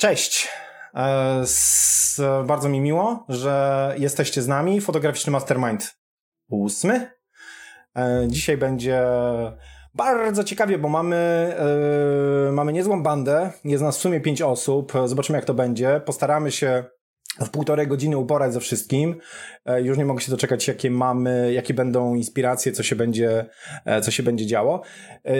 Cześć. E, bardzo mi miło, że jesteście z nami. Fotograficzny Mastermind ósmy. E, dzisiaj będzie bardzo ciekawie, bo mamy, e, mamy niezłą bandę. Jest nas w sumie pięć osób. Zobaczymy, jak to będzie. Postaramy się w półtorej godziny uporać ze wszystkim. E, już nie mogę się doczekać, jakie mamy, jakie będą inspiracje, co się będzie, e, co się będzie działo. E,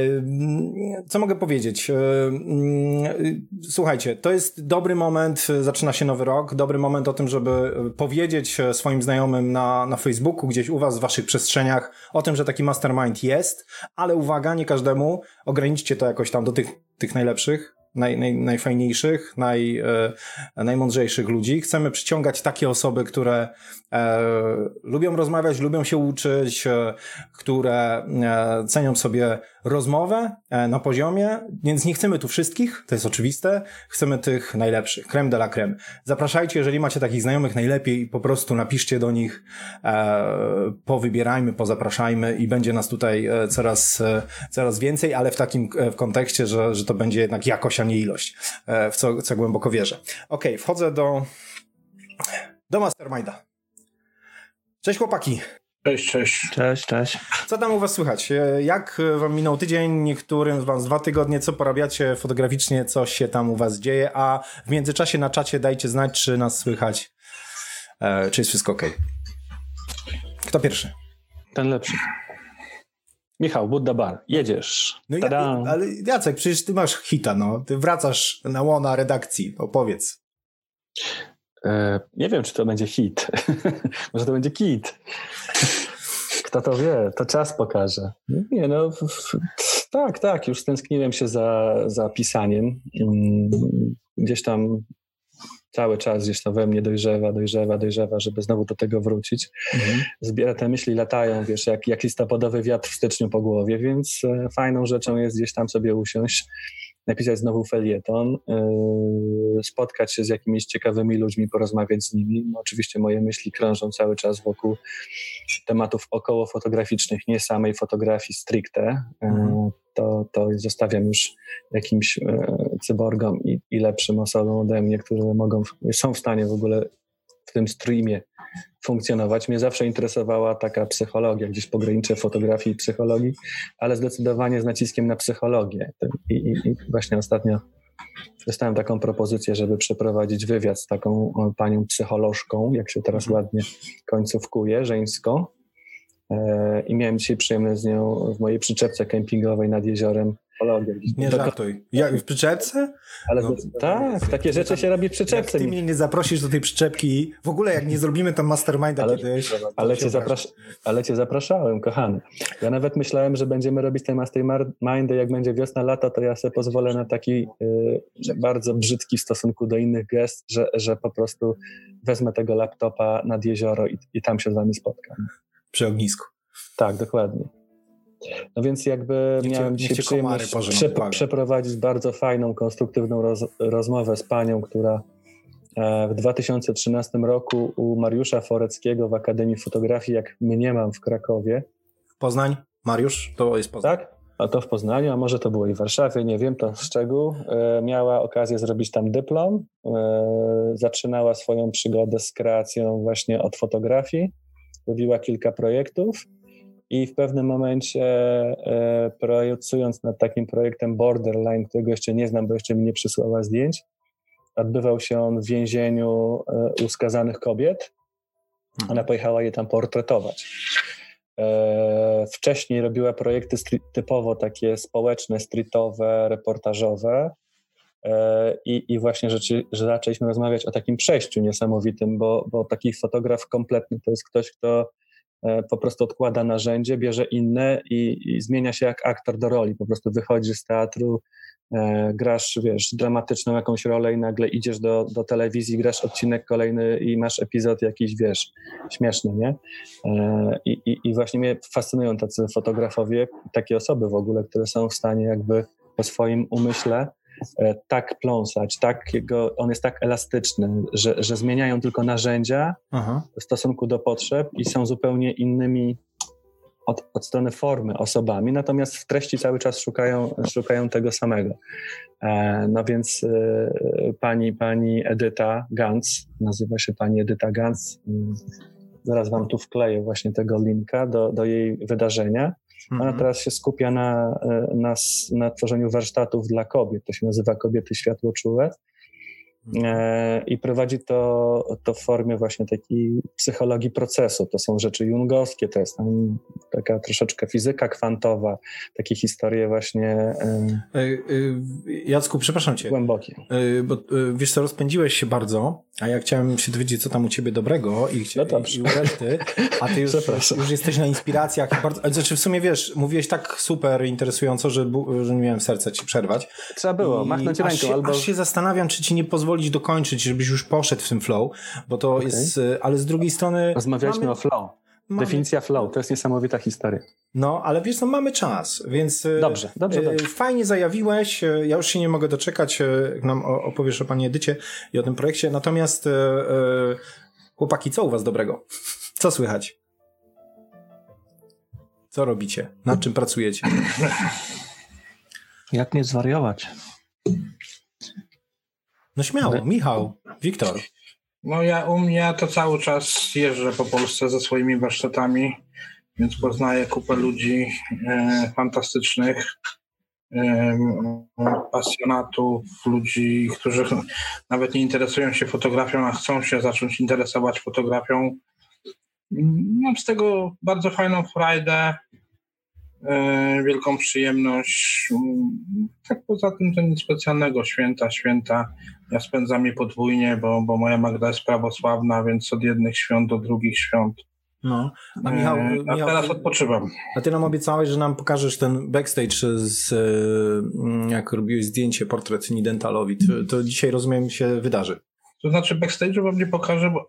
co mogę powiedzieć? Mm, słuchajcie, to jest dobry moment, zaczyna się nowy rok, dobry moment o tym, żeby powiedzieć swoim znajomym na, na Facebooku, gdzieś u was, w waszych przestrzeniach, o tym, że taki mastermind jest, ale uwaga, nie każdemu, ograniczcie to jakoś tam do tych, tych najlepszych, naj, naj, najfajniejszych, naj, e, najmądrzejszych ludzi. Chcemy przyciągać takie osoby, które e, lubią rozmawiać, lubią się uczyć, e, które e, cenią sobie rozmowę e, na poziomie, więc nie chcemy tu wszystkich, to jest oczywiste, chcemy tych najlepszych, creme de la creme. Zapraszajcie, jeżeli macie takich znajomych, najlepiej po prostu napiszcie do nich, e, powybierajmy, pozapraszajmy i będzie nas tutaj coraz, coraz więcej, ale w takim w kontekście, że, że to będzie jednak jakość a nie ilość, e, w co, co głęboko wierzę. Ok, wchodzę do, do Masterminda. Cześć chłopaki. Cześć, cześć. Cześć, cześć. Co tam u was słychać? E, jak wam minął tydzień, niektórym z was dwa tygodnie, co porabiacie fotograficznie, co się tam u was dzieje, a w międzyczasie na czacie dajcie znać, czy nas słychać, e, czy jest wszystko ok. Kto pierwszy? Ten lepszy. Michał, Buddha Bar, jedziesz. No ja, ale Jacek, przecież ty masz hita, no. Ty wracasz na łona redakcji, opowiedz. E, nie wiem, czy to będzie hit. Może to będzie kit. Kto to wie, to czas pokaże. Nie, no, tak, tak, już stęskniłem się za, za pisaniem. Mm, gdzieś tam cały czas gdzieś to we mnie dojrzewa, dojrzewa, dojrzewa, żeby znowu do tego wrócić. Mhm. Zbiera te myśli, latają, wiesz, jak, jak listopadowy wiatr w styczniu po głowie, więc e, fajną rzeczą jest gdzieś tam sobie usiąść, napisać znowu felieton, yy, spotkać się z jakimiś ciekawymi ludźmi, porozmawiać z nimi. No, oczywiście moje myśli krążą cały czas wokół tematów około fotograficznych, nie samej fotografii stricte. Yy, mhm. To, to zostawiam już jakimś yy, cyborgom i, i lepszym osobom ode mnie, które mogą, są w stanie w ogóle w tym streamie funkcjonować. Mnie zawsze interesowała taka psychologia, gdzieś pogranicze fotografii i psychologii, ale zdecydowanie z naciskiem na psychologię. I, i, i właśnie ostatnio dostałem taką propozycję, żeby przeprowadzić wywiad z taką panią psycholożką, jak się teraz mhm. ładnie końcówkuje, żeńską. E, I miałem dzisiaj przyjemność z nią w mojej przyczepce kempingowej nad jeziorem nie żartuj. Jak w przyczepce? Ale no, tak, takie rzeczy się robi w przyczepce. Jak ty mnie nie zaprosisz do tej przyczepki, w ogóle jak nie zrobimy tam masterminda ale, kiedyś... Ale cię, zapras ale cię zapraszałem, kochany. Ja nawet myślałem, że będziemy robić te mastermindy, jak będzie wiosna, lata, to ja sobie pozwolę na taki y, bardzo brzydki w stosunku do innych gest, że, że po prostu wezmę tego laptopa nad jezioro i, i tam się z wami spotkam. Przy ognisku. Tak, dokładnie. No więc jakby niech miałem dzisiaj przyjemność prze, przeprowadzić bardzo fajną, konstruktywną roz, rozmowę z panią, która e, w 2013 roku u Mariusza Foreckiego w Akademii Fotografii, jak mnie mam w Krakowie. Poznań? Mariusz? To jest Poznań. Tak? A to w Poznaniu, a może to było i w Warszawie, nie wiem, to szczegół. E, miała okazję zrobić tam dyplom. E, zaczynała swoją przygodę z kreacją właśnie od fotografii. Robiła kilka projektów i w pewnym momencie e, pracując nad takim projektem Borderline, którego jeszcze nie znam, bo jeszcze mi nie przysłała zdjęć, odbywał się on w więzieniu e, uskazanych kobiet. Mhm. Ona pojechała je tam portretować. E, wcześniej robiła projekty typowo takie społeczne, streetowe, reportażowe. I, I właśnie rzeczy, że zaczęliśmy rozmawiać o takim przejściu niesamowitym, bo, bo taki fotograf kompletny to jest ktoś, kto E, po prostu odkłada narzędzie, bierze inne i, i zmienia się jak aktor do roli. Po prostu wychodzisz z teatru, e, grasz, wiesz, dramatyczną jakąś rolę i nagle idziesz do, do telewizji, grasz odcinek kolejny i masz epizod jakiś, wiesz, śmieszny, nie? E, i, i, właśnie mnie fascynują tacy fotografowie, takie osoby w ogóle, które są w stanie jakby po swoim umyśle E, tak pląsać, tak jego, on jest tak elastyczny, że, że zmieniają tylko narzędzia Aha. w stosunku do potrzeb i są zupełnie innymi od, od, strony formy osobami, natomiast w treści cały czas szukają, szukają tego samego. E, no więc e, pani, pani Edyta Gans, nazywa się pani Edyta Gans, mm, zaraz wam tu wkleję właśnie tego linka do, do jej wydarzenia. Ona mhm. teraz się skupia na, e, na, na tworzeniu warsztatów dla kobiet. To się nazywa Kobiety Światłoczułe. E, i prowadzi to, to w formie właśnie takiej psychologii procesu. To są rzeczy jungowskie, to jest tam taka troszeczkę fizyka kwantowa, takie historie właśnie... E, e, Jacku, przepraszam cię. Głębokie. Bo wiesz co, rozpędziłeś się bardzo, a ja chciałem się dowiedzieć, co tam u ciebie dobrego i, chcia, no i, a ty już, już jesteś na inspiracjach. Bardzo, znaczy w sumie wiesz, mówiłeś tak super interesująco, że, że nie miałem serca ci przerwać. Trzeba było, machnąć ręką. Aż się, albo... aż się zastanawiam, czy ci nie pozwoli pozwolić dokończyć, żebyś już poszedł w tym flow, bo to okay. jest, y, ale z drugiej strony... Rozmawialiśmy mamy, o flow. Mamy, Definicja flow, to jest niesamowita historia. No, ale wiesz, no mamy czas, więc... Y, dobrze, dobrze, dobrze. Fajnie zajawiłeś, y, ja już się nie mogę doczekać, jak nam opowiesz o Pani Edycie i o tym projekcie, natomiast chłopaki, co u Was dobrego? Co słychać? Co robicie? Nad czym pracujecie? Jak nie zwariować? No śmiało, Michał, Wiktor. No ja u mnie to cały czas jeżdżę po Polsce ze swoimi warsztatami, więc poznaję kupę ludzi e, fantastycznych, e, pasjonatów, ludzi, którzy nawet nie interesują się fotografią, a chcą się zacząć interesować fotografią. Mam z tego bardzo fajną frajdę, wielką przyjemność. Tak poza tym to nic specjalnego, święta, święta. Ja spędzam je podwójnie, bo, bo moja Magda jest prawosławna, więc od jednych świąt do drugich świąt. No, a Michał, e, a Michał, teraz odpoczywam. A ty nam obiecałeś, że nam pokażesz ten backstage z, e, jak robiłeś zdjęcie, portret Nidentalowi. To, to dzisiaj rozumiem się wydarzy. To znaczy backstage'u wam nie pokażę, bo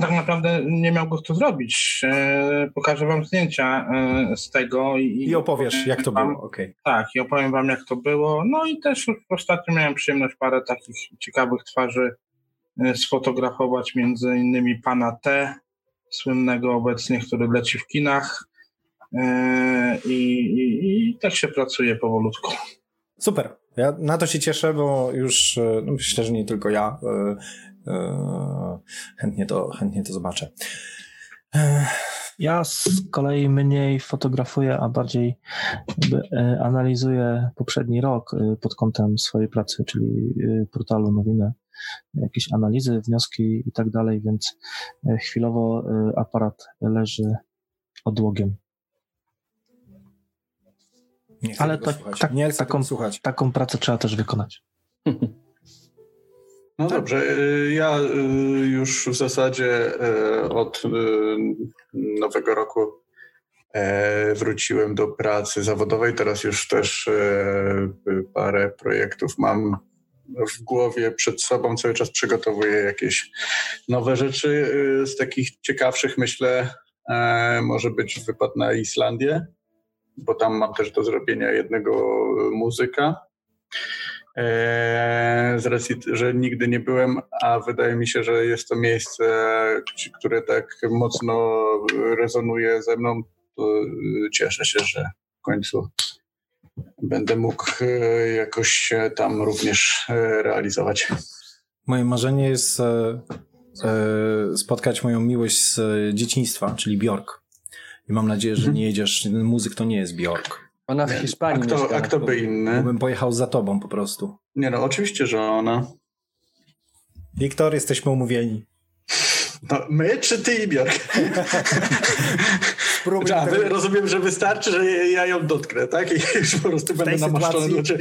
tak naprawdę nie miał go kto zrobić. E, pokażę wam zdjęcia e, z tego. I, I opowiesz, jak to wam, było. Okay. Tak, i opowiem wam, jak to było. No i też ostatnio miałem przyjemność parę takich ciekawych twarzy e, sfotografować, między innymi pana T, słynnego obecnie, który leci w kinach. I, i, i tak się pracuje powolutku. Super. Ja na to się cieszę, bo już no myślę, że nie tylko ja chętnie to, chętnie to zobaczę. E, ja z kolei mniej fotografuję, a bardziej e, analizuję poprzedni rok pod kątem swojej pracy, czyli portalu nowiny, jakieś analizy, wnioski i tak dalej, więc chwilowo aparat leży odłogiem. Ale to, tak, taką, taką pracę trzeba też wykonać. No tak. dobrze, y, ja y, już w zasadzie y, od nowego roku e, wróciłem do pracy zawodowej. Teraz już też e, parę projektów mam w głowie przed sobą. Cały czas przygotowuję jakieś nowe rzeczy. Z takich ciekawszych myślę, e, może być wypad na Islandię, bo tam mam też do zrobienia jednego muzyka. Eee, z racji, że nigdy nie byłem, a wydaje mi się, że jest to miejsce, które tak mocno rezonuje ze mną, to cieszę się, że w końcu będę mógł e, jakoś się tam również e, realizować. Moje marzenie jest e, spotkać moją miłość z dzieciństwa, czyli Bjork. I mam nadzieję, że nie jedziesz. Muzyk to nie jest Bjork. Ona w Hiszpanii A kto, a kto by inny? Bym pojechał za tobą po prostu. Nie no, oczywiście, że ona. Wiktor, jesteśmy umówieni. No, my czy ty i Bjork? Spróbuj ja, tego... Rozumiem, że wystarczy, że ja ją dotknę, tak? I już po prostu będę namaszczony. Znaczy...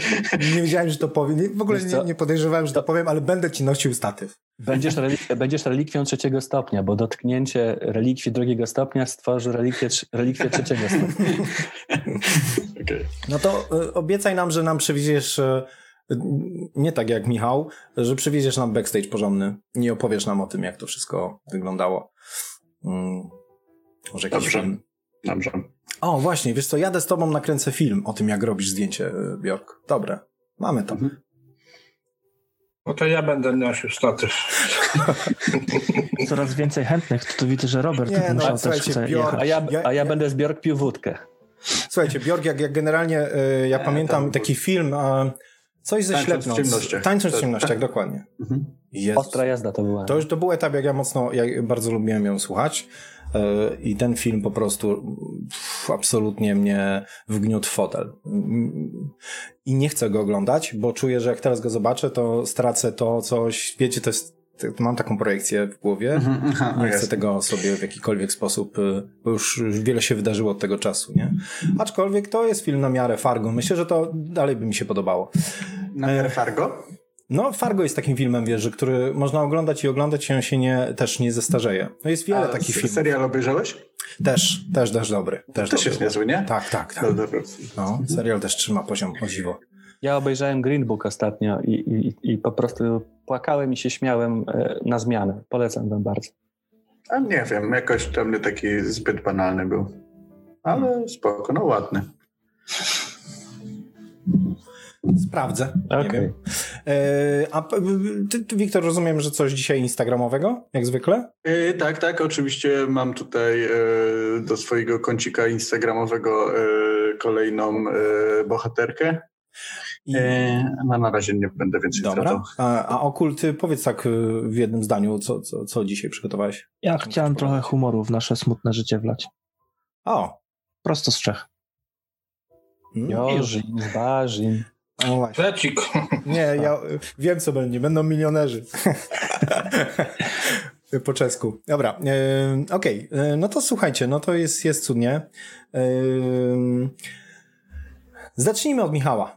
Nie wiedziałem, że to powiem. W ogóle nie, nie, podejrzewałem, że to powiem, ale będę ci nosił statyw. Będziesz, relik będziesz relikwią trzeciego stopnia, bo dotknięcie relikwii drugiego stopnia stworzy relikwię, relikwię trzeciego stopnia. No to y, obiecaj nam, że nam przywieziesz y, nie tak jak Michał, że przywieziesz nam backstage porządny i opowiesz nam o tym, jak to wszystko wyglądało. Mm, może jakiś Dobrze. film. Dobrze. O, właśnie, wiesz co, jadę z tobą, nakręcę film o tym, jak robisz zdjęcie, y, Bjork. Dobre, mamy to. Mhm. No to ja będę nosił statyw. Coraz więcej chętnych, to, to widzę, że Robert Nie, no, musiał też chce Bjork- jechać. A ja, Ja- a ja ja- będę z Bjork pił wódkę. Słuchajcie, Bjork, jak, jak generalnie, y, ja pamiętam taki film, e, coś ze ciemnościach. Tańcząc w Tak. ciemnościach, dokładnie. Mhm. Jezus. Ostra jazda to była. To już to był etap, jak ja mocno, ja bardzo lubiłem ją słuchać. e, I ten film po prostu pff, absolutnie mnie wgniótł w fotel. I nie chcę go oglądać, bo czuję, że jak teraz go zobaczę, to stracę to coś. Wiecie, to jest. Mam taką projekcję w głowie. Mhm, aha, Nie chcę jasne. tego sobie w jakikolwiek sposób, y, bo już, wiele się wydarzyło od tego czasu, nie? Aczkolwiek to jest film na miarę Fargo. Myślę, że to dalej by mi się podobało. Na miarę Fargo? No, Fargo jest takim filmem, wiesz, że który można oglądać i oglądać i on się nie, też nie zestarzeje. No jest wiele A takich s- filmów. Serial obejrzałeś? Też, też, też dobry. Też, Też dobry. jest niezły, nie? Tak, tak, tak. No. No, serial też trzyma poziom o dziwo. Ja obejrzałem Green Book ostatnio i, i, i po prostu płakałem i się śmiałem e, na zmianę. Polecam wam bardzo. A nie wiem, jakoś dla mnie taki zbyt banalny był. Ale spoko, no ładny. Sprawdzę. Wiem. E, a ty, ty, Wiktor, rozumiem, że coś dzisiaj instagramowego, jak zwykle? E, tak, tak, oczywiście mam tutaj do swojego kącika instagramowego kolejną bohaterkę. I, E, no na razie nie będę więcej dobra. zdradzał. A, a Okul, ty powiedz tak y, w jednym zdaniu, co, co, co dzisiaj przygotowałeś? Ja chciałem trochę humoru w nasze smutne życie wlać. O! Prosto z Czech. Mm. Jorzin, Barzin. No właśnie. Flecik. Nie, ja y, wiem co będzie. Będą milionerzy. po czesku. Dobra, y, okej. Y, No to słuchajcie, no to jest, jest cudnie. Y, Zacznijmy od Michała.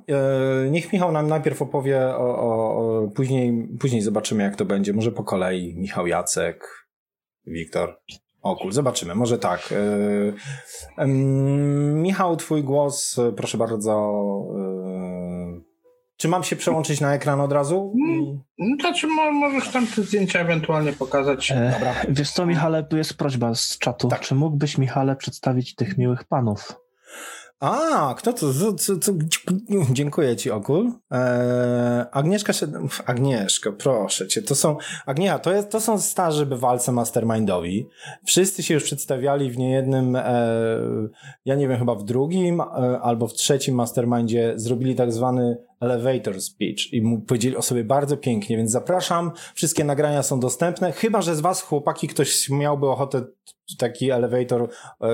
Y, Niech Michał nam najpierw opowie, o, o, o, później, później zobaczymy jak to będzie. Może po kolei. Michał Jacek, Wiktor. Okul, zobaczymy, może tak. Em, Michał, twój głos, proszę bardzo. y, Czy mam się przełączyć na ekran od razu? No to czy mo- możesz tam te zdjęcia ewentualnie pokazać? E, Dobra. wiesz co, Michale, tu jest prośba z czatu. Tak. Czy mógłbyś, Michale, przedstawić tych miłych panów? A, kto to? Co, co, co, dziękuję ci, Okul. Eee, Agnieszka. Agnieszka, proszę cię, to są... Agnieszka, to, jest, to są starzy bywalcy mastermindowi. Wszyscy się już przedstawiali w niejednym, e, ja nie wiem, chyba w drugim e, albo w trzecim mastermindzie zrobili tak zwany elevator speech i mu powiedzieli o sobie bardzo pięknie, więc zapraszam. Wszystkie nagrania są dostępne, chyba, że z was, chłopaki, ktoś miałby ochotę taki elevator e,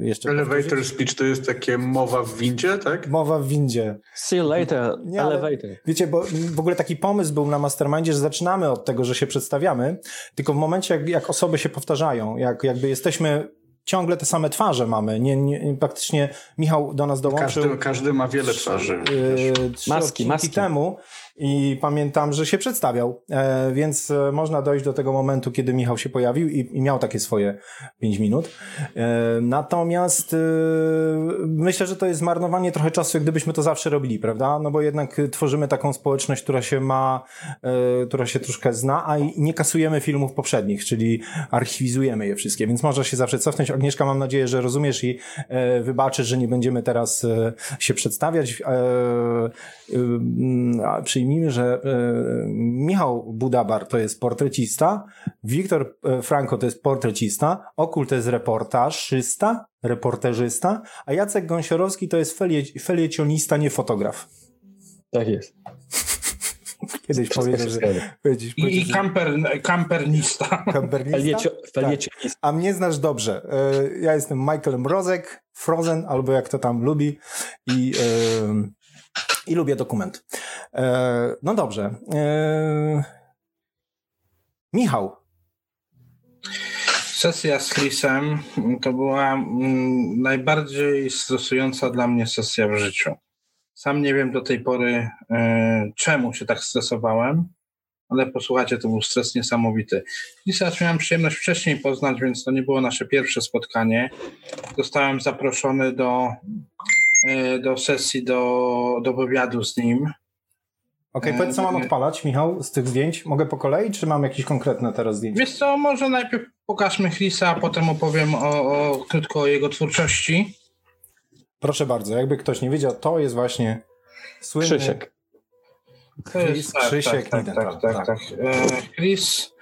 jeszcze Elevator powtórzyć? speech to jest takie mowa w windzie, tak? Mowa w windzie. See you later, Nie, ale- elevator. Wiecie, bo w ogóle taki pomysł był na Mastermindzie, że zaczynamy od tego, że się przedstawiamy, tylko w momencie, jak, jak osoby się powtarzają, jak jakby jesteśmy, ciągle te same twarze mamy, nie, nie, praktycznie Michał do nas dołączył Każdy, każdy ma wiele twarzy. yy, trzy Maski, maski. temu i pamiętam, że się przedstawiał, e, więc e, można dojść do tego momentu, kiedy Michał się pojawił i, i miał takie swoje pięć minut. E, natomiast myślę, że to jest zmarnowanie trochę czasu, gdybyśmy to zawsze robili, prawda? No bo jednak tworzymy taką społeczność, która się ma, która się troszkę zna, a nie kasujemy filmów poprzednich, czyli archiwizujemy je wszystkie, więc można się zawsze cofnąć. Agnieszka, mam nadzieję, że rozumiesz i wybaczysz, że nie będziemy teraz się przedstawiać. A przyjmijmy, że e, Michał Budabar to jest portrecista, Wiktor e, Franco to jest portrecista, Okul to jest reportażysta, reporterzysta, a Jacek Gąsiorowski to jest felie, feliecionista, nie fotograf. Tak jest. Kiedyś powiedział, że... zgadza. Powiedział, I, i kamper, kampernista. Kampernista? Feliecio, Tak. A mnie znasz dobrze. E, Ja jestem Michael Mrozek, Frozen, albo jak to tam lubi i, i lubię dokument. E, No dobrze. E, Michał. Sesja z Chrisem to była mm, najbardziej stresująca dla mnie sesja w życiu. Sam nie wiem do tej pory, e, czemu się tak stresowałem, ale posłuchajcie, to był stres niesamowity. Już miałem przyjemność wcześniej poznać, więc to nie było nasze pierwsze spotkanie. Zostałem zaproszony do, do sesji, do, do wywiadu z nim. Okej, E, powiedz co mam e. odpalać, Michał, z tych zdjęć. Mogę po kolei, czy mam jakieś konkretne teraz zdjęcia? Wiesz co, może najpierw pokażmy Chrisa, a potem opowiem o, o, krótko o jego twórczości. Proszę bardzo, jakby ktoś nie wiedział, to jest właśnie słynny Krzysiek. To Chris jest, tak, Krzysiek tak, tak, tak, tak, tak. tak. E, Chris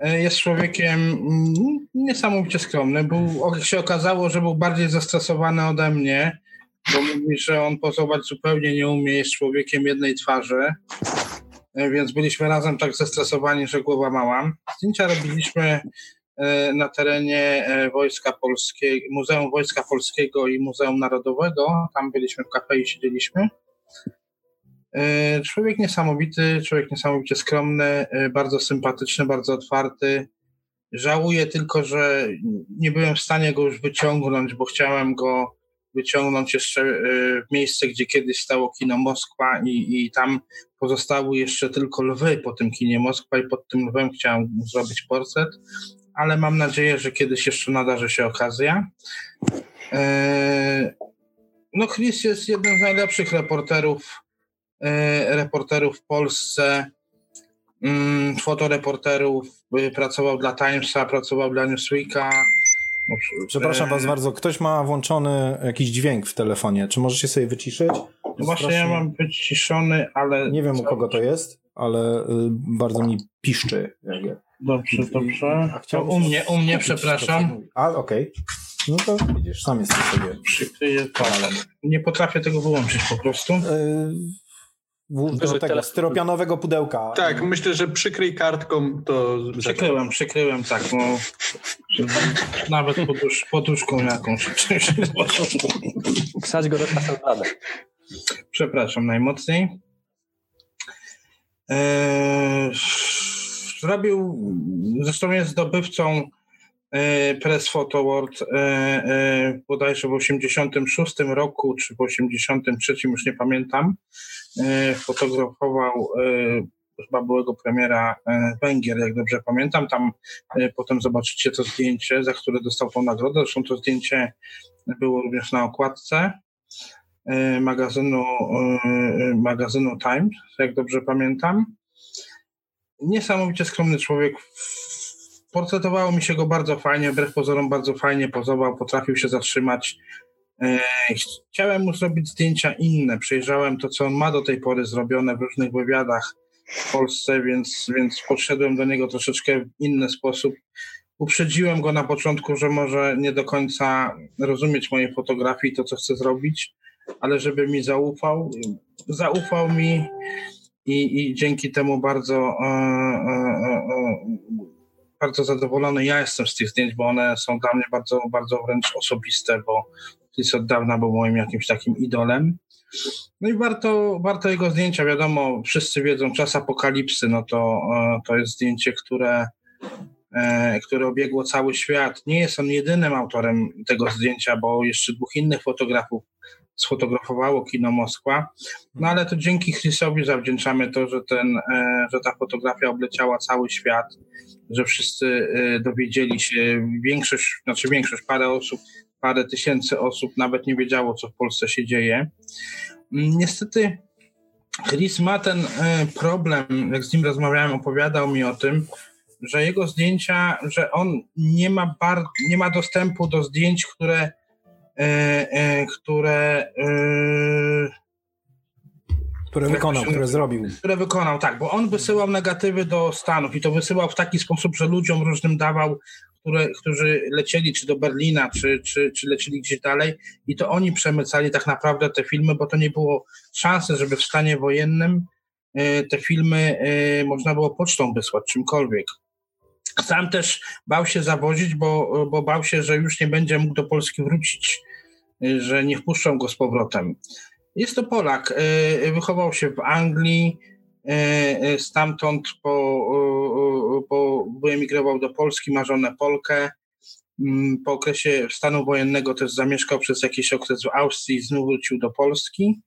e, jest człowiekiem niesamowicie skromny. Był, się okazało, że był bardziej zestresowany ode mnie, bo mówi, że on pozować zupełnie nie umie, jest człowiekiem jednej twarzy. E, Więc byliśmy razem tak zestresowani, że głowa mała. Zdjęcia robiliśmy e, na terenie e, Wojska Polskiego, Muzeum Wojska Polskiego i Muzeum Narodowego. Tam byliśmy w kafe i siedzieliśmy. Człowiek niesamowity, człowiek niesamowicie skromny, bardzo sympatyczny, bardzo otwarty. Żałuję tylko, że nie byłem w stanie go już wyciągnąć, bo chciałem go wyciągnąć jeszcze miejsce, gdzie kiedyś stało kino Moskwa i, i tam pozostały jeszcze tylko lwy po tym kinie Moskwa i pod tym lwem chciałem zrobić portret, ale mam nadzieję, że kiedyś jeszcze nadarzy się okazja. E, No Chris jest jednym z najlepszych reporterów e, reporterów w Polsce, mm, fotoreporterów, pracował dla Timesa, pracował dla Newsweeka. Przepraszam e, was bardzo, ktoś ma włączony jakiś dźwięk w telefonie. Czy możecie sobie wyciszyć? no Właśnie ja mam wyciszony, ale... Nie wiem u kogo to jest, ale y, bardzo mi piszczy. Dobrze, dobrze. A To u mnie, u mnie, przepraszam. A, okej. No to widzisz, sam jesteś sobie Przykryję to. kanałem. Nie potrafię tego wyłączyć po prostu. Y, w- do tego telefon. styropianowego pudełka. Tak, myślę, że przykryj kartką to... Przykryłem, przykryłem, tak, no. Nawet podusz, poduszką jakąś. Wsadź go do kasetladę. Przepraszam najmocniej. Eee, zrobił, zresztą jest zdobywcą Press Photo Award e, e, bodajże w 86 roku, czy w 83, już nie pamiętam. E, fotografował e, chyba byłego premiera e, Węgier, jak dobrze pamiętam. Tam e, potem zobaczycie to zdjęcie, za które dostał tą nagrodę. Zresztą to zdjęcie było również na okładce e, magazynu, e, magazynu Time, jak dobrze pamiętam. Niesamowicie skromny człowiek. Portretowało mi się go bardzo fajnie, wbrew pozorom bardzo fajnie pozował, potrafił się zatrzymać. E, Chciałem mu zrobić zdjęcia inne. Przejrzałem to, co on ma do tej pory zrobione w różnych wywiadach w Polsce, więc, więc podszedłem do niego troszeczkę w inny sposób. Uprzedziłem go na początku, że może nie do końca rozumieć mojej fotografii, to co chcę zrobić, ale żeby mi zaufał, zaufał mi i, i dzięki temu bardzo, e, e, e, bardzo zadowolony ja jestem z tych zdjęć, bo one są dla mnie bardzo, bardzo wręcz osobiste, bo Chris od dawna był moim jakimś takim idolem. No i warto, warto jego zdjęcia, wiadomo, wszyscy wiedzą, czas apokalipsy, no to, e, to jest zdjęcie, które, e, które obiegło cały świat. Nie jest on jedynym autorem tego zdjęcia, bo jeszcze dwóch innych fotografów sfotografowało kino Moskwa. No ale to dzięki Chrisowi zawdzięczamy to, że, ten, e, że ta fotografia obleciała cały świat, że wszyscy e, dowiedzieli się, większość, znaczy większość, parę osób, parę tysięcy osób nawet nie wiedziało, co w Polsce się dzieje. Niestety Chris ma ten e, problem, jak z nim rozmawiałem, opowiadał mi o tym, że jego zdjęcia, że on nie ma, bar, nie ma dostępu do zdjęć, które, które e, Które wykonał, które zrobił. które wykonał, tak, bo on wysyłał negatywy do Stanów i to wysyłał w taki sposób, że ludziom różnym dawał, które, którzy lecieli czy do Berlina, czy, czy, czy lecieli gdzieś dalej i to oni przemycali tak naprawdę te filmy, bo to nie było szansy, żeby w stanie wojennym e, te filmy e, można było pocztą wysłać, czymkolwiek. Sam też bał się zawozić, bo, bo bał się, że już nie będzie mógł do Polski wrócić, e, że nie wpuszczą go z powrotem. Jest to Polak. e, Wychował się w Anglii, stamtąd po, po wyemigrował do Polski, ma żonę Polkę. Mm, Po okresie stanu wojennego też zamieszkał przez jakiś okres w Austrii, znów wrócił do Polski.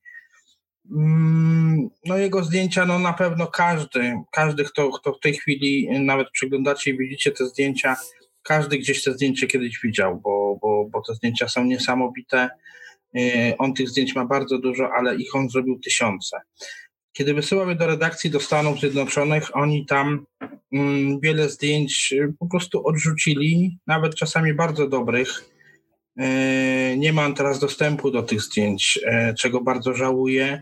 Mm, No jego zdjęcia, no na pewno każdy, każdy, kto, kto w tej chwili nawet przeglądacie i widzicie te zdjęcia, każdy gdzieś te zdjęcie kiedyś widział, bo, bo, bo te zdjęcia są niesamowite. E, On tych zdjęć ma bardzo dużo, ale ich on zrobił tysiące. Kiedy wysyłał je do redakcji do Stanów Zjednoczonych, oni tam mm, wiele zdjęć y, po prostu odrzucili, nawet czasami bardzo dobrych. E, Nie mam teraz dostępu do tych zdjęć, e, czego bardzo żałuję.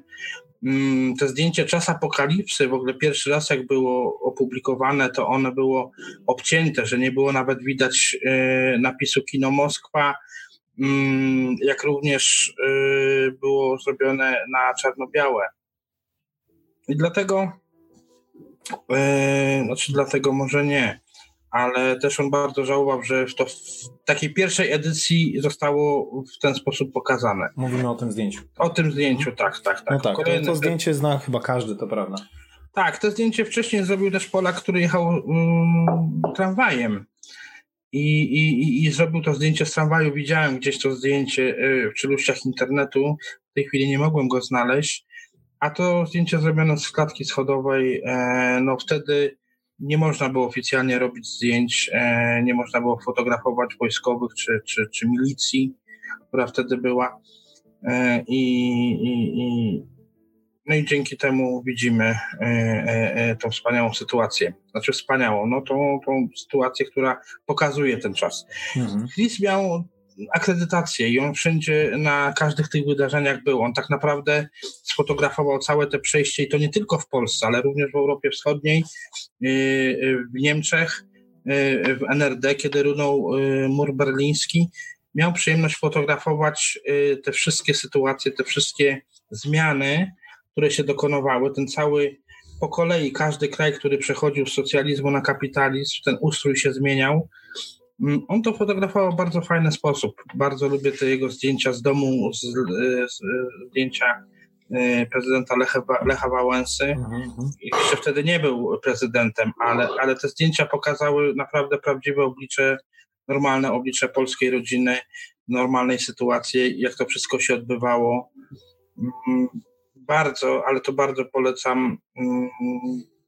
mm, te zdjęcie Czas Apokalipsy, w ogóle pierwszy raz jak było opublikowane, to ono było obcięte, że nie było nawet widać y, napisu Kino Moskwa, mm, jak również było zrobione na czarno-białe. I dlatego, znaczy dlatego może nie, ale też on bardzo żałował, że to w takiej pierwszej edycji zostało w ten sposób pokazane. Mówimy o tym zdjęciu. O tym zdjęciu, tak, tak, tak. No tak, Kolejny, to zdjęcie zna chyba każdy, to prawda. Tak, to zdjęcie wcześniej zrobił też Polak, który jechał mm, tramwajem. I, i, I zrobił to zdjęcie z tramwaju. Widziałem gdzieś to zdjęcie y, w czeluściach internetu. W tej chwili nie mogłem go znaleźć. A to zdjęcie zrobione z klatki schodowej. E, no wtedy nie można było oficjalnie robić zdjęć, e, nie można było fotografować wojskowych czy, czy, czy milicji, która wtedy była. E, I, i, i, no i dzięki temu widzimy e, tą wspaniałą sytuację. Znaczy wspaniałą, no tą, tą sytuację, która pokazuje ten czas. Mhm. Chris miał akredytację i on wszędzie na każdych tych wydarzeniach był. On tak naprawdę sfotografował całe te przejście i to nie tylko w Polsce, ale również w Europie Wschodniej, y, y, w Niemczech, y, w NRD, kiedy runął mur berliński. Miał przyjemność fotografować te wszystkie sytuacje, te wszystkie zmiany, które się dokonywały, ten cały po kolei każdy kraj, który przechodził z socjalizmu na kapitalizm, ten ustrój się zmieniał on to fotografował w bardzo fajny sposób. Bardzo lubię te jego zdjęcia z domu, z, z zdjęcia e, prezydenta Lecha, Lecha Wałęsy. Mhm. Jeszcze wtedy nie był prezydentem, ale, ale te zdjęcia pokazały naprawdę prawdziwe oblicze, normalne oblicze polskiej rodziny, normalnej sytuacji, jak to wszystko się odbywało. Mm, bardzo, ale to bardzo polecam, mm,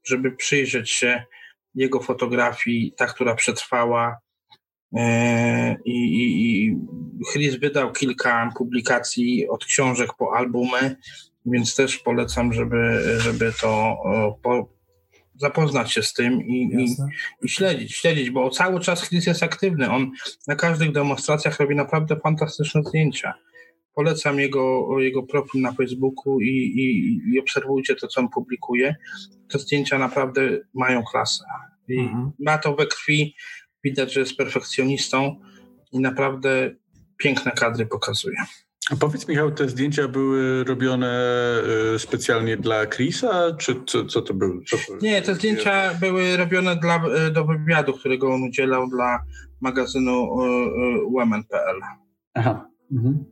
żeby przyjrzeć się jego fotografii, ta, która przetrwała, I, i, i Chris wydał kilka publikacji od książek po albumy, więc też polecam, żeby, żeby to po, zapoznać się z tym i, i, i, śledzić, śledzić, bo cały czas Chris jest aktywny. On na każdych demonstracjach robi naprawdę fantastyczne zdjęcia. Polecam jego, jego profil na Facebooku i, i, i obserwujcie to, co on publikuje. Te zdjęcia naprawdę mają klasę. I mhm. ma to we krwi Widać, że jest perfekcjonistą i naprawdę piękne kadry pokazuje. A powiedz Michał, te zdjęcia były robione y, specjalnie dla Chrisa, czy co, co to było? Nie, te zdjęcia były robione dla, y, do wywiadu, którego on udzielał dla magazynu y, women.pl. Aha. Mhm.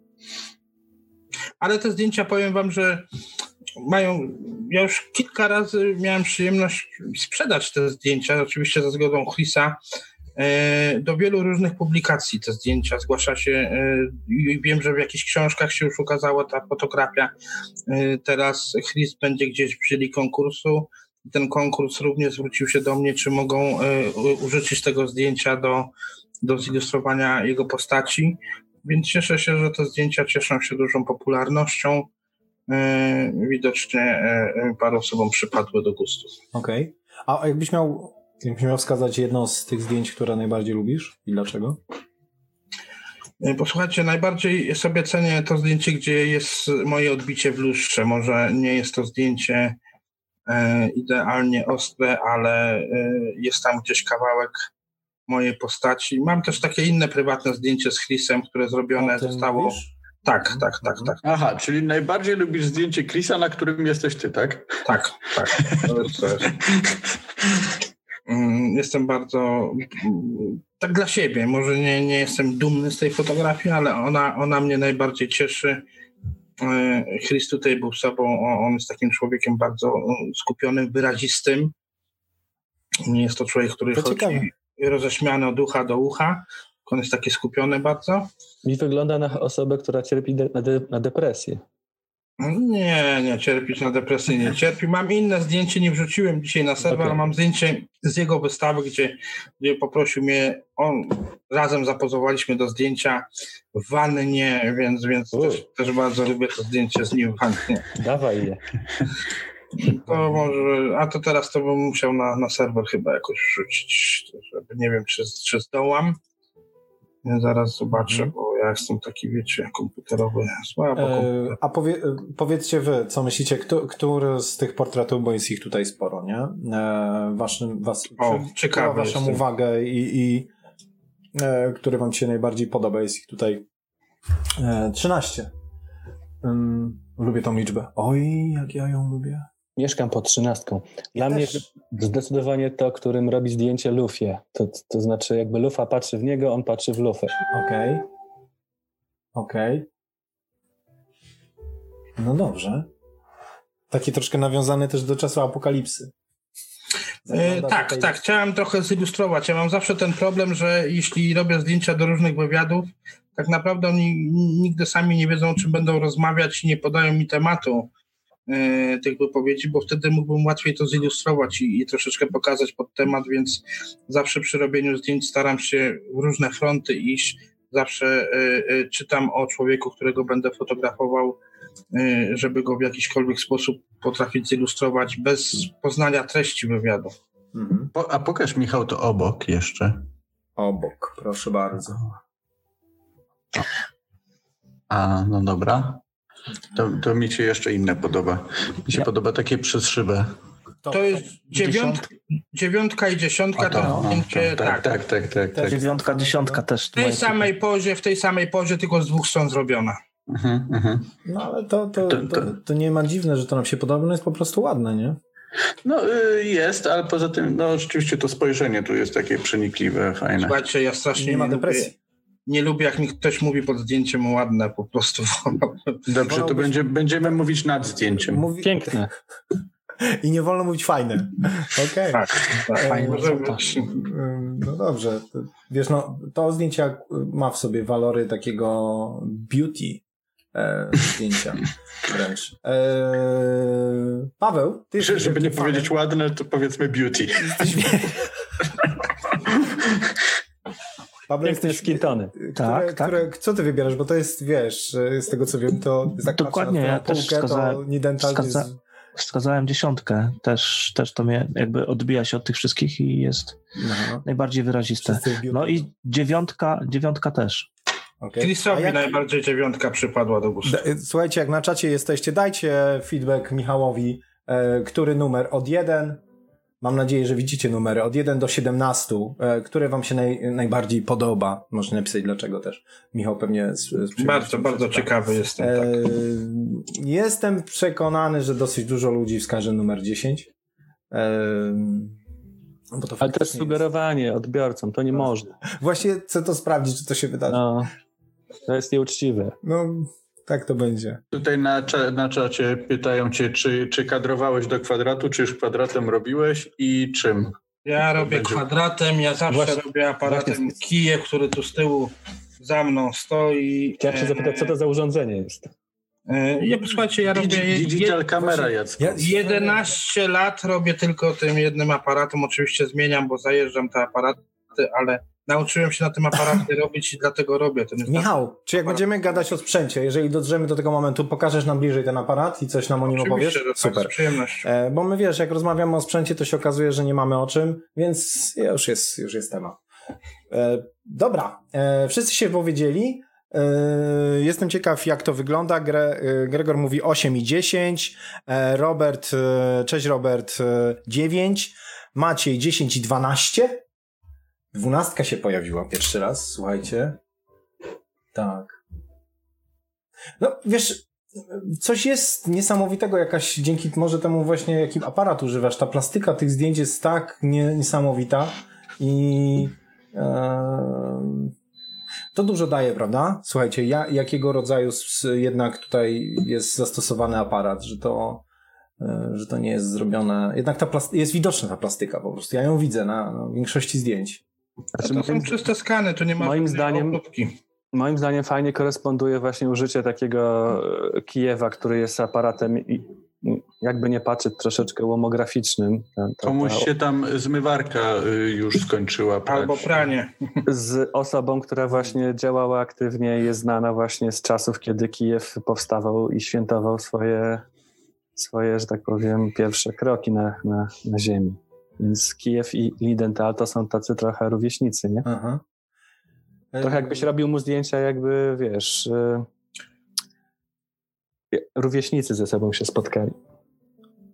Ale te zdjęcia, powiem wam, że mają, ja już kilka razy miałem przyjemność sprzedać te zdjęcia, oczywiście za zgodą Chrisa, E, do wielu różnych publikacji te zdjęcia zgłasza się e, wiem, że w jakichś książkach się już ukazała ta fotografia. E, teraz Chris będzie gdzieś jury konkursu. Ten konkurs również zwrócił się do mnie, czy mogą użyczyć tego zdjęcia do, do zilustrowania jego postaci. Więc cieszę się, że te zdjęcia cieszą się dużą popularnością. Widocznie paru osobom przypadły do gustu. Okej. Okay. A jakbyś miał Jakbyś miał wskazać jedno z tych zdjęć, które najbardziej lubisz i dlaczego? E, posłuchajcie, najbardziej sobie cenię to zdjęcie, gdzie jest moje odbicie w lustrze. Może nie jest to zdjęcie e, idealnie ostre, ale e, jest tam gdzieś kawałek mojej postaci. Mam też takie inne prywatne zdjęcie z Chrisem, które zrobione zostało. Mówisz? Tak, tak, tak, tak. Aha, czyli najbardziej lubisz zdjęcie Chrisa, na którym jesteś ty, tak? Tak, tak. To jest, to jest. Jestem bardzo tak dla siebie. Może nie, nie jestem dumny z tej fotografii, ale ona, ona mnie najbardziej cieszy. E, Chris tutaj był sobą, on jest takim człowiekiem bardzo skupionym, wyrazistym. Nie jest to człowiek, który to chodzi ciekawe. roześmiany od ucha do ucha. On jest taki skupiony bardzo. Mi wygląda na osobę, która cierpi de na, de na depresję. Nie, nie, cierpisz na depresję, nie cierpi. Mam inne zdjęcie, nie wrzuciłem dzisiaj na serwer, okay. mam zdjęcie z jego wystawy, gdzie, gdzie poprosił mnie, on, razem zapozowaliśmy do zdjęcia w wannie, więc, więc też, też, bardzo lubię to zdjęcie z nim wannie. Dawaj je. To może, a to teraz to bym musiał na, na serwer chyba jakoś wrzucić, żeby nie wiem, czy, czy zdołam. Zaraz zobaczę, mm. bo Ja jestem taki, wiecie, komputerowy, słabo. E, komputer. a powie, powiedzcie wy, co myślicie, kto, który z tych portretów, bo jest ich tutaj sporo, nie? E, waszym, was, O, przykuła waszą jestem. uwagę i, i e, który wam się najbardziej podoba. Jest ich tutaj e, 13. Ym, lubię tą liczbę. Oj, jak ja ją lubię. Mieszkam pod trzynastką. Dla Ja mnie też. zdecydowanie to, którym robi zdjęcie Lufie. To, to znaczy jakby Lufa patrzy w niego, on patrzy w Lufę. Okej. Okej. No dobrze. Taki troszkę nawiązany też do czasu apokalipsy. E, tak, tutaj- tak, chciałem trochę zilustrować. Ja mam zawsze ten problem, że jeśli robię zdjęcia do różnych wywiadów, tak naprawdę oni nigdy sami nie wiedzą, o czym będą rozmawiać i nie podają mi tematu tych wypowiedzi, bo wtedy mógłbym łatwiej to zilustrować i, i troszeczkę pokazać pod temat, więc zawsze przy robieniu zdjęć staram się w różne fronty iść. Zawsze e, e, czytam o człowieku, którego będę fotografował, e, żeby go w jakiśkolwiek sposób potrafić zilustrować bez poznania treści wywiadu. Mhm. Po, a pokaż Michał to obok jeszcze. Obok, proszę bardzo. A, no dobra. To, to mi się jeszcze inne podoba. Mi się Ja- podoba takie przez szybę. To jest dziewiątka, dziewiątka i dziesiątka, to to, o, zdjęcie, to, tak, tak, tak, tak, tak. Dziewiątka, dziesiątka też. W tej samej pozie, w tej samej pozie, tylko z dwóch stron zrobiona. Mhm, mhm. No ale to, to, To- to, to- to nie ma dziwne, że to nam się podoba, no jest po prostu ładne, nie? No y, jest, ale poza tym, no rzeczywiście to spojrzenie tu jest takie przenikliwe, fajne. Słuchajcie, ja strasznie Nie nie, ma lubię, depresji. Nie lubię, jak mi ktoś mówi pod zdjęciem ładne, po prostu. Dobrze, to będzie, będziemy mówić nad zdjęciem. Mówi... Piękne. I nie wolno mówić fajne. Okej. tak, tak, być. Ym, No dobrze. To, wiesz, no, to zdjęcie ak- ma w sobie walory takiego beauty e, zdjęcia wręcz. E, Paweł, ty Że- jesteś Żeby nie powiedzieć ładne, to powiedzmy beauty. Jesteś... Paweł, Piękne jesteś... skintony. Które, Tak, tak. Które, co ty wybierasz? Bo to jest, wiesz, e, z tego co wiem, to jest tak Dokładnie, na ja też półkę, to wskazałem- Nidental wskaza- jest... Wskazałem dziesiątkę. Też, też to mnie jakby odbija się od tych wszystkich i jest No, najbardziej wyraziste. No i dziewiątka, dziewiątka też. A Chrisowi jak- najbardziej dziewiątka przypadła do gustu. Da- Słuchajcie, jak na czacie jesteście, dajcie feedback Michałowi, e, który numer od 1, mam nadzieję, że widzicie numery, od 1 do 17, e, które wam się naj, najbardziej podoba. Można napisać dlaczego też. Michał pewnie z, z Bardzo, bardzo ciekawy jestem. E, Tak. Jestem przekonany, że dosyć dużo ludzi wskaże numer 10. E, no bo to Ale też faktycznie sugerowanie odbiorcom, to nie można. jest. Właśnie chcę to sprawdzić, czy to się wydarzy. No, No, to jest nieuczciwe. Tak to będzie. Tutaj na, cza, na czacie pytają cię, czy, czy kadrowałeś do kwadratu, czy już kwadratem robiłeś i czym? Ja robię będzie- kwadratem, ja zawsze Właśnie- robię aparatem właśnie- Kijew, który tu z tyłu za mną stoi. Chciałem się zapytać, co to za urządzenie jest? E, ja, słuchajcie, ja robię Digi- Digital kamera, Jacku. Ja- 11 lat robię tylko tym jednym aparatem. Oczywiście zmieniam, bo zajeżdżam te aparaty, ale nauczyłem się na tym aparacie robić i dlatego robię. To jest Michał, czy jak będziemy gadać o sprzęcie, jeżeli dodrzemy do tego momentu, pokażesz nam bliżej ten aparat i coś nam o nim Oczywiście, opowiesz? że tak, Super. z przyjemnością. E, bo my wiesz, jak rozmawiamy o sprzęcie, to się okazuje, że nie mamy o czym, więc już jest, już jest temat. E, dobra, e, wszyscy się powiedzieli. E, jestem ciekaw, jak to wygląda. Gre, e, Gregor mówi 8 i 10. E, Robert, cześć Robert, e, 9. Maciej 10 i 12. Dwunastka się pojawiła pierwszy raz, słuchajcie. Tak. No, wiesz, coś jest niesamowitego, jakaś dzięki może temu właśnie, jaki aparat używasz. Ta plastyka tych zdjęć jest tak nie, niesamowita i em, to dużo daje, prawda? Słuchajcie, ja, jakiego rodzaju jednak tutaj jest zastosowany aparat, że to, e, że to nie jest zrobione. Jednak ta jest widoczna ta plastyka po prostu. Ja ją widzę na, na większości zdjęć. Znaczy, To są moim, czyste skany, tu nie ma moim zdaniem- obróbki. moim zdaniem fajnie koresponduje właśnie użycie takiego e, Kijewa, który jest aparatem jakby nie patrzeć troszeczkę łomograficznym. Ta- ta- Komuś się tam zmywarka y, już skończyła. prać. Albo pranie. z osobą, która właśnie działała aktywnie i jest znana właśnie z czasów, kiedy Kijew powstawał i świętował swoje, swoje że tak powiem, pierwsze kroki na, na, na ziemi. Więc Kijew i Lidenthal to są tacy trochę rówieśnicy, nie? Aha. Trochę jakbyś robił mu zdjęcia jakby, wiesz, rówieśnicy ze sobą się spotkali.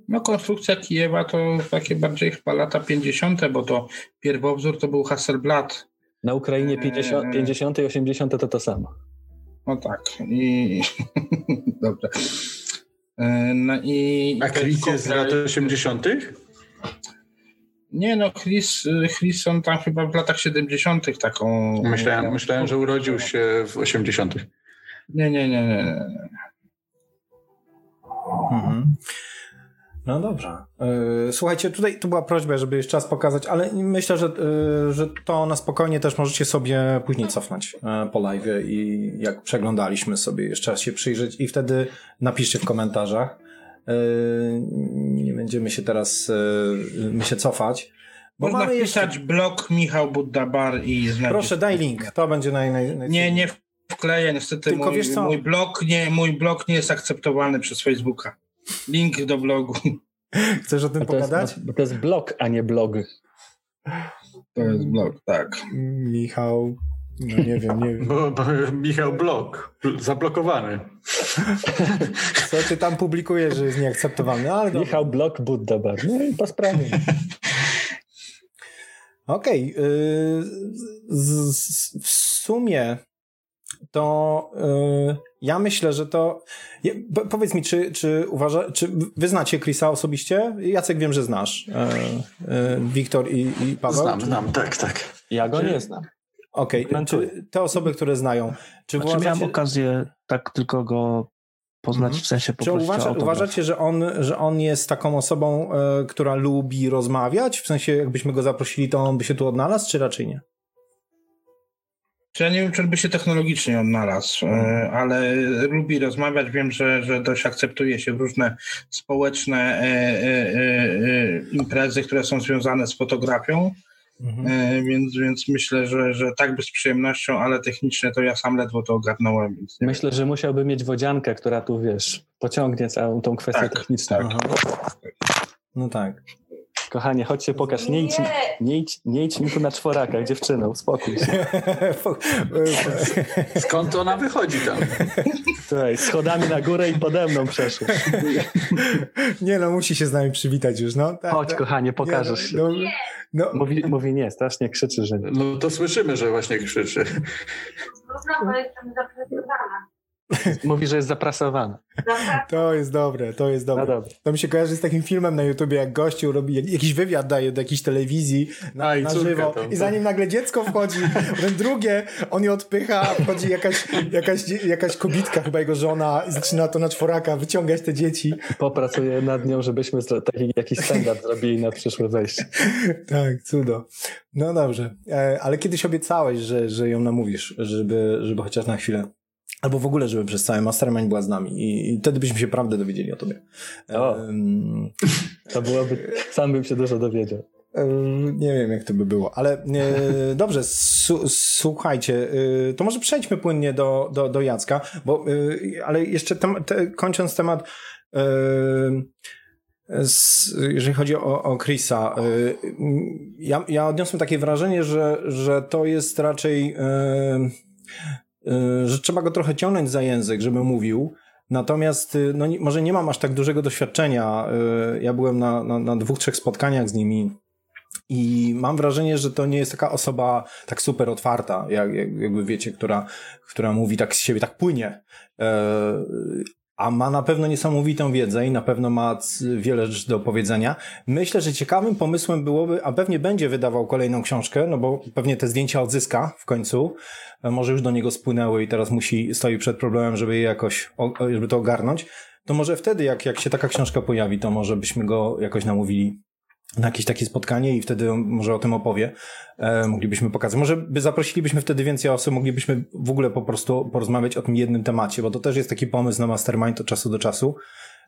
No konstrukcja Kijewa to takie bardziej chyba lata 50., bo to pierwowzór to był Hasselblad. Na Ukrainie 50, 50 i 80 to to samo. No tak. I dobra. No i, A Chris jest z lat 80.? Nie no, Chris, Chris on tam chyba w latach 70. taką. Myślałem, myślałem, że urodził się w 80. Nie, nie, nie, nie. Mhm. No dobrze. Słuchajcie, tutaj tu była prośba, żeby jeszcze czas pokazać, ale myślę, że, że to na spokojnie też możecie sobie później cofnąć po live i jak przeglądaliśmy sobie jeszcze raz się przyjrzeć i wtedy napiszcie w komentarzach. Nie będziemy się teraz my się cofać. Bo Można mamy pisać jeszcze... blog Michał Buddabar i znaleźć. Proszę, daj link. To będzie naj, naj, naj... Nie, nie wkleję. Niestety Tylko mój, wiesz co? mój blog nie, mój blog nie jest akceptowalny przez Facebooka. Link do blogu. Chcesz o tym pogadać? bo to jest blog, a nie blog. To jest blog, tak. Michał. No nie wiem, nie wiem. Bo, bo Michał blog. Zablokowany. Co ty tam publikujesz, że jest nieakceptowalny? Ale Michał blog Budda Bar. No i po sprawie. Okej. Okay. w sumie to yy, ja myślę, że to. powiedz mi, czy, czy uważa, czy wy znacie Chrisa osobiście? Jacek wiem, że znasz. Yy, yy, Wiktor i, i Paweł? Znam, znam, tak, tak. Ja go czy... nie znam. Okej, okay. te osoby, które znają. Czy znaczy, uważacie... miałem okazję tak tylko go poznać mhm. w sensie po Czy uważa, uważacie, że on, że on jest taką osobą, y, która lubi rozmawiać? W sensie, jakbyśmy go zaprosili, to on by się tu odnalazł, czy raczej nie? Ja nie wiem, czy by się technologicznie odnalazł, e, ale lubi rozmawiać. Wiem, że, że dość akceptuje się w różne społeczne e, e, imprezy, które są związane z fotografią. Mhm. Więc, więc myślę, że, że tak by z przyjemnością, ale technicznie to ja sam ledwo to ogarnąłem. myślę, że musiałby mieć wodziankę, która tu wiesz, pociągnie całą tą kwestię tak, techniczną. Tak. No tak. Kochanie, chodź się pokaż. Nie idź, nie idź, nie idź mi tu na czworaka, dziewczyno, uspokój się. Skąd ona wychodzi tam? Tutaj, schodami na górę i pode mną przeszło. Nie no, musi się z nami przywitać już, no. Tak, chodź, tak. kochanie, pokażesz się. No, no. Mówi, mówi nie, strasznie krzyczy, że nie. No to słyszymy, że właśnie krzyczy. No, jestem zaprezentowana. Mówi, że jest zaprasowana. To jest dobre, to jest dobre. No to mi się kojarzy z takim filmem na YouTubie, jak gościu robi jakiś wywiad daje do jakiejś telewizji na, A, i na żywo to, i zanim nagle dziecko wchodzi, ten drugie, on je odpycha, wchodzi jakaś, jakaś, jakaś kobitka, chyba jego żona i zaczyna to na czworaka wyciągać te dzieci. Popracuję nad nią, żebyśmy taki, jakiś standard zrobili na przyszłe wejście. Tak, cudo. No dobrze, e, ale kiedyś obiecałeś, że, że ją namówisz, żeby, żeby chociaż na chwilę Albo w ogóle, żeby przez cały mastermind była z nami i, i wtedy byśmy się prawdę dowiedzieli o tobie. O, um, to byłoby, sam bym się dużo dowiedział. Nie wiem, jak to by było, ale e, dobrze, su, słuchajcie, e, to może przejdźmy płynnie do, do, do Jacka, bo, e, ale jeszcze tem, te, kończąc temat, jeżeli chodzi o, o Chrisa, ja, ja odniosłem takie wrażenie, że, że to jest raczej że trzeba go trochę ciągnąć za język, żeby mówił. Natomiast y, no, może nie mam aż tak dużego doświadczenia. Y, ja byłem na, na, na dwóch, trzech spotkaniach z nimi i mam wrażenie, że to nie jest taka osoba tak super otwarta, jak, jakby wiecie, która, która mówi tak z siebie, tak płynie a ma na pewno niesamowitą wiedzę i na pewno ma wiele rzeczy do powiedzenia. Myślę, że ciekawym pomysłem byłoby, a pewnie będzie wydawał kolejną książkę, no bo pewnie te zdjęcia odzyska w końcu. E, może już do niego spłynęły i teraz musi, stoi przed problemem, żeby je jakoś, żeby to ogarnąć. To może wtedy, jak, jak się taka książka pojawi, to może byśmy go jakoś namówili na jakieś takie spotkanie i wtedy może o tym opowie. E, moglibyśmy pokazać. Może by zaprosilibyśmy wtedy więcej osób, moglibyśmy w ogóle po prostu porozmawiać o tym jednym temacie, bo to też jest taki pomysł na mastermind od czasu do czasu,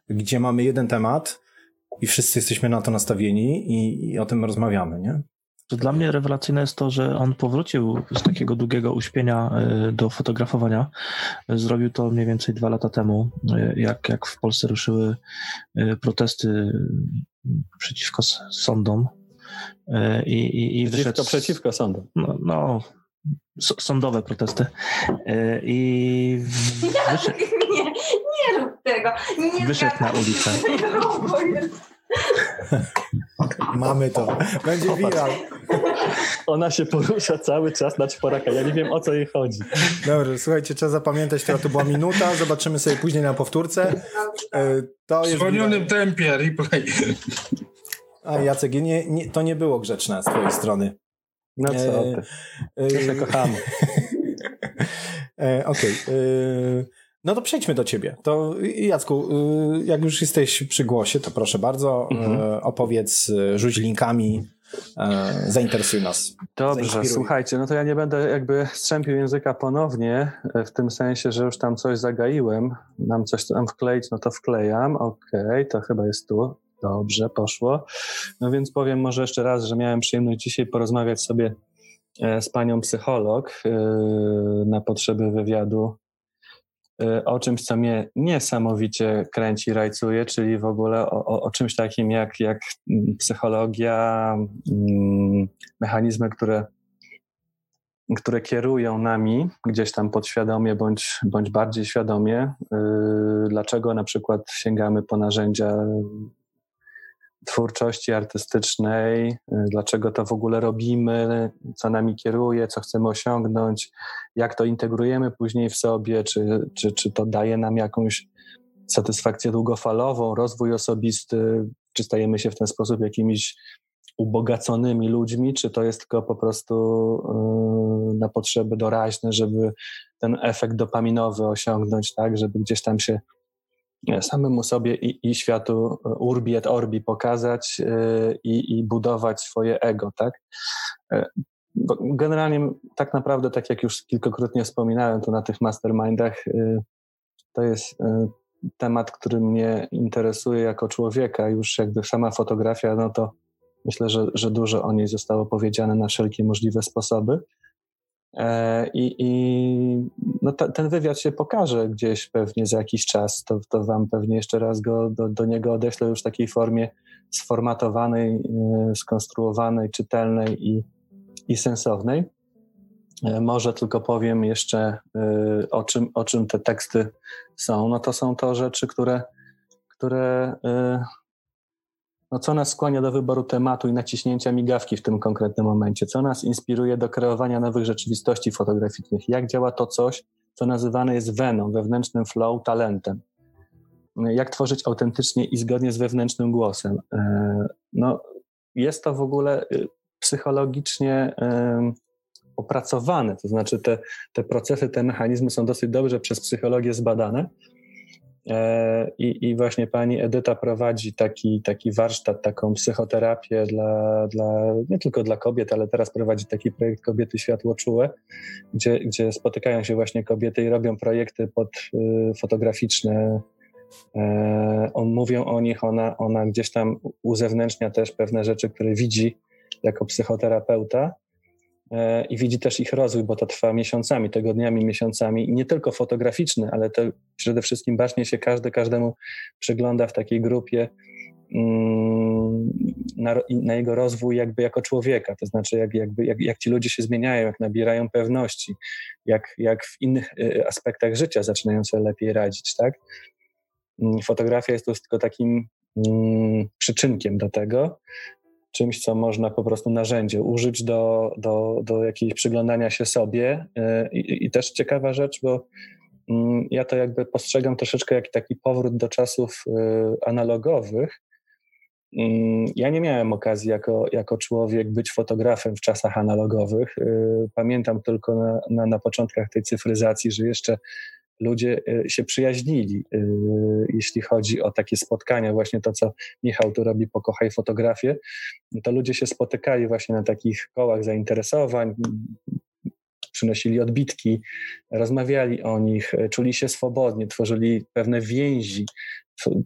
gdzie mamy jeden temat i wszyscy jesteśmy na to nastawieni i, i o tym rozmawiamy, nie? Dla mnie rewelacyjne jest to, że on powrócił z takiego długiego uśpienia e, do fotografowania. Zrobił to mniej więcej dwa lata temu, e, jak, jak w Polsce ruszyły e, protesty przeciwko sądom. I, i, i przeciwko, przeciwko sądom. No, no, sądowe protesty. I wyszedł, nie, nie rób tego. Nie wyszedł na ulicę. Mamy to. Będzie viral. Ona się porusza cały czas na czworaka. Ja nie wiem, o co jej chodzi. Dobrze, słuchajcie, trzeba zapamiętać, która to była minuta. Zobaczymy sobie później na powtórce. E, to w zwolnionym tempie, replay. A Jacek, nie, nie, to nie było grzeczne z twojej strony. No co ty. E, e, się kochamy. e, Okej. Okay. E, no to przejdźmy do ciebie. To Jacku, e, jak już jesteś przy głosie, to proszę bardzo, mhm. opowiedz, rzuć linkami, zainteresuj nas. Dobrze, słuchajcie, no to ja nie będę jakby strzępił języka ponownie, w tym sensie, że już tam coś zagaiłem, mam coś tam wkleić, no to wklejam, okej, okay, to chyba jest tu, Dobrze, poszło. No więc powiem może jeszcze raz, że miałem przyjemność dzisiaj porozmawiać sobie e, z panią psycholog e, na potrzeby wywiadu o czymś, co mnie niesamowicie kręci, rajcuje, czyli w ogóle o, o, o czymś takim jak, jak psychologia, mm, mechanizmy, które, które kierują nami gdzieś tam podświadomie bądź, bądź bardziej świadomie. Dlaczego na przykład sięgamy po narzędzia twórczości artystycznej, y, dlaczego to w ogóle robimy, co nami kieruje, co chcemy osiągnąć, jak to integrujemy później w sobie, czy, czy, czy to daje nam jakąś satysfakcję długofalową, rozwój osobisty, czy stajemy się w ten sposób jakimiś ubogaconymi ludźmi, czy to jest tylko po prostu yy, na potrzeby doraźne, żeby ten efekt dopaminowy osiągnąć, tak, żeby gdzieś tam się samemu sobie i, i światu e, urbi et orbi pokazać yy, i, budować swoje ego, tak? Yy, generalnie tak naprawdę, tak jak już kilkakrotnie wspominałem tu na tych mastermindach, to jest temat, który mnie interesuje jako człowieka, już jakby sama fotografia, no to myślę, że, że dużo o niej zostało powiedziane na wszelkie możliwe sposoby. E, I, i no ten wywiad się pokaże gdzieś pewnie za jakiś czas. To, to wam pewnie jeszcze raz go do, do niego odeślę już w takiej formie sformatowanej, e, skonstruowanej, czytelnej i, i sensownej. E, może tylko powiem jeszcze, o czym, o czym te teksty są. No to są to rzeczy, które, które no co nas skłania do wyboru tematu i naciśnięcia migawki w tym konkretnym momencie? Co nas inspiruje do kreowania nowych rzeczywistości fotograficznych? Jak działa to coś, co nazywane jest weną, wewnętrznym flow, talentem? Jak tworzyć autentycznie i zgodnie z wewnętrznym głosem? E, no, jest to w ogóle y, psychologicznie opracowane, to znaczy te, te procesy, te mechanizmy są dosyć dobrze przez psychologię zbadane I, I, właśnie pani Edyta prowadzi taki, taki warsztat, taką psychoterapię dla, dla, nie tylko dla kobiet, ale teraz prowadzi taki projekt Kobiety Światłoczułe, gdzie, gdzie spotykają się właśnie kobiety i robią projekty pod, y, fotograficzne. E, on, mówią o nich, ona, ona gdzieś tam uzewnętrznia też pewne rzeczy, które widzi jako psychoterapeuta E, i widzi też ich rozwój, bo to trwa miesiącami, tygodniami, miesiącami. I nie tylko fotograficzny, ale to przede wszystkim bacznie się każdy każdemu przygląda w takiej grupie mm, na, na, jego rozwój jakby jako człowieka, to znaczy jak, jakby, jak, jak ci ludzie się zmieniają, jak nabierają pewności, jak, jak w innych e, aspektach życia zaczynają sobie lepiej radzić, tak? Mm, fotografia jest tu tylko takim mm, przyczynkiem do tego, czymś, co można po prostu narzędzie użyć do, do, do jakiegoś przyglądania się sobie. Y, I, I, też ciekawa rzecz, bo mm, ja to jakby postrzegam troszeczkę jak taki powrót do czasów y, analogowych. Mm, ja nie miałem okazji jako, jako człowiek być fotografem w czasach analogowych. Y, pamiętam tylko na, na, na początkach tej cyfryzacji, że jeszcze ludzie y, się przyjaźnili, y, jeśli chodzi o takie spotkania, właśnie to, co Michał tu robi, pokochaj fotografię, to ludzie się spotykali właśnie na takich kołach zainteresowań, przynosili odbitki, rozmawiali o nich, y, czuli się swobodnie, tworzyli pewne więzi,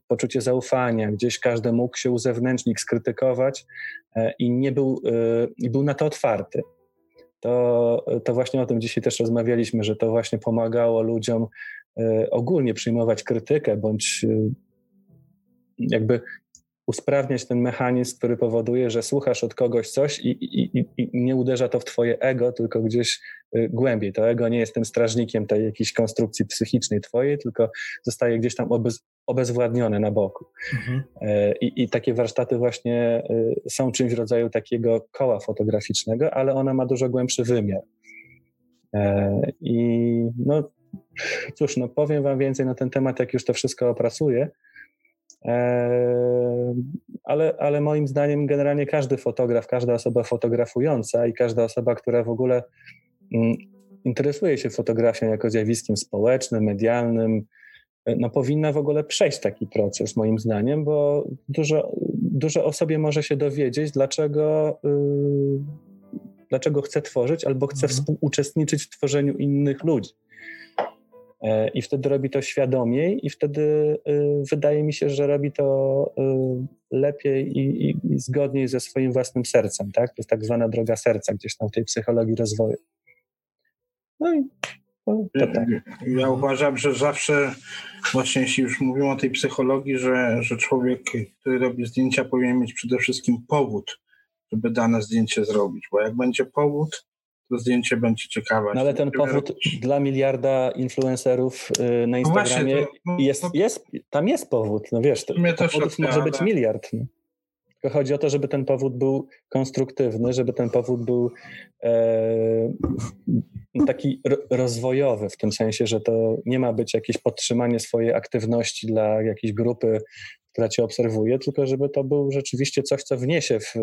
poczucie zaufania, gdzieś każdy mógł się uzewnętrznić, skrytykować i nie był, i był na to otwarty to, to właśnie o tym dzisiaj też rozmawialiśmy, że to właśnie pomagało ludziom e, ogólnie przyjmować krytykę, bądź e, jakby usprawniać ten mechanizm, który powoduje, że słuchasz od kogoś coś i, i, i nie uderza to w twoje ego, tylko gdzieś y, głębiej. To ego nie jest tym strażnikiem tej jakiejś konstrukcji psychicznej twojej, tylko zostaje gdzieś tam obez, obezwładnione na boku. Mhm. E, I, I, takie warsztaty właśnie y, są czymś w rodzaju takiego koła fotograficznego, ale ona ma dużo głębszy wymiar. E, I no cóż, no powiem wam więcej na ten temat, jak już to wszystko opracuję, ale, ale moim zdaniem generalnie każdy fotograf, każda osoba fotografująca i każda osoba, która w ogóle mm, interesuje się fotografią jako zjawiskiem społecznym, medialnym, no powinna w ogóle przejść taki proces, moim zdaniem, bo dużo, dużo o sobie może się dowiedzieć, dlaczego, yy, dlaczego chce tworzyć albo chce mhm. współuczestniczyć w tworzeniu innych ludzi. E, I wtedy robi to świadomiej, i wtedy y, wydaje mi się, że robi to y, lepiej i, i, i, zgodniej ze swoim własnym sercem. Tak? To jest tak zwana droga serca gdzieś tam w tej psychologii rozwoju. No i ja, tak. ja uważam, że zawsze, właśnie jeśli już mówimy o tej psychologii, że, że człowiek, który robi zdjęcia, powinien mieć przede wszystkim powód, żeby dane zdjęcie zrobić, bo jak będzie powód, to zdjęcie będzie ciekawe. No ale ten powód dla miliarda influencerów y, na Instagramie no właśnie, to, no, jest, jest, tam jest powód, no wiesz, to, może być miliard. No. Tylko chodzi o to, żeby ten powód był konstruktywny, żeby ten powód był e, taki rozwojowy, w tym sensie, że to nie ma być jakieś podtrzymanie swojej aktywności dla jakiejś grupy, która cię obserwuje, tylko żeby to był rzeczywiście coś, co wniesie w,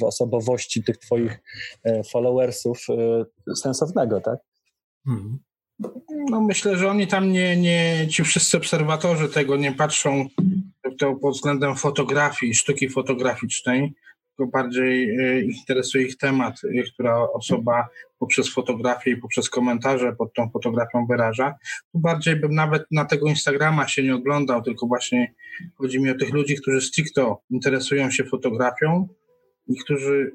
w osobowości tych twoich e, followersów e, sensownego, tak? Hmm. No myślę, że oni tam nie, nie, ci wszyscy obserwatorzy tego nie patrzą to pod względem fotografii, sztuki fotograficznej, tylko bardziej e, interesuje ich temat, e, która osoba poprzez fotografię i poprzez komentarze pod tą fotografią wyraża. Tu bardziej bym nawet na tego Instagrama się nie oglądał, tylko właśnie chodzi mi o tych ludzi, którzy stricto interesują się fotografią i którzy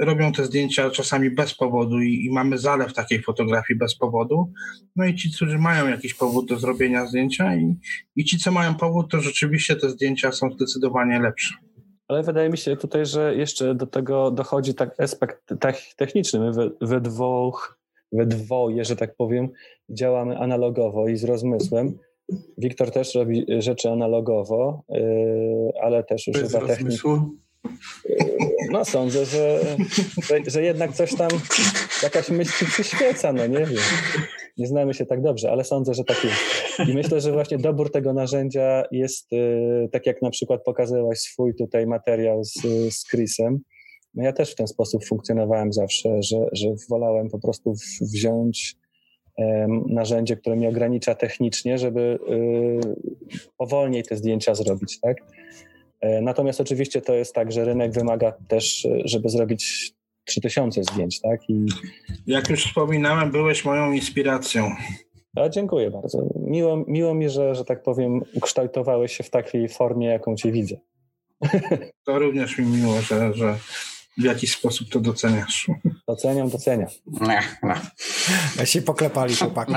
robią te zdjęcia czasami bez powodu i, i, mamy zalew takiej fotografii bez powodu. No i ci, którzy mają jakiś powód do zrobienia zdjęcia i, i ci, co mają powód, to rzeczywiście te zdjęcia są zdecydowanie lepsze. Ale wydaje mi się tutaj, że jeszcze do tego dochodzi tak aspekt techniczny. My we, we dwóch, we dwoje, że tak powiem, działamy analogowo i z rozmysłem. Wiktor też robi rzeczy analogowo, yy, ale też używa techniki. No sądzę, że, że, że, jednak coś tam, jakaś myśl przyświeca, no nie wiem. Nie znamy się tak dobrze, ale sądzę, że tak jest. I myślę, że właśnie dobór tego narzędzia jest, y, tak jak na przykład pokazywałaś swój tutaj materiał z, z Chrisem, no ja też w ten sposób funkcjonowałem zawsze, że, że wolałem po prostu wziąć narzędzie, które mnie ogranicza technicznie, żeby y, powolniej te zdjęcia zrobić, tak? E, natomiast oczywiście to jest tak, że rynek wymaga też, e, żeby zrobić 3000 zdjęć, tak? I... Jak już wspominałem, byłeś moją inspiracją. A, dziękuję bardzo. Miło, miło mi, że, że tak powiem, ukształtowałeś się w takiej formie, jaką cię widzę. To również mi miło, że, że w jakiś sposób to doceniasz. Doceniam, doceniam. Ja się poklepali chłopaki.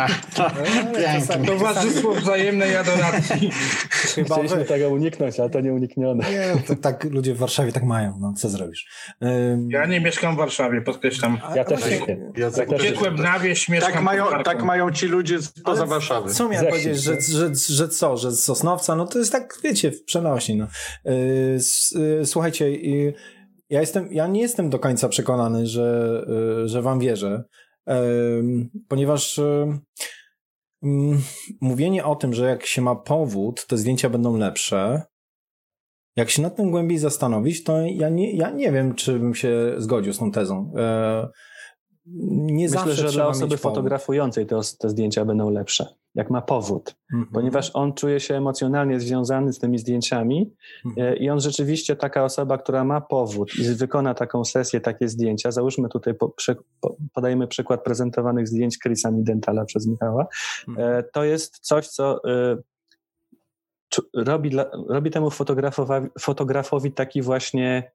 Towarzystwo wzajemnej adoracji. Chyba Chcieliśmy wy... tego uniknąć, ale to nie uniknione. Nie, to tak ludzie w Warszawie tak mają, no co zrobisz. Um... Ja nie mieszkam w Warszawie, podkreślam. Ja też nie. Ja Uciekłem na wieś, mieszkam tak mają, tak mają ci ludzie poza Warszawy. Co miałem powiedzieć, że, że, że co, że z Sosnowca, no to jest tak, wiecie, w przenośni. No. Yy, słuchajcie, yy, ja, jestem, ja nie jestem do końca przekonany, że, y, że wam wierzę, ponieważ y, mm, mówienie o tym, że jak się ma powód, te zdjęcia będą lepsze, jak się nad tym głębiej zastanowić, to ja nie, ja nie wiem, czy bym się zgodził z tą tezą. Nie Myślę, że dla osoby fotografującej te, te zdjęcia będą lepsze jak ma powód, mm -hmm. ponieważ on czuje się emocjonalnie związany z tymi zdjęciami mm -hmm. i on rzeczywiście taka osoba, która ma powód i wykona taką sesję, takie zdjęcia, załóżmy tutaj, po, przy, po, podajemy przykład prezentowanych zdjęć Chrisa Midentala przez Michała, mm -hmm. to jest coś, co e, robi, dla, robi temu fotografowi, fotografowi taki właśnie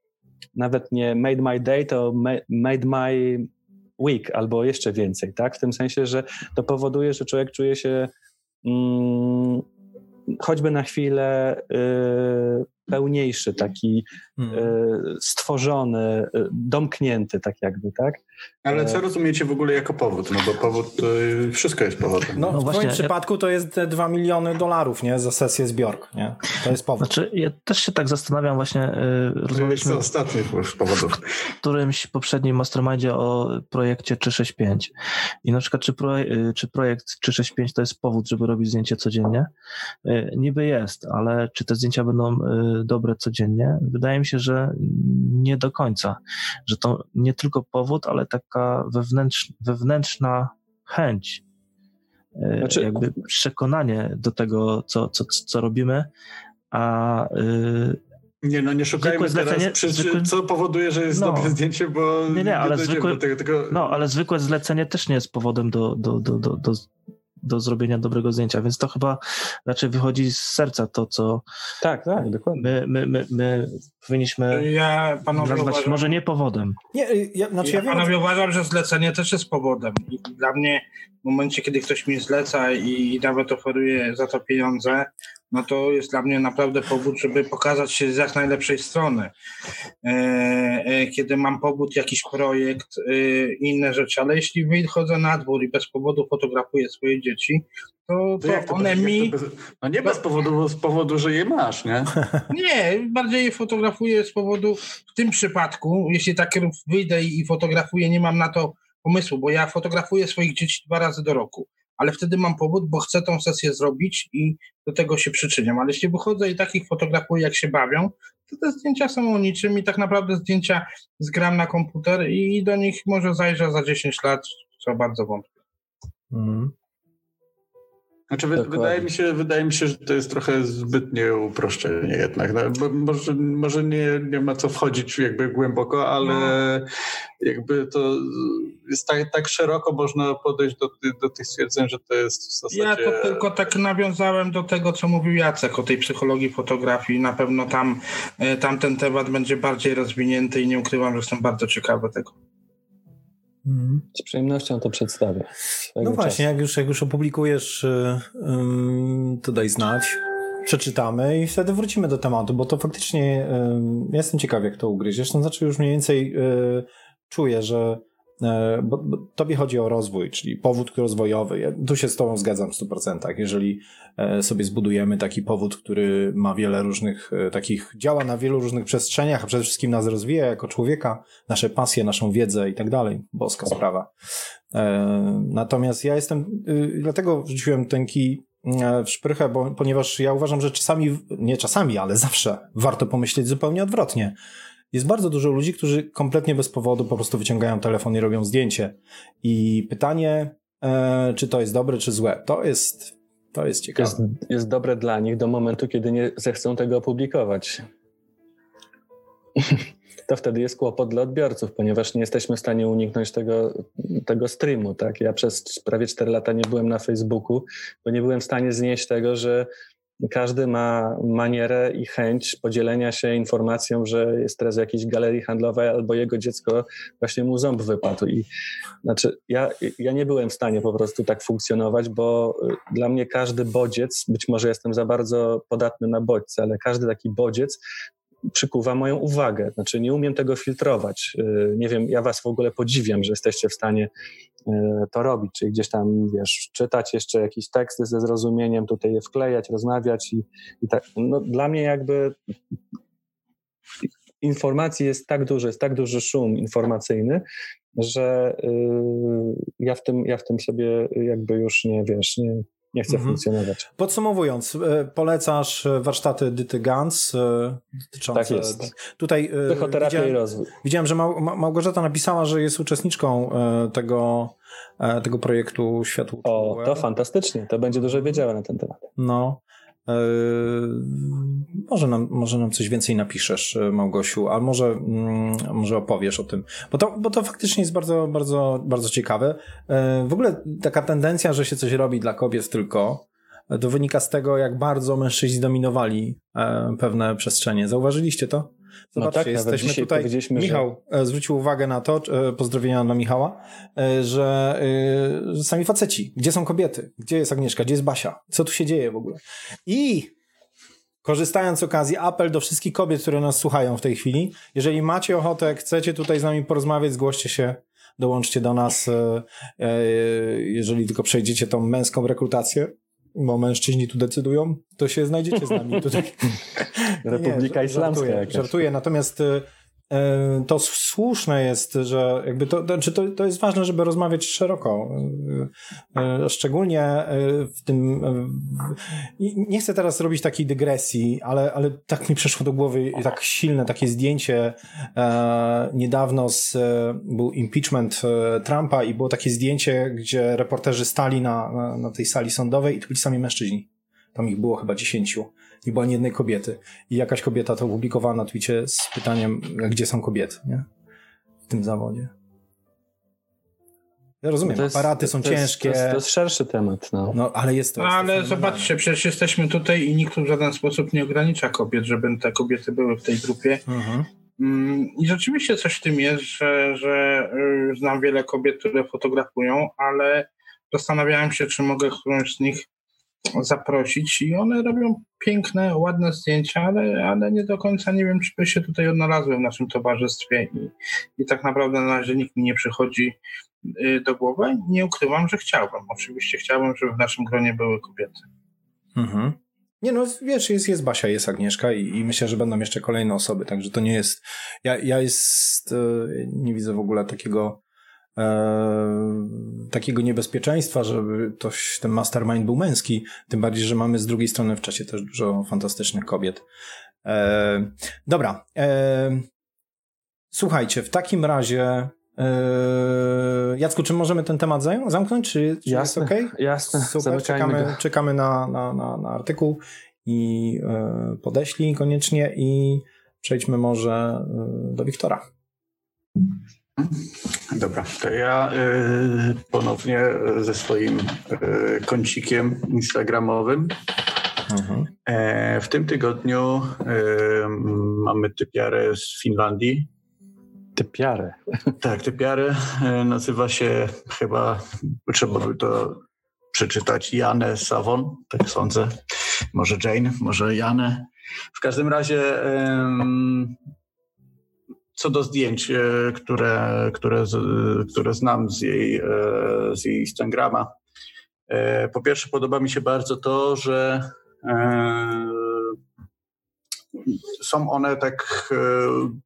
nawet nie made my day, to made my week albo jeszcze więcej, tak? W tym sensie, że to powoduje, że człowiek czuje się mm, choćby na chwilę y, pełniejszy, taki Hmm. e, stworzony, e, domknięty tak jakby, tak? Ale co E, rozumiecie w ogóle jako powód? No bo powód, to wszystko jest powodem. No, No w właśnie, twoim ja- przypadku to jest te 2 miliony dolarów, nie? Za sesję zbiork, nie? To jest powód. Znaczy, ja też się tak zastanawiam właśnie, To jest rozmawialiśmy z ostatnich powodów. w którymś poprzednim mastermindzie o projekcie 365 i na przykład czy, pro, y, czy projekt 365 to jest powód, żeby robić zdjęcie codziennie? Niby jest, ale czy te zdjęcia będą dobre codziennie? Wydaje mi się, że nie do końca, że to nie tylko powód, ale taka wewnętrz, wewnętrzna chęć, y, Znaczy- jakby przekonanie do tego, co, co, co robimy, a y, Nie, no nie szukajmy Zwykłe teraz przyczyn, zwykłym- co powoduje, że jest No. dobre zdjęcie, bo Nie, nie, ale dojdziemy zwykłe- tego. No, ale zwykłe zlecenie też nie jest powodem do, do, do, do, do, do zrobienia dobrego zdjęcia, więc to chyba raczej wychodzi z serca to, co Tak, tak, dokładnie. my, my, my, my powinniśmy Ja panowie nazwać uważam, może nie powodem. Nie, y, ja, znaczy ja ja wiem, panowie uważam, że zlecenie też jest powodem. I dla mnie w momencie, kiedy ktoś mi zleca i nawet oferuje za to pieniądze, no to jest dla mnie naprawdę powód, żeby pokazać się z jak najlepszej strony. E, e, kiedy mam powód, jakiś projekt, e, inne rzeczy, ale jeśli wychodzę na dwór i bez powodu fotografuję swoje dzieci, to, To to one jak mi... bez, no nie bez powodu, bo z powodu, że je masz, nie? Nie, bardziej je fotografuję z powodu, w tym przypadku, jeśli tak wyjdę i fotografuję, nie mam na to pomysłu, bo ja fotografuję swoich dzieci dwa razy do roku, ale wtedy mam powód, bo chcę tą sesję zrobić i do tego się przyczyniam. Ale jeśli wychodzę i takich fotografuję, jak się bawią, to te zdjęcia są o niczym i tak naprawdę zdjęcia zgram na komputer i do nich może zajrzę za 10 lat, co bardzo wątpię. Mhm. Znaczy, Dokładnie. wydaje, mi się, wydaje mi się, że to jest trochę zbytnie uproszczenie jednak. No, bo może może nie, nie ma co wchodzić jakby głęboko, ale jakby to jest tak, tak szeroko można podejść do, do tych stwierdzeń, że to jest w zasadzie... Ja to tylko tak nawiązałem do tego, co mówił Jacek o tej psychologii fotografii. Na pewno tam, e, tam ten temat będzie bardziej rozwinięty i nie ukrywam, że jestem bardzo ciekawy tego. Mhm. Z przyjemnością to przedstawię. No właśnie, czasu. jak już, jak już opublikujesz, y, to daj znać, przeczytamy i wtedy wrócimy do tematu, bo to faktycznie ja jestem ciekaw, jak to ugryziesz. To znaczy już mniej więcej y, czuję, że bo, bo tobie chodzi o rozwój, czyli powód rozwojowy. Ja tu się z tobą zgadzam w 100%. Jeżeli e, sobie zbudujemy taki powód, który ma wiele różnych e, takich, działa na wielu różnych przestrzeniach, a przede wszystkim nas rozwija jako człowieka, nasze pasje, naszą wiedzę i tak dalej. Boska sprawa. E, Natomiast ja jestem, y, dlatego wrzuciłem ten kij e, w szprychę, bo, ponieważ ja uważam, że czasami, nie czasami, ale zawsze warto pomyśleć zupełnie odwrotnie. Jest bardzo dużo ludzi, którzy kompletnie bez powodu po prostu wyciągają telefon i robią zdjęcie. I pytanie, e, czy to jest dobre, czy złe, to jest, to jest ciekawe. Jest, jest dobre dla nich do momentu, kiedy nie zechcą tego opublikować. To wtedy jest kłopot dla odbiorców, ponieważ nie jesteśmy w stanie uniknąć tego, tego streamu. Tak? Ja przez prawie 4 lata nie byłem na Facebooku, bo nie byłem w stanie znieść tego, że każdy ma manierę i chęć podzielenia się informacją, że jest teraz w jakiejś galerii handlowej albo jego dziecko właśnie mu ząb wypadł. I znaczy, ja, ja nie byłem w stanie po prostu tak funkcjonować, bo y, dla mnie każdy bodziec, być może jestem za bardzo podatny na bodźce, ale każdy taki bodziec przykuwa moją uwagę. Znaczy, nie umiem tego filtrować. Y, Nie wiem, ja was w ogóle podziwiam, że jesteście w stanie to robić, czyli gdzieś tam, wiesz, czytać jeszcze jakieś teksty ze zrozumieniem, tutaj je wklejać, rozmawiać i, i tak. No, dla mnie jakby informacji jest tak dużo, jest tak duży szum informacyjny, że y, ja, w tym, ja w tym sobie jakby już nie, wiesz, nie, nie chcę Mhm. funkcjonować. Podsumowując, e, polecasz e, warsztaty Dyty Gans e, dotyczące... Tak jest. Tutaj Psychoterapia i widziałem, rozwój. widziałem, że Mał, Ma- Małgorzata napisała, że jest uczestniczką tego, tego projektu Światło O, to fantastycznie, to będzie dużo wiedziała na ten temat. No. E, może, nam, może nam coś więcej napiszesz, e, Małgosiu, a może, mm, może opowiesz o tym. Bo to, bo to faktycznie jest bardzo, bardzo, bardzo ciekawe. E, w ogóle taka tendencja, że się coś robi dla kobiet tylko, to wynika z tego, jak bardzo mężczyźni dominowali e, pewne przestrzenie. Zauważyliście to? Zobaczcie, tak, nawet jesteśmy tutaj. że- Michał e, zwrócił uwagę na to, e, pozdrowienia dla Michała, e, że, e, że sami faceci, gdzie są kobiety? Gdzie jest Agnieszka? Gdzie jest Basia? Co tu się dzieje w ogóle? I korzystając z okazji, apel do wszystkich kobiet, które nas słuchają w tej chwili. Jeżeli macie ochotę, chcecie tutaj z nami porozmawiać, zgłoście się, dołączcie do nas, jeżeli tylko przejdziecie tą męską rekrutację, bo mężczyźni tu decydują, to się znajdziecie z nami tutaj. Republika Nie, Islamska żartuję, jakaś. żartuję, natomiast e, e, to słuszne jest, że jakby to, to, znaczy to, to jest ważne, żeby rozmawiać szeroko. E, Szczególnie w tym. Nie chcę teraz robić takiej dygresji, ale, ale tak mi przeszło do głowy tak silne takie zdjęcie. Niedawno z, był impeachment Trumpa i było takie zdjęcie, gdzie reporterzy stali na, na, na tej sali sądowej i to byli sami mężczyźni. Tam ich było chyba dziesięciu. Nie było ani jednej kobiety. I jakaś kobieta to opublikowała na Twicie z pytaniem, gdzie są kobiety, nie? W tym zawodzie. Ja rozumiem, To jest- aparaty są to jest- ciężkie, To jest, to jest szerszy temat. No. no ale jest to. No, jest to ale fenomenalne. zobaczcie, przecież jesteśmy tutaj i nikt w żaden sposób nie ogranicza kobiet, żeby te kobiety były w tej grupie. Mhm. Mm, I rzeczywiście coś w tym jest, że, że y, znam wiele kobiet, które fotografują, ale zastanawiałem się, czy mogę którąś z nich zaprosić i one robią piękne, ładne zdjęcia, ale, ale nie do końca nie wiem, czy by się tutaj odnalazły w naszym towarzystwie i, i tak naprawdę na razie nikt mi nie przychodzi y, do głowy. Nie ukrywam, że chciałbym. Oczywiście chciałbym, żeby w naszym gronie były kobiety. Mhm. Nie no, wiesz, jest, jest Basia, jest Agnieszka i, i myślę, że będą jeszcze kolejne osoby, także to nie jest... Ja, ja jest... e, Nie widzę w ogóle takiego takiego niebezpieczeństwa, żeby ktoś, ten mastermind był męski, tym bardziej, że mamy z drugiej strony w czasie też dużo fantastycznych kobiet. E, dobra. E, słuchajcie, w takim razie e, Jacku, czy możemy ten temat zająć, zamknąć, czy, czy Jasne, jest okej? jasne. Super, czekamy, go. czekamy na, na, na, na artykuł i e, podeślij koniecznie i przejdźmy może e, do Wiktora. Dobra, to ja y, ponownie ze swoim y, kącikiem instagramowym. E, w tym tygodniu y, mamy typiarę z Finlandii. Typiarę. Tak, typiarę e, nazywa się chyba, trzeba by to przeczytać, Janę Savon, tak sądzę. Może Jane, może Janę. W każdym razie co do zdjęć, e, które, które, które znam z jej, e, z jej Instagrama. E, Po pierwsze podoba mi się bardzo to, że są one tak e,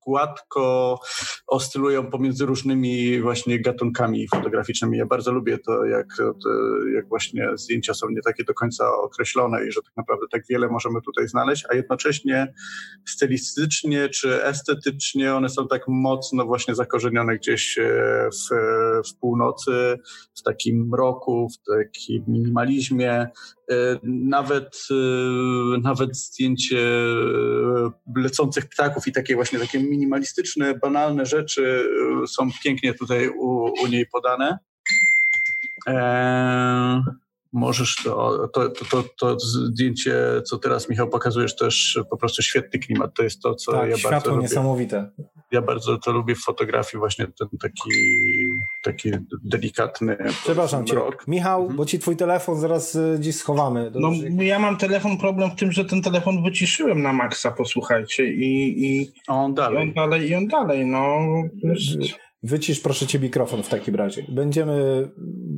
gładko oscylują pomiędzy różnymi właśnie gatunkami fotograficznymi. Ja bardzo lubię to, jak, to, jak właśnie zdjęcia są nie takie do końca określone i że tak naprawdę tak wiele możemy tutaj znaleźć, a jednocześnie stylistycznie czy estetycznie one są tak mocno właśnie zakorzenione gdzieś e, w, w północy, w takim mroku, w takim minimalizmie. E, Nawet, e, nawet zdjęcie e, lecących ptaków i takie właśnie takie minimalistyczne, banalne rzeczy są pięknie tutaj u, u niej podane. E, możesz to, to, to, to, to zdjęcie, co teraz Michał pokazujesz, też po prostu świetny klimat. To jest to, co tak, ja bardzo światło lubię niesamowite. ja bardzo to lubię w fotografii, właśnie ten taki, taki delikatny Przepraszam cię. mrok. Michał, Mhm. bo ci twój telefon zaraz e, gdzieś schowamy. No, ja mam telefon, problem w tym, że ten telefon wyciszyłem na maksa, posłuchajcie, i, i, A on i on dalej. dalej, i on dalej, no. Wycisz proszę cię mikrofon w takim razie. Będziemy...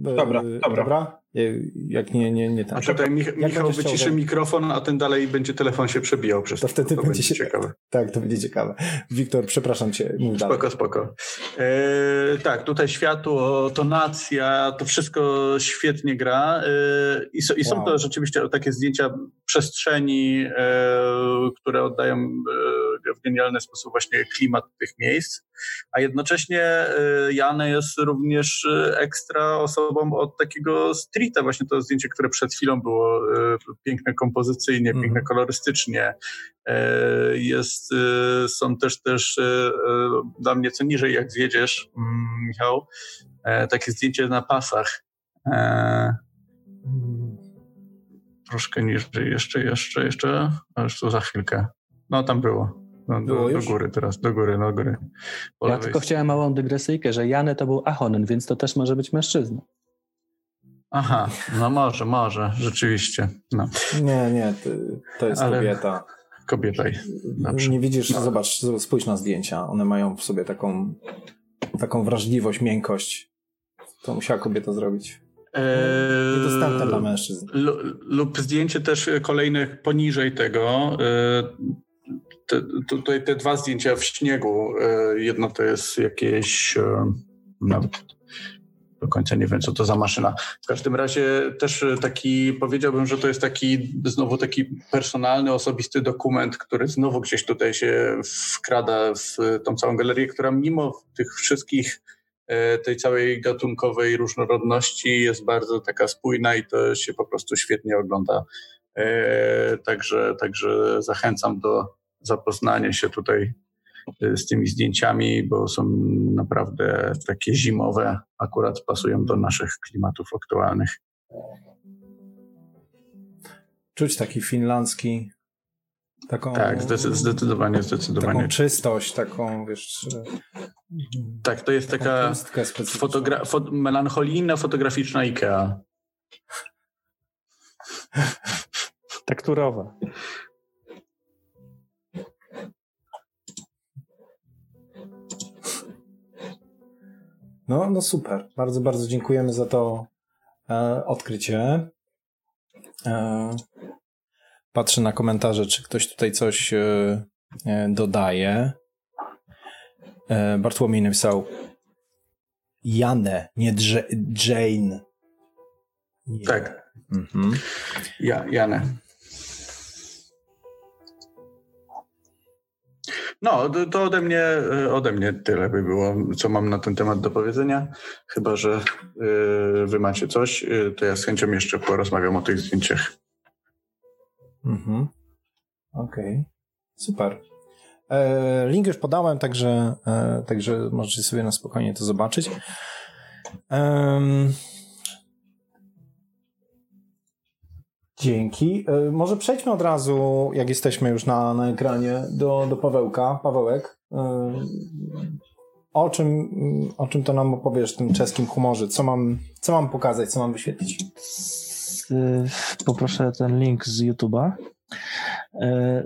e, Dobra, dobra. dobra? E, Jak nie, nie, nie ten. A tutaj Mich- Michał wyciszy mikrofon, a ten dalej będzie telefon się przebijał przez To wtedy to będzie się... ciekawe. Tak, to będzie ciekawe. Wiktor, przepraszam cię, mów dalej. Spoko, spoko. E, tak, tutaj światło, tonacja, to wszystko świetnie gra. E, I, so, i są Wow. to rzeczywiście takie zdjęcia przestrzeni, e, które oddają e, w genialny sposób właśnie klimat tych miejsc. A jednocześnie e, Jane jest również ekstra osobą od takiego streeta. Właśnie to zdjęcie, które przed chwilą było e, piękne kompozycyjnie, Mhm. piękne kolorystycznie. E, Jest, e, są też też dla mnie co niżej jak zjedziesz, mm, Michał, takie zdjęcie na pasach. E, Troszkę niżej, jeszcze, jeszcze, jeszcze, a już tu za chwilkę. No tam było. No, do, do góry teraz, do góry, do góry. Po Ja tylko chciałem małą dygresyjkę, że Jany to był Ahonen, więc to też może być mężczyzna. Aha, no może, może, rzeczywiście. No. Nie, nie, to jest Ale- kobieta. Kobieta. Dobrze. Nie widzisz, No. zobacz, spójrz na zdjęcia. One mają w sobie taką, taką wrażliwość, miękkość. To musiała kobieta zrobić. Eee, Niedostępne dla mężczyzn. Lu- lub zdjęcie też kolejne poniżej tego. e, Te, tutaj te dwa zdjęcia w śniegu. e, Jedno to jest jakieś. e, Nawet do końca nie wiem, co to za maszyna. W każdym razie też taki, powiedziałbym, że to jest taki znowu taki personalny, osobisty dokument, który znowu gdzieś tutaj się wkrada w tą całą galerię, która mimo tych wszystkich e, tej całej gatunkowej różnorodności jest bardzo taka spójna i to się po prostu świetnie ogląda. E, Także, także zachęcam do zapoznania się tutaj e, z tymi zdjęciami, bo są naprawdę takie zimowe, akurat pasują do naszych klimatów aktualnych. Czuć taki finlandzki, taką, Tak, zdecy- zdecydowanie, taką zdecydowanie. czystość, taką, wiesz, Tak, to jest taka fotogra- fo- melancholijna, fotograficzna Ikea. Tekturowa. No, no super. Bardzo, bardzo dziękujemy za to e, odkrycie. E, patrzę na komentarze, czy ktoś tutaj coś e, e, dodaje. E, Bartłomiej napisał Janę, nie Jane. Tak. Mhm. Ja, Janę. No, to, ode mnie, e, ode mnie tyle by było, co mam na ten temat do powiedzenia. Chyba, że e, wy macie coś, e, to ja z chęcią jeszcze porozmawiam o tych zdjęciach. Mhm. Okej. Super. E, link już podałem, także, także możecie sobie na spokojnie to zobaczyć. Em, dzięki. E, może przejdźmy od razu, jak jesteśmy już na, na ekranie, do, do Pawełka. Pawełek, e, o czym, o czym to nam opowiesz w tym czeskim humorze? Co mam, co mam pokazać, co mam wyświetlić? Y, poproszę ten link z YouTube'a.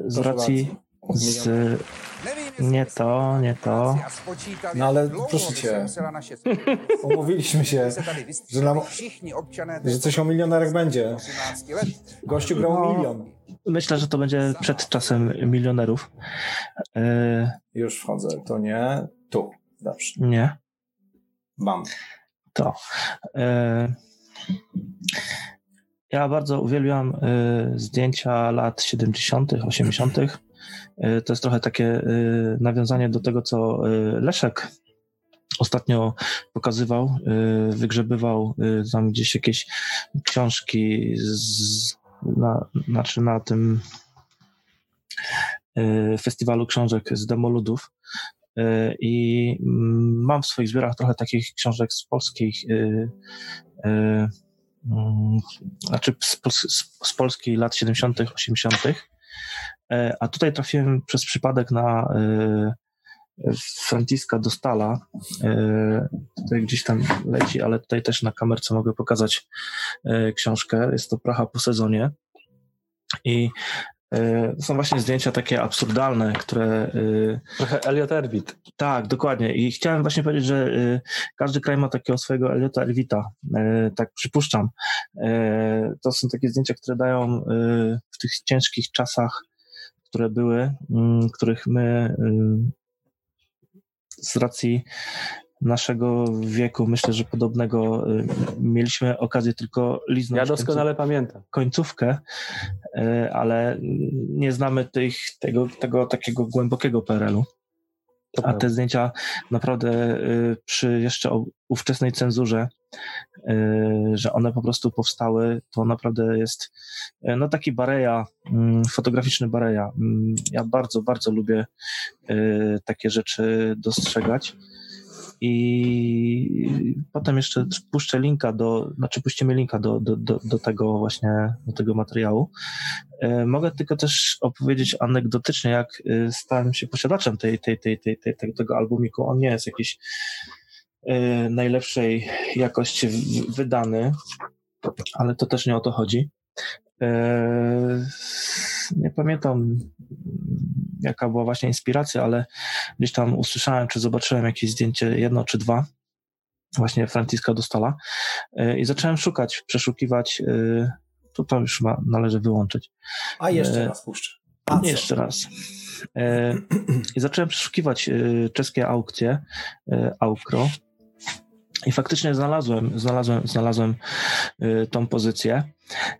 Z Proszę racji z, nie to, nie to. No ale proszę cię. Umówiliśmy się, że, nam, że coś o milionerach będzie. Gościu grał No. milion. Myślę, że to będzie przed czasem milionerów. Y, Już wchodzę, to nie. Tu. Dobrze. Nie, Bam. to. Y, Ja bardzo uwielbiam y, zdjęcia lat 70., 80. Y, To jest trochę takie y, nawiązanie do tego, co y, Leszek ostatnio pokazywał, wygrzebywał tam gdzieś jakieś książki z, na, znaczy na tym festiwalu książek z demoludów. I mm, mam w swoich zbiorach trochę takich książek z polskich, mm, znaczy z, z, z lat 70., 80. E, A tutaj trafiłem przez przypadek na y, Franciska Dostala. E, Tutaj gdzieś tam leci, ale tutaj też na kamerce mogę pokazać e, książkę. Jest to Pracha po sezonie. I e, to są właśnie zdjęcia takie absurdalne, które e, Trochę Elliot Erwitt. tak, dokładnie. I chciałem właśnie powiedzieć, że każdy kraj ma takiego swojego Eliota Erwita. Tak przypuszczam. To są takie zdjęcia, które dają w tych ciężkich czasach, które były, y, których my y, z racji naszego wieku, myślę, że podobnego, y, mieliśmy okazję tylko liznąć Ja końców- doskonale pamiętam. końcówkę, y, ale nie znamy tych, tego, tego takiego głębokiego PRL-u. To A prawda. te zdjęcia naprawdę y, przy jeszcze ówczesnej cenzurze, y, że one po prostu powstały, to naprawdę jest y, no taki bareja, mm, fotograficzny bareja. Mm, Ja bardzo, bardzo lubię takie rzeczy dostrzegać. I potem jeszcze puszczę linka do, znaczy puścimy linka do, do, do, do tego właśnie, do tego materiału. E, Mogę tylko też opowiedzieć anegdotycznie, jak e, stałem się posiadaczem tej, tej, tej, tej, tej, tego albumiku. On nie jest jakiś e, najlepszej jakości wydany, ale to też nie o to chodzi. Nie pamiętam, jaka była właśnie inspiracja, ale gdzieś tam usłyszałem, czy zobaczyłem jakieś zdjęcie, jedno czy dwa, właśnie Franciska Dostala i zacząłem szukać, przeszukiwać, to tam już ma, należy wyłączyć. A jeszcze raz puszczę. A jeszcze raz. I zacząłem przeszukiwać czeskie aukcje, Aukro, i faktycznie znalazłem, znalazłem, znalazłem y, tą pozycję.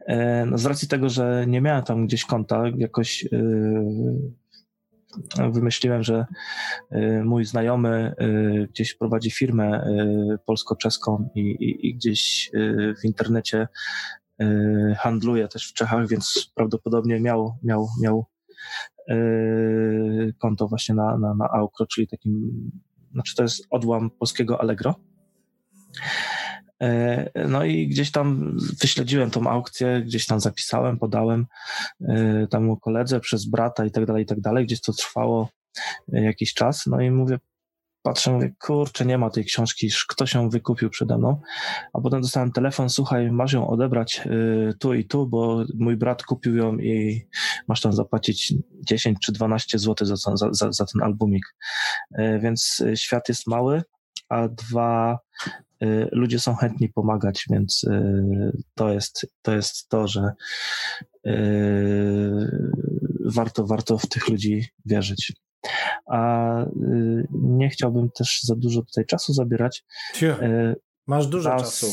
Y, no z racji tego, że nie miałem tam gdzieś konta, jakoś y, wymyśliłem, że y, mój znajomy y, gdzieś prowadzi firmę y, polsko-czeską i, i, i, gdzieś w internecie handluje też w Czechach, więc prawdopodobnie miał, miał, miał konto właśnie na, na, na Aukro, czyli takim, znaczy to jest odłam polskiego Allegro. E, no i gdzieś tam wyśledziłem tą aukcję, gdzieś tam zapisałem, podałem e, temu koledze przez brata i tak dalej, i tak dalej. Gdzieś to trwało e, jakiś czas. No i mówię, patrzę, mówię, kurczę, nie ma tej książki, ktoś ją wykupił przede mną. A potem dostałem telefon, słuchaj, masz ją odebrać tu i tu, bo mój brat kupił ją i masz tam zapłacić 10 czy 12 zł za, za, za, ten albumik. Więc świat jest mały, a dwa ludzie są chętni pomagać, więc y, to jest to, jest to że y, warto, warto w tych ludzi wierzyć. A nie chciałbym też za dużo tutaj czasu zabierać. Masz dużo czasu.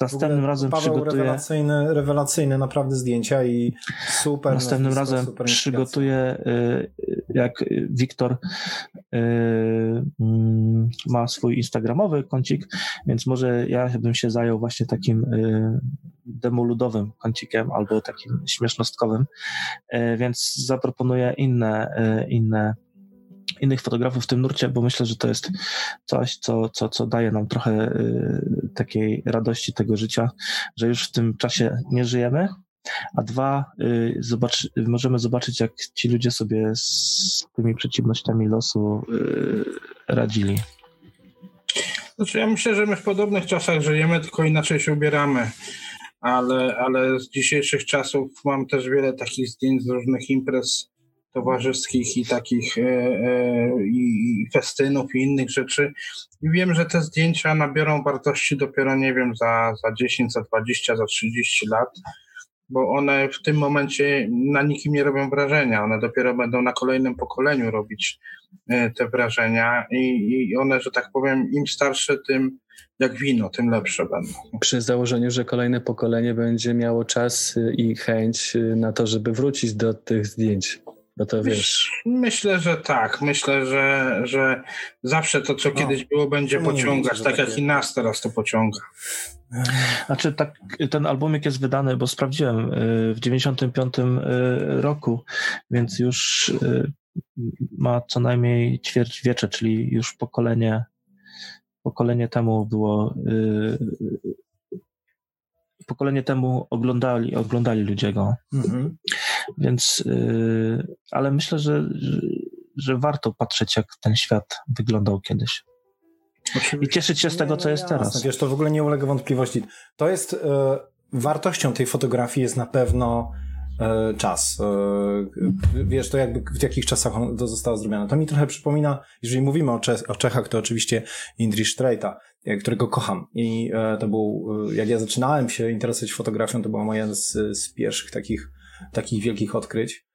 Następnym razem Paweł przygotuję. Rewelacyjne, rewelacyjne naprawdę zdjęcia i super. Następnym razem super przygotuję, y, jak Wiktor y, mm, ma swój Instagramowy kącik, więc może ja bym się zajął właśnie takim y, demoludowym kącikiem albo takim śmiesznostkowym, więc zaproponuję inne, inne innych fotografów w tym nurcie, bo myślę, że to jest coś, co, co, co daje nam trochę y, takiej radości tego życia, że już w tym czasie nie żyjemy, a dwa, y, zobacz, możemy zobaczyć, jak ci ludzie sobie z tymi przeciwnościami losu y, radzili. Znaczy ja myślę, że my w podobnych czasach żyjemy, tylko inaczej się ubieramy. Ale, ale z dzisiejszych czasów mam też wiele takich zdjęć z różnych imprez towarzyskich i takich e, e, i festynów i innych rzeczy. I wiem, że te zdjęcia nabiorą wartości dopiero, nie wiem, za, za 10, za 20, za 30 lat, bo one w tym momencie na nikim nie robią wrażenia. One dopiero będą na kolejnym pokoleniu robić e, te wrażenia i, i one, że tak powiem, im starsze, tym jak wino, tym lepsze będą. Przy założeniu, że kolejne pokolenie będzie miało czas i chęć na to, żeby wrócić do tych zdjęć. Bo to wiesz. Myślę, że tak. Myślę, że, że zawsze to, co no. kiedyś było, będzie pociągać, tak jak i nas teraz to pociąga. Znaczy, tak, ten albumik jest wydany, bo sprawdziłem, y, w 95 y, roku, więc już y, ma co najmniej ćwierć wiecze, czyli już pokolenie, pokolenie temu było pokolenie temu oglądali, oglądali ludzie go. Mhm. Więc, yy, ale myślę, że, że, że, warto patrzeć, jak ten świat wyglądał kiedyś. Oczywiście. I cieszyć się z tego, co jest teraz. Wiesz, to w ogóle nie ulega wątpliwości. To jest, yy, wartością tej fotografii jest na pewno yy, czas. Wiesz, to jakby w jakich czasach to zostało zrobione. To mi trochę przypomina, jeżeli mówimy o, Cze o Czechach, to oczywiście Indri Strejta, którego kocham. I to był, jak ja zaczynałem się interesować fotografią, to była moja z, z pierwszych takich takich wielkich odkryć,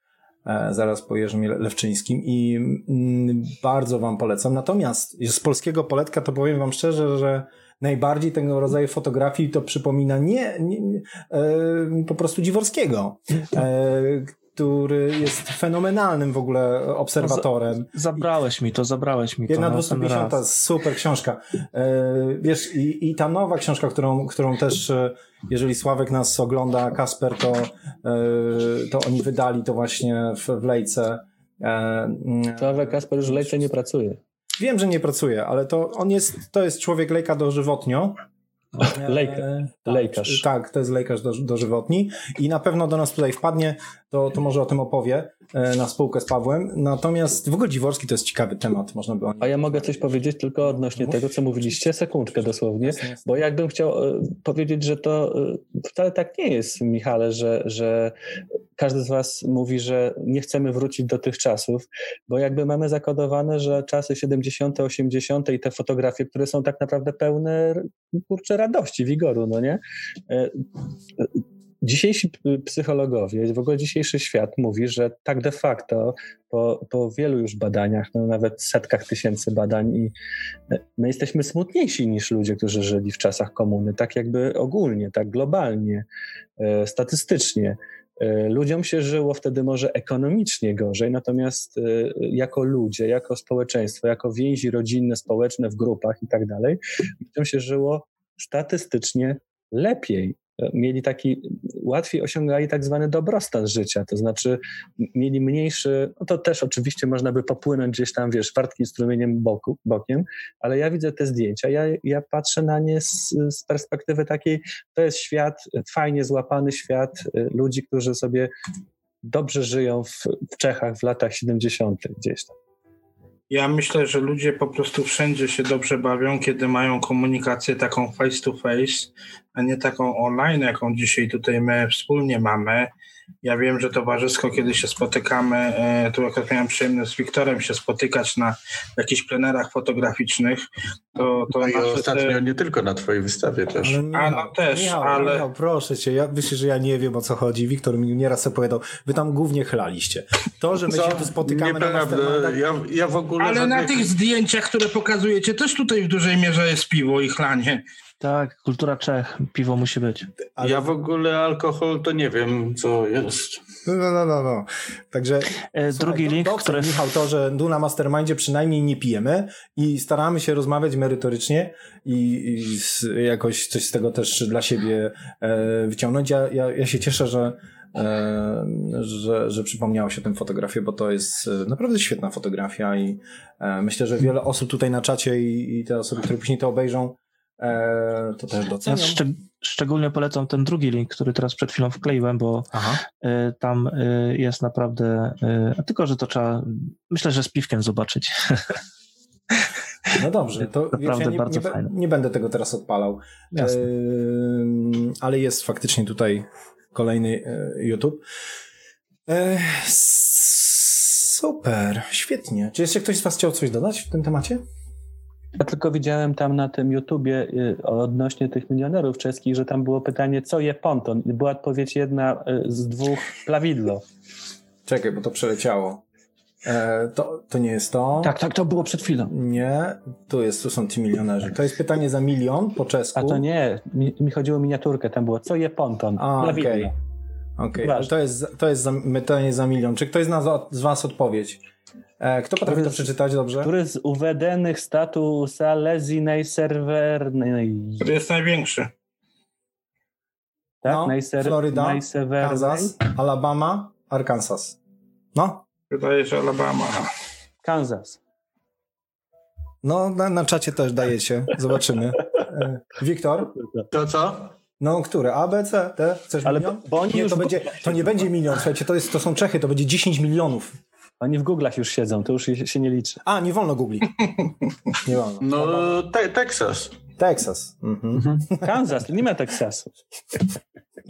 e, zaraz po Jerzym Lewczyńskim i mm, bardzo wam polecam. Natomiast z polskiego poletka to powiem wam szczerze, że najbardziej tego rodzaju fotografii to przypomina nie, nie, nie e, po prostu Dziworskiego, e, który jest fenomenalnym w ogóle obserwatorem. zabrałeś mi to, zabrałeś mi to. Jedna 250, super książka. E, wiesz, i, i ta nowa książka, którą, którą też, e, jeżeli Sławek nas ogląda, Kasper, to, e, to oni wydali to właśnie w, w Lejce. Mm, Sławek Kasper już w Lejce nie pracuje. Wiem, że nie pracuje, ale to on jest, to jest człowiek lejka dożywotnio lejkarz. Tak, to jest lejkarz do, dożywotni i na pewno do nas tutaj wpadnie, to, to może o tym opowie e, na spółkę z Pawłem. Natomiast w ogóle Dziworski to jest ciekawy temat, można by o nim... A ja mogę coś powiedzieć tylko odnośnie Mów. tego, co mówiliście, sekundkę dosłownie, bo jakbym chciał e, powiedzieć, że to e, wcale tak nie jest, Michale, że, że każdy z was mówi, że nie chcemy wrócić do tych czasów, bo jakby mamy zakodowane, że czasy 70., 80. i te fotografie, które są tak naprawdę pełne kurczę radości, wigoru, no nie? Dzisiejsi psychologowie, w ogóle dzisiejszy świat mówi, że tak de facto po, po wielu już badaniach, no nawet setkach tysięcy badań i e, my jesteśmy smutniejsi niż ludzie, którzy żyli w czasach komuny, tak jakby ogólnie, tak globalnie, e, statystycznie. E, Ludziom się żyło wtedy może ekonomicznie gorzej, natomiast jako ludzie, jako społeczeństwo, jako więzi rodzinne, społeczne w grupach i tak dalej, ludziom się żyło statystycznie lepiej. E, Mieli taki, łatwiej osiągali tak zwany dobrostan życia, to znaczy mieli mniejszy, no to też oczywiście można by popłynąć gdzieś tam, wiesz, wartkim strumieniem boku, bokiem, ale ja widzę te zdjęcia, ja, ja patrzę na nie z, z perspektywy takiej, to jest świat, fajnie złapany świat y, ludzi, którzy sobie dobrze żyją w, w Czechach w latach 70. gdzieś tam. Ja myślę, że ludzie po prostu wszędzie się dobrze bawią, kiedy mają komunikację taką face to face, a nie taką online, jaką dzisiaj tutaj my wspólnie mamy. Ja wiem, że towarzysko, kiedy się spotykamy, e, tu akurat miałem przyjemność z Wiktorem się spotykać na jakichś plenerach fotograficznych, to, to No i ostatnio te- nie tylko na twojej wystawie też. Ale A, no też, Michał, ale- Michał, proszę cię, ja myślę, że ja nie wiem o co chodzi. Wiktor mi nieraz opowiadał, wy tam głównie chlaliście. To, że my się tu spotykamy na Nieprawda. mastermindach, Ja, ja w ogóle Ale na żadnych- tych zdjęciach, które pokazujecie, też tutaj w dużej mierze jest piwo i chlanie. Tak, kultura Czech, piwo musi być. ale- Ja w ogóle alkohol to nie wiem, co jest. No, no, no, no. Także E, Słuchaj, Drugi to- link, doceń, który... Michał, to, że tu na Mastermindzie przynajmniej nie pijemy i staramy się rozmawiać merytorycznie i, i z, jakoś coś z tego też dla siebie e, wyciągnąć. Ja, ja, ja się cieszę, że, e, że, że przypomniało się o tym fotografię, bo to jest e, naprawdę świetna fotografia i e, myślę, że wiele osób tutaj na czacie i, i te osoby, które później to obejrzą, to też Ja docenią. szczeg- szczególnie polecam ten drugi link, który teraz przed chwilą wkleiłem, bo Aha. y, tam y, jest naprawdę. A tylko, że to trzeba. Myślę, że z piwkiem zobaczyć. No dobrze, to Naprawdę ja nie, bardzo nie, fajne. nie będę tego teraz odpalał. Jasne. Ale jest faktycznie tutaj kolejny e, YouTube. E, super, świetnie. Czy jeszcze ktoś z Was chciał coś dodać w tym temacie? Ja tylko widziałem tam na tym YouTubie y, odnośnie tych milionerów czeskich, że tam było pytanie, co je ponton? I była odpowiedź jedna y, z dwóch, plawidlo. Czekaj, bo to przeleciało. E, to, to nie jest to. Tak, tak, to było przed chwilą. Nie, tu jest, tu są ci milionerzy. To jest pytanie za milion po czesku. A to nie, mi, mi chodziło o miniaturkę, tam było, co je ponton? A, Plawidlo. Okej, Ważne. ale to jest, to jest za, pytanie za milion. Czy ktoś z, nas, z Was odpowiedź? E, kto potrafi to przeczytać dobrze? Który z uvedenych statusa lezinej serwernej, To jest największy. tak? No, Najser- Floryda, najsewernej? Kansas, Alabama, Arkansas. No, Wydaje się Alabama. Kansas. no na, na czacie też dajecie. Zobaczymy. E, Wiktor? To co? No, które? A, B, C, D? Chcesz Ale milion? bo- oni nie, już to, będzie, to nie będzie milion, słuchajcie, to, jest, to są Czechy, to będzie 10 milionów. Oni w Google'ach już siedzą, to już się nie liczy. A, nie wolno googli. Nie wolno. No, te, Teksas. Texas. Mhm. Kansas, nie ma Teksasu.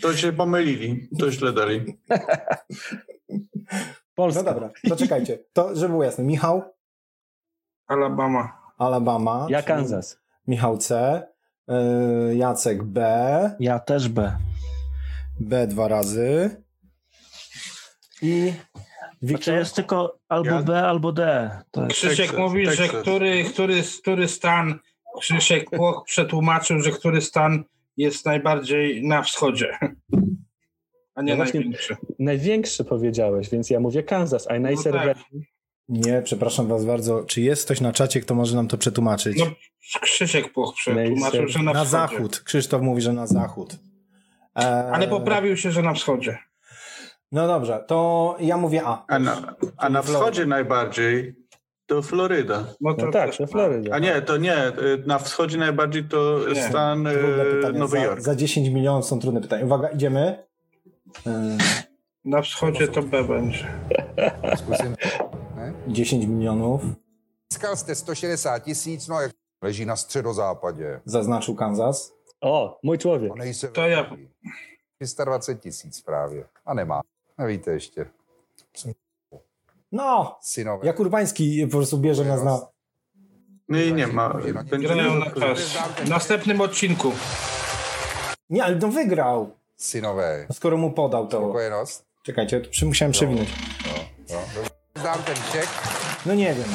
To się pomylili. To źle dali. Polska. No dobra, to czekajcie. To, żeby było jasne. Michał, Alabama. Alabama. Ja Kansas. Michał C. y, Jacek B. Ja też B. B dwa razy. I Znaczy Wiktor. jest tylko albo Ja- B, albo D. Krzysiek Texas, mówi, że który, który, który stan, Krzysiek Płoch przetłumaczył, że który stan jest najbardziej na wschodzie, a nie No największy. Największy powiedziałeś, więc ja mówię Kansas, a najserwerniej. Nie, przepraszam was bardzo. Czy jest ktoś na czacie, kto może nam to przetłumaczyć? No, Krzysiek Płoch przetłumaczył, że na, na zachód. Krzysztof mówi, że na zachód. E, Ale poprawił się, że na wschodzie. No dobrze, to ja mówię A. A na, a na wschodzie najbardziej To Floryda. No to No tak, to Floryda. A nie, to nie. y, Na wschodzie najbardziej to Nie. stan y. Nowy za, Jork. za 10 milionów są trudne pytania. Uwaga, idziemy. E, Na wschodzie to B będzie. Zkusím. Ne? 10 milionów. Získal jste 160 tisíc, no jak leží na středozápadě. Zaznaczył Kansas. O, mój człowiek. To já- 320 tisíc právě. A nemá. Nevíte ještě. No, Synové. jak Urbański po prostu bierze nas na... No i nie ma. Będzie Grają na czas. W następnym odcinku. Nie, ale no wygrał. Synové. Skoro mu podał to. Czekajcie, to musiałem przewinąć. No. Dám ten ček. No nie wiem.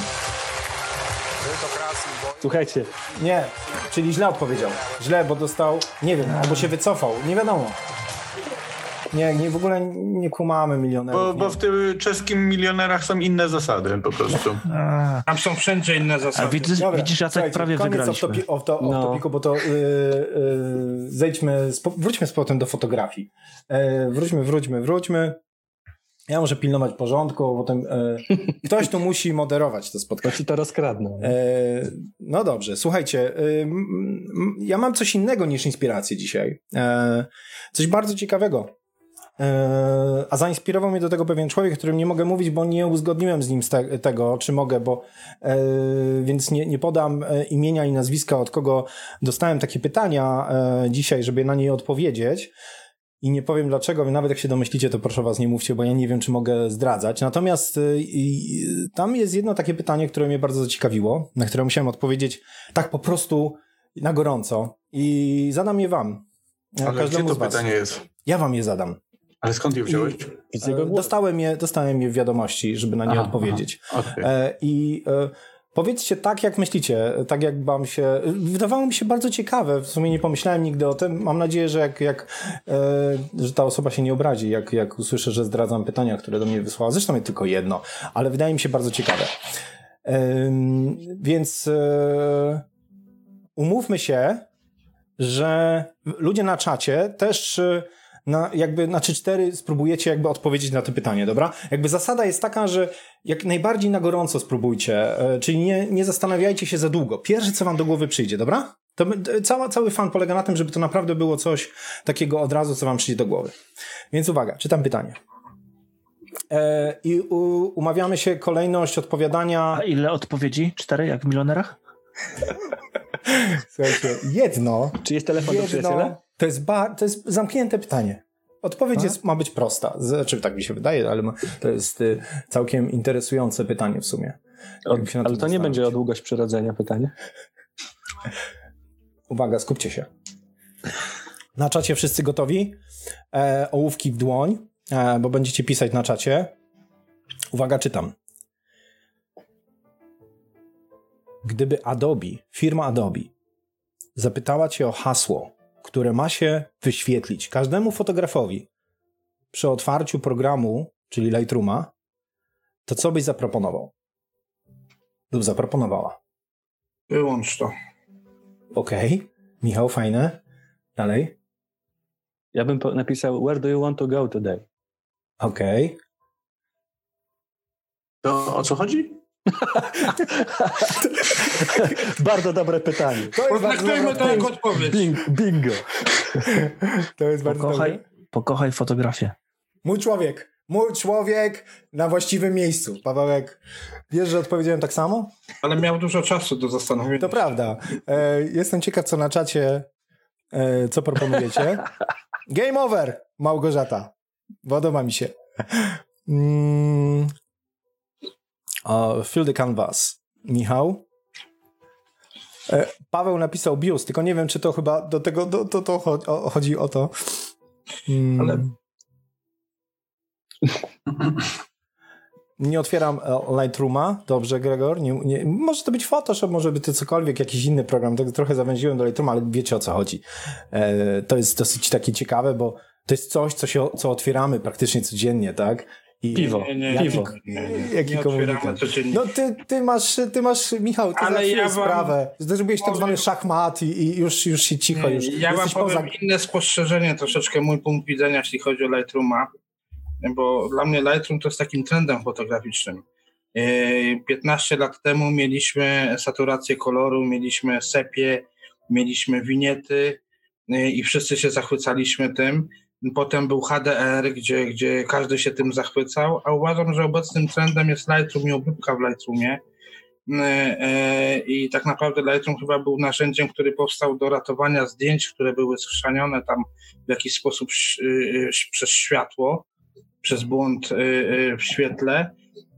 Słuchajcie, Nie, czyli źle odpowiedział. Źle, bo dostał, nie wiem, albo się wycofał, nie wiadomo. Nie, nie w ogóle nie kumamy milionerów. Bo, bo w tym czeskim milionerach są inne zasady po prostu. A, Tam są wszędzie inne a zasady. widzisz, Dobra, widzisz Jacek, słuchajcie, prawie wygraliśmy. Off, topi- off, to, off No. topiku, bo to yy, yy, zejdźmy, z, wróćmy z powrotem do fotografii. E, wróćmy, wróćmy, wróćmy. Ja muszę pilnować porządku, potem e, ktoś tu musi moderować to spotkanie. ci to rozkradną. E, no dobrze, słuchajcie, y, m, m, ja mam coś innego niż inspirację dzisiaj. E, coś bardzo ciekawego. E, a zainspirował mnie do tego pewien człowiek, o którym nie mogę mówić, bo nie uzgodniłem z nim z te, tego, czy mogę, bo e, więc nie, nie podam e, imienia i nazwiska, od kogo dostałem takie pytania dzisiaj, żeby na nie odpowiedzieć. I nie powiem dlaczego, nawet jak się domyślicie, to proszę was nie mówcie, bo ja nie wiem, czy mogę zdradzać. Natomiast tam jest jedno takie pytanie, które mnie bardzo zaciekawiło, na które musiałem odpowiedzieć tak po prostu na gorąco. I zadam je wam. Ale gdzie każdemu to z was. pytanie jest? Ja wam je zadam. Ale skąd je wziąłeś? Go E. Dostałem je, dostałem je w wiadomości, żeby na nie Aha, odpowiedzieć. Okej. E, I e, powiedzcie tak, jak myślicie, tak jak wam się... Wydawało mi się bardzo ciekawe, w sumie nie pomyślałem nigdy o tym. Mam nadzieję, że jak, jak e, że ta osoba się nie obrazi, jak, jak usłyszę, że zdradzam pytania, które do mnie wysłała. Zresztą jest tylko jedno, ale wydaje mi się bardzo ciekawe. Więc e, umówmy się, że ludzie na czacie też na, jakby na 3-4 spróbujecie jakby odpowiedzieć na to pytanie, dobra? Jakby zasada jest taka, że jak najbardziej na gorąco spróbujcie, e, czyli nie, nie zastanawiajcie się za długo. Pierwsze, co wam do głowy przyjdzie, dobra? To cała, cały fan polega na tym, żeby to naprawdę było coś takiego od razu, co wam przyjdzie do głowy. Więc uwaga, czytam pytanie. E, I u, umawiamy się kolejność odpowiadania. A ile odpowiedzi? Cztery, jak w milionerach? Słuchajcie, jedno Czy jest telefon do przyjaciela? To jest, ba, to jest zamknięte pytanie. Odpowiedź jest, ma być prosta. Znaczy, tak mi się wydaje, ale ma, to jest y, całkiem interesujące pytanie w sumie. Ale to nie będzie o długość przyrodzenia pytanie. Uwaga, skupcie się. Na czacie wszyscy gotowi? E, ołówki w dłoń, e, bo będziecie pisać na czacie. Uwaga, czytam. Gdyby Adobe, firma Adobe, zapytała cię o hasło, które ma się wyświetlić każdemu fotografowi przy otwarciu programu, czyli Lightrooma, to co byś zaproponował? Lub zaproponowała? Wyłącz to. Okej. Michał, fajne. Dalej. Ja bym napisał, where do you want to go today? Okej. To o co chodzi? Bardzo dobre pytanie. To jest to jak odpowiedź. odpowiedź. Bing, bingo. To jest bardzo Pokochaj, dobre. pokochaj fotografię. Mój człowiek. Mój człowiek na właściwym miejscu. Pawełek, wiesz, że odpowiedziałem tak samo? Ale miał dużo czasu do zastanowienia. To prawda. E, jestem ciekaw, co na czacie, e, co proponujecie. Game over, Małgorzata. Podoba mi się. Mm. O, fill the canvas. Michał. E, Paweł napisał bius, tylko nie wiem, czy to chyba do tego do, to, to cho- o, chodzi o to. Mm. Ale- Nie otwieram e, Lightrooma. Dobrze, Gregor. Nie, nie, może to być Photoshop, może być to cokolwiek, jakiś inny program. Tak trochę zawęziłem do Lightrooma, ale wiecie o co chodzi. E, to jest dosyć takie ciekawe, bo to jest coś, co, się, co otwieramy praktycznie codziennie, tak? I Piwo. Nie, nie, Jaki, Piwo. jaki komunikat? No ty, ty masz, ty masz, Michał, ty Ale ja wam sprawę. Zrobiłeś tak zwany szachmat i, i już, już się cicho, już ja wam jesteś powiem poza... inne spostrzeżenie, troszeczkę mój punkt widzenia, jeśli chodzi o Lightrooma, bo dla mnie Lightroom to jest takim trendem fotograficznym. E, 15 lat temu mieliśmy saturację koloru, mieliśmy sepie, mieliśmy winiety e, i wszyscy się zachwycaliśmy tym. Potem był HDR, gdzie, gdzie każdy się tym zachwycał, a uważam, że obecnym trendem jest Lightroom i obróbka w Lightroomie. E, e, I tak naprawdę Lightroom chyba był narzędziem, który powstał do ratowania zdjęć, które były schrzanione tam w jakiś sposób y, y, przez światło, przez błąd y, w świetle.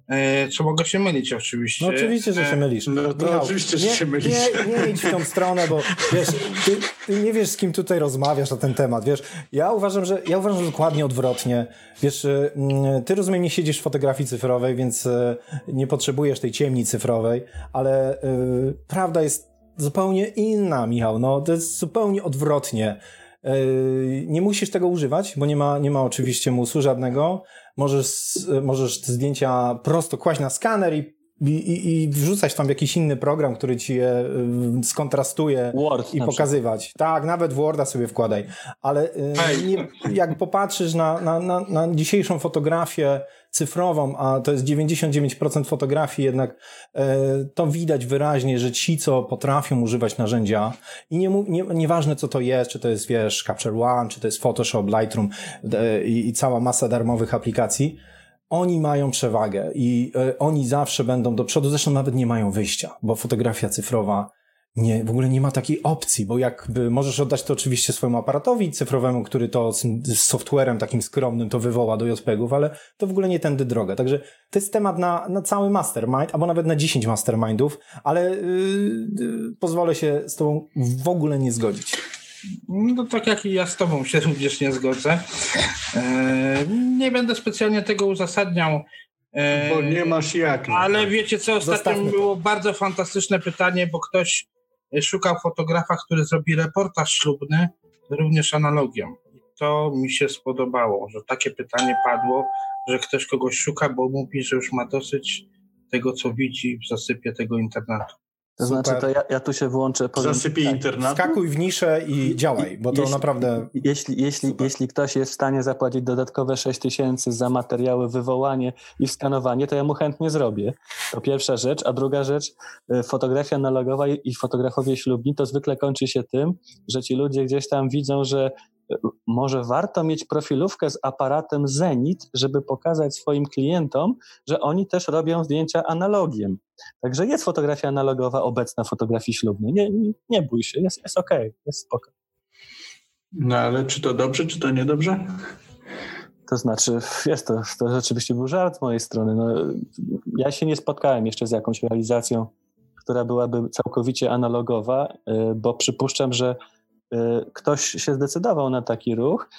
E, Co mogę się mylić oczywiście. No oczywiście, że się E, mylisz. No to Michał, oczywiście, że nie, się mylisz. Nie, nie idź w tą stronę, bo wiesz, ty, ty nie wiesz, z kim tutaj rozmawiasz na ten temat, wiesz. Ja uważam, że ja uważam, że dokładnie odwrotnie. Wiesz, y, mm, ty rozumiem, nie siedzisz w fotografii cyfrowej, więc y, nie potrzebujesz tej ciemni cyfrowej, ale y, prawda jest zupełnie inna, Michał. No, to jest zupełnie odwrotnie. Nie musisz tego używać, bo nie ma, nie ma oczywiście musu żadnego. Możesz, możesz te zdjęcia prosto kłaść na skaner i i, i, i wrzucać tam w jakiś inny program, który ci je y, skontrastuje Word i pokazywać. Tak, nawet w Worda sobie wkładaj. Ale y, nie, jak popatrzysz na, na, na, na dzisiejszą fotografię cyfrową, a to jest 99% fotografii, jednak y, to widać wyraźnie, że ci, co potrafią używać narzędzia i nie, nie, nieważne co to jest, czy to jest, wiesz, Capture One, czy to jest Photoshop, Lightroom i, i cała masa darmowych aplikacji, oni mają przewagę i e, oni zawsze będą do przodu, zresztą nawet nie mają wyjścia, bo fotografia cyfrowa nie, w ogóle nie ma takiej opcji, bo jakby możesz oddać to oczywiście swojemu aparatowi cyfrowemu, który to z, z softwarem takim skromnym to wywoła do JPEGów, ale to w ogóle nie tędy droga. Także to jest temat na, na cały mastermind, albo nawet na 10 mastermindów, ale yy, yy, pozwolę się z tobą w ogóle nie zgodzić. No tak jak i ja z tobą się również nie zgodzę. E, nie będę specjalnie tego uzasadniał. E, Bo nie masz jak. Ale wiecie co, ostatnio Zostawmy to. było bardzo fantastyczne pytanie, bo ktoś szukał fotografa, który zrobi reportaż ślubny również analogią. I to mi się spodobało, że takie pytanie padło, że ktoś kogoś szuka, bo mówi, że już ma dosyć tego, co widzi w zasypie tego internetu. To Super. znaczy, to ja, ja tu się włączę. powiem- Zasypie tak. internatu. Skakuj w niszę i działaj, bo to Jeśli- naprawdę... Jeśli, jeśli, jeśli ktoś jest w stanie zapłacić dodatkowe 6 tysięcy za materiały, wywołanie i skanowanie, to ja mu chętnie zrobię. To pierwsza rzecz. A druga rzecz, y, fotografia analogowa i fotografowie ślubni to zwykle kończy się tym, że ci ludzie gdzieś tam widzą, że może warto mieć profilówkę z aparatem Zenit, żeby pokazać swoim klientom, że oni też robią zdjęcia analogiem. Także jest fotografia analogowa obecna w fotografii ślubnej. Nie, nie, nie bój się, jest, jest okej, jest spoko. No ale czy to dobrze, czy to niedobrze? To znaczy, jest to, to rzeczywiście był żart z mojej strony. No, ja się nie spotkałem jeszcze z jakąś realizacją, która byłaby całkowicie analogowa, y, bo przypuszczam, że ktoś się zdecydował na taki ruch.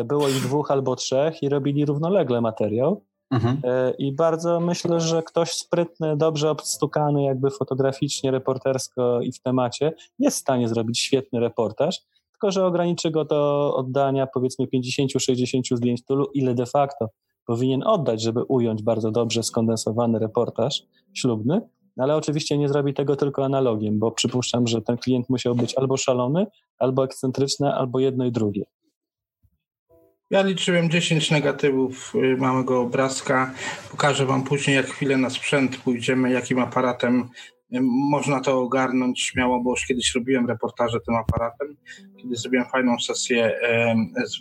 y, Było ich dwóch albo trzech i robili równolegle materiał. Mhm. Y, I bardzo myślę, że ktoś sprytny, dobrze obstukany, jakby fotograficznie, reportersko i w temacie, jest w stanie zrobić świetny reportaż, tylko że ograniczy go do oddania powiedzmy 50-60 zdjęć tylu, ile de facto powinien oddać, żeby ująć bardzo dobrze skondensowany reportaż ślubny, ale oczywiście nie zrobi tego tylko analogiem, bo przypuszczam, że ten klient musiał być albo szalony, albo ekscentryczny, albo jedno i drugie. Ja liczyłem 10 negatywów y, małego obrazka. Pokażę Wam później, jak chwilę na sprzęt pójdziemy, jakim aparatem y, można to ogarnąć śmiało, bo już kiedyś robiłem reportaże tym aparatem. Kiedyś zrobiłem fajną sesję z,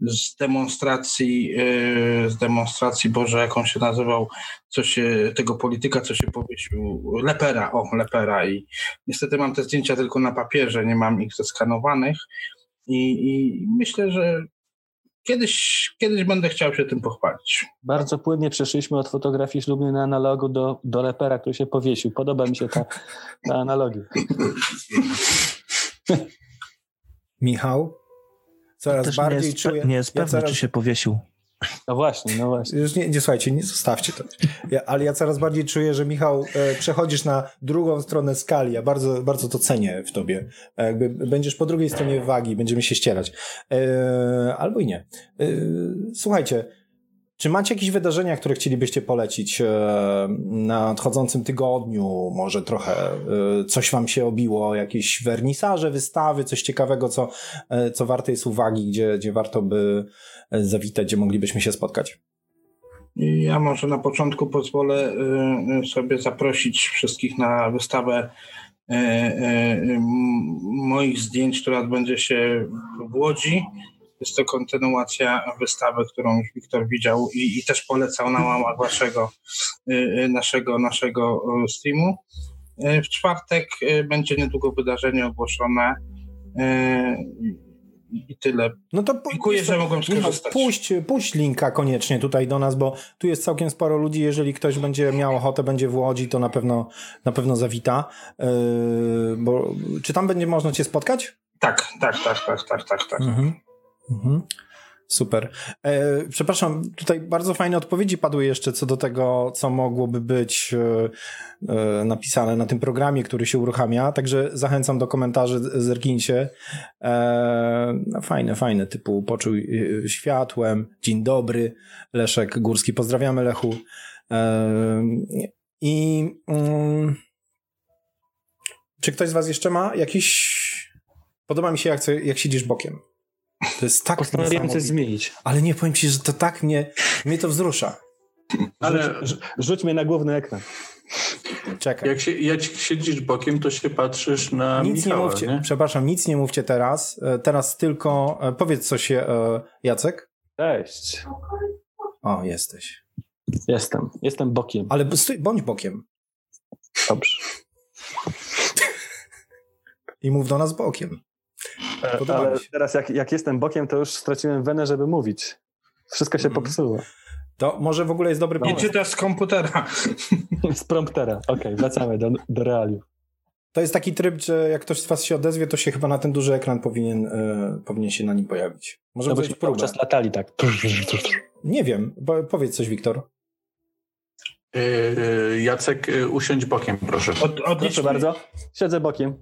z demonstracji, y, z demonstracji, Boże, jak on się nazywał, co się, tego polityka, co się powiesił, Lepera, o, Lepera i niestety mam te zdjęcia tylko na papierze, nie mam ich zeskanowanych i, i myślę, że Kiedyś, kiedyś będę chciał się tym pochwalić. Bardzo płynnie przeszliśmy od fotografii ślubnej na analogu do, do lepera, który się powiesił. Podoba mi się ta, ta analogia. Michał, coraz Też nie bardziej jest, czuję... nie jest ja pewny, coraz, czy się powiesił. No właśnie, no właśnie. Już nie, nie słuchajcie, nie zostawcie to. Ja, ale ja coraz bardziej czuję, że Michał, e, przechodzisz na drugą stronę skali. Ja bardzo, bardzo to cenię w tobie. E, jakby będziesz po drugiej stronie wagi, będziemy się ścierać. E, albo i nie. E, słuchajcie, czy macie jakieś wydarzenia, które chcielibyście polecić e, na nadchodzącym tygodniu? Może trochę e, coś wam się obiło, jakieś wernisaże, wystawy, coś ciekawego, co, e, co warte jest uwagi, gdzie, gdzie warto by zawitać, gdzie moglibyśmy się spotkać? Ja może na początku pozwolę sobie zaprosić wszystkich na wystawę moich zdjęć, która odbędzie się w Łodzi. Jest to kontynuacja wystawy, którą już Wiktor widział i, i też polecał na łamach waszego, y, y, naszego, naszego y, streamu. W czwartek będzie niedługo wydarzenie ogłoszone. I tyle. No to Dziękuję, że mogłem skorzystać. puść, puść linka koniecznie tutaj do nas, bo tu jest całkiem sporo ludzi. Jeżeli ktoś będzie miał ochotę, będzie w Łodzi, to na pewno, na pewno zawita. Yy, bo, czy tam będzie można cię spotkać? Tak, tak, tak, tak, tak, tak, tak. Mhm. Mhm. Super. E, przepraszam, tutaj bardzo fajne odpowiedzi padły jeszcze co do tego, co mogłoby być e, e, napisane na tym programie, który się uruchamia, także zachęcam do komentarzy, zerknijcie. E, no, fajne, fajne, typu poczuj e, światłem, dzień dobry, Leszek Górski, pozdrawiamy Lechu. E, I mm, czy ktoś z was jeszcze ma jakiś... Podoba mi się, jak, jak siedzisz bokiem. To jest tak Postanowiłem coś zmienić. Ale nie powiem ci, że to tak mnie, mnie to wzrusza. Ale Rzuć, rzuć mnie na główny ekran. Czekaj. jak, się, jak siedzisz bokiem, to się patrzysz na Nic Michała, nie mówcie, nie? przepraszam, nic nie mówcie teraz. E, Teraz tylko e, powiedz coś, e, Jacek. Cześć. O, jesteś. Jestem. Jestem bokiem. Ale stój, bądź bokiem. Dobrze. I mów do nas bokiem. E, Podoba mi Ale się. teraz jak, jak jestem bokiem, to już straciłem wenę, żeby mówić. Wszystko się Mhm. popsuło. To może w ogóle jest dobry I pomysł. czytasz z komputera. Z promptera. Okej, wracamy do, do realiów. To jest taki tryb, że jak ktoś z was się odezwie, to się chyba na ten duży ekran powinien, e, powinien się na nim pojawić. Może No być próbę. czas latali tak. Nie wiem, bo, powiedz coś, Wiktor. Yy, Jacek, usiądź bokiem, proszę. Od, odlicz Proszę bardzo. Siedzę bokiem.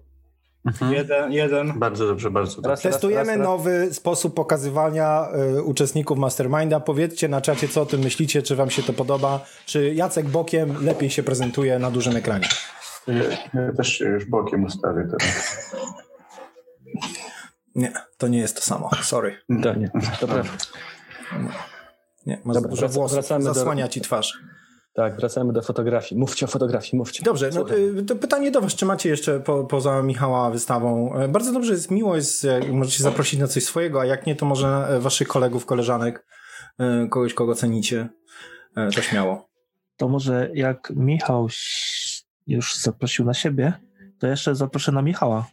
Mhm. Jeden, jeden. Bardzo dobrze, bardzo dobrze. Testujemy raz, raz, raz. nowy sposób pokazywania y, uczestników Masterminda. Powiedzcie na czacie, co o tym myślicie, czy wam się to podoba, czy Jacek bokiem lepiej się prezentuje na dużym ekranie. Ja, ja też się już bokiem ustawię teraz. Nie, to nie jest to samo. Sorry. To nie. To prawda. Nie, masz Dobra, dużo włosów, wracamy do- zasłania ci twarz. Tak, wracamy do fotografii. Mówcie o fotografii, mówcie. Dobrze, no, y, to pytanie do was, czy macie jeszcze po, poza Michała wystawą? E, Bardzo dobrze jest, miło jest, jak możecie zaprosić na coś swojego, a jak nie, to może e, waszych kolegów, koleżanek, e, kogoś, kogo cenicie, e, to śmiało. To może jak Michał już zaprosił na siebie, to jeszcze zaproszę na Michała,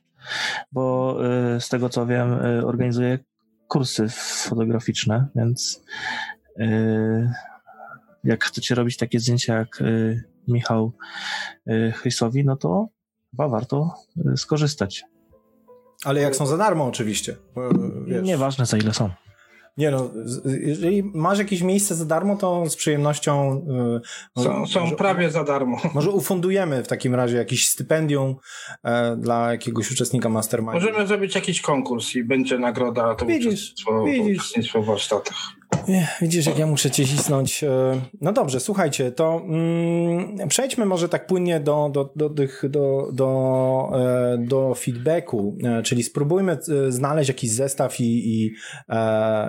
bo z tego co wiem, organizuje kursy fotograficzne, więc jak chcecie robić takie zdjęcia jak y, Michał y, Chrysowi, no to chyba warto y, skorzystać. Ale jak są za darmo oczywiście. wiesz. Nieważne za ile są. Nie no, jeżeli masz jakieś miejsce za darmo, to z przyjemnością. y, Są, są może, prawie za darmo. Może ufundujemy w takim razie jakieś stypendium e, dla jakiegoś uczestnika mastermindu. Możemy zrobić jakiś konkurs i będzie nagroda to Widzisz, uczestnictwo, widzisz. uczestnictwo w warsztatach. Widzisz, jak ja muszę cię cisnąć. E, No dobrze, słuchajcie, to mm, przejdźmy może tak płynnie do, do, do, tych, do, do, e, do feedbacku, e, czyli spróbujmy znaleźć jakiś zestaw i, i,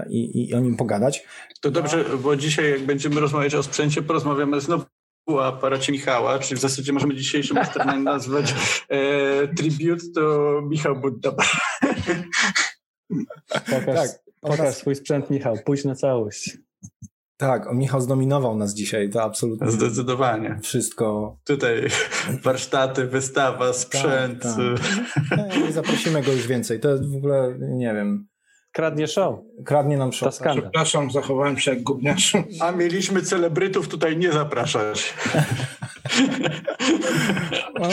i, i o nim pogadać. To dobrze, bo dzisiaj jak będziemy rozmawiać o sprzęcie, porozmawiamy znowu o aparacie Michała, czyli w zasadzie możemy dzisiejszy mastermind nazwać e, Tribute to Michał Budda. Pokaż, Tak, pokaż swój sprzęt, Michał. Pójdź na całość. Tak, o, Michał zdominował nas dzisiaj, to absolutnie Zdecydowanie. wszystko. Tutaj warsztaty, wystawa, sprzęt. Tak, tak. Nie, nie zaprosimy go już więcej, to w ogóle, nie wiem, Kradnie show. kradnie nam skandal. Przepraszam, zachowałem się jak gówniarz. A mieliśmy celebrytów tutaj nie zapraszać. O,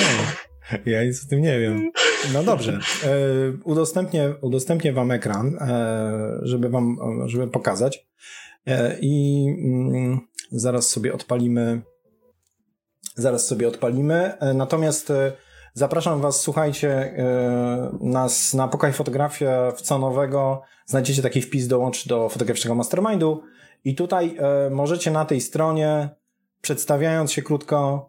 ja nic o tym nie wiem. No dobrze. E, udostępnię, udostępnię wam ekran, e, żeby wam, żeby pokazać. E, I mm, zaraz sobie odpalimy. Zaraz sobie odpalimy. Natomiast zapraszam was, słuchajcie, nas na Pokaj Fotografia w co nowego. Znajdziecie taki wpis dołącz do fotograficznego mastermindu i tutaj możecie na tej stronie, przedstawiając się krótko,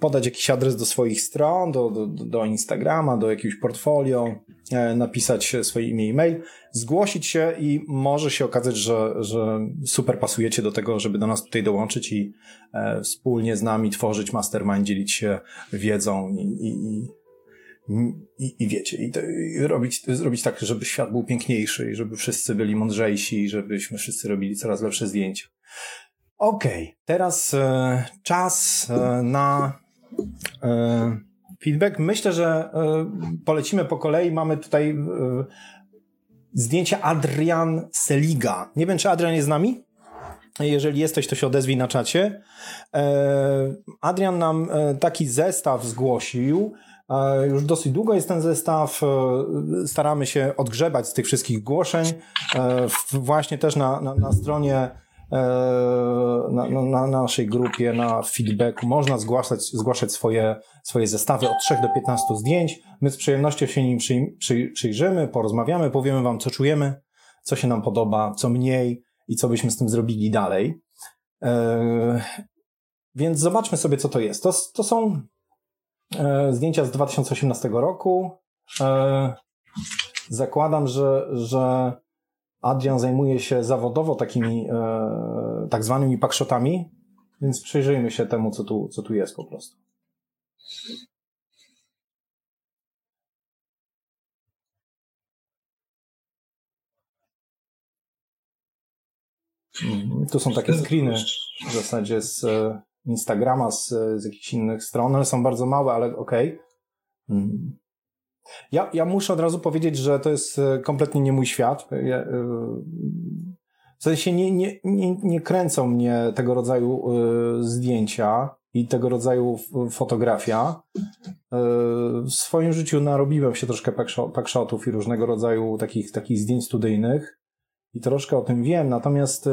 podać jakiś adres do swoich stron, do, do, do Instagrama, do jakiegoś portfolio, e, napisać swoje imię i mail, zgłosić się i może się okazać, że, że super pasujecie do tego, żeby do nas tutaj dołączyć i e, wspólnie z nami tworzyć mastermind, dzielić się wiedzą i, i, i, i wiecie, i, to, i robić, zrobić tak, żeby świat był piękniejszy i żeby wszyscy byli mądrzejsi i żebyśmy wszyscy robili coraz lepsze zdjęcia. Okej, okay, teraz e, czas e, na e, feedback. Myślę, że e, polecimy po kolei. Mamy tutaj e, zdjęcie Adrian Seliga. Nie wiem, czy Adrian jest z nami? Jeżeli jesteś, to się odezwij na czacie. E, Adrian nam taki zestaw zgłosił. Już dosyć długo jest ten zestaw. Staramy się odgrzebać z tych wszystkich głoszeń. Właśnie też na, na, na stronie na, na, na, naszej grupie, na feedbacku można zgłaszać, zgłaszać swoje, swoje zestawy od 3 do 15 zdjęć. My z przyjemnością się nim przy, przy, przyjrzymy, porozmawiamy, powiemy Wam, co czujemy, co się nam podoba, co mniej i co byśmy z tym zrobili dalej. E, więc zobaczmy sobie, co to jest. To, to są e, zdjęcia z 2018 roku. E, zakładam, że, że Adrian zajmuje się zawodowo takimi e, tak zwanymi pakszotami, więc przyjrzyjmy się temu, co tu, co tu jest po prostu. Mhm. Tu są takie screeny w zasadzie z e, Instagrama, z, z jakichś innych stron. One są bardzo małe, ale okej. Okay. Mhm. Ja, ja muszę od razu powiedzieć, że to jest e, kompletnie nie mój świat. E, w sensie nie, nie, nie, nie kręcą mnie tego rodzaju e, zdjęcia i tego rodzaju fotografia. W swoim życiu narobiłem się troszkę packshotów i różnego rodzaju takich, takich zdjęć studyjnych i troszkę o tym wiem, natomiast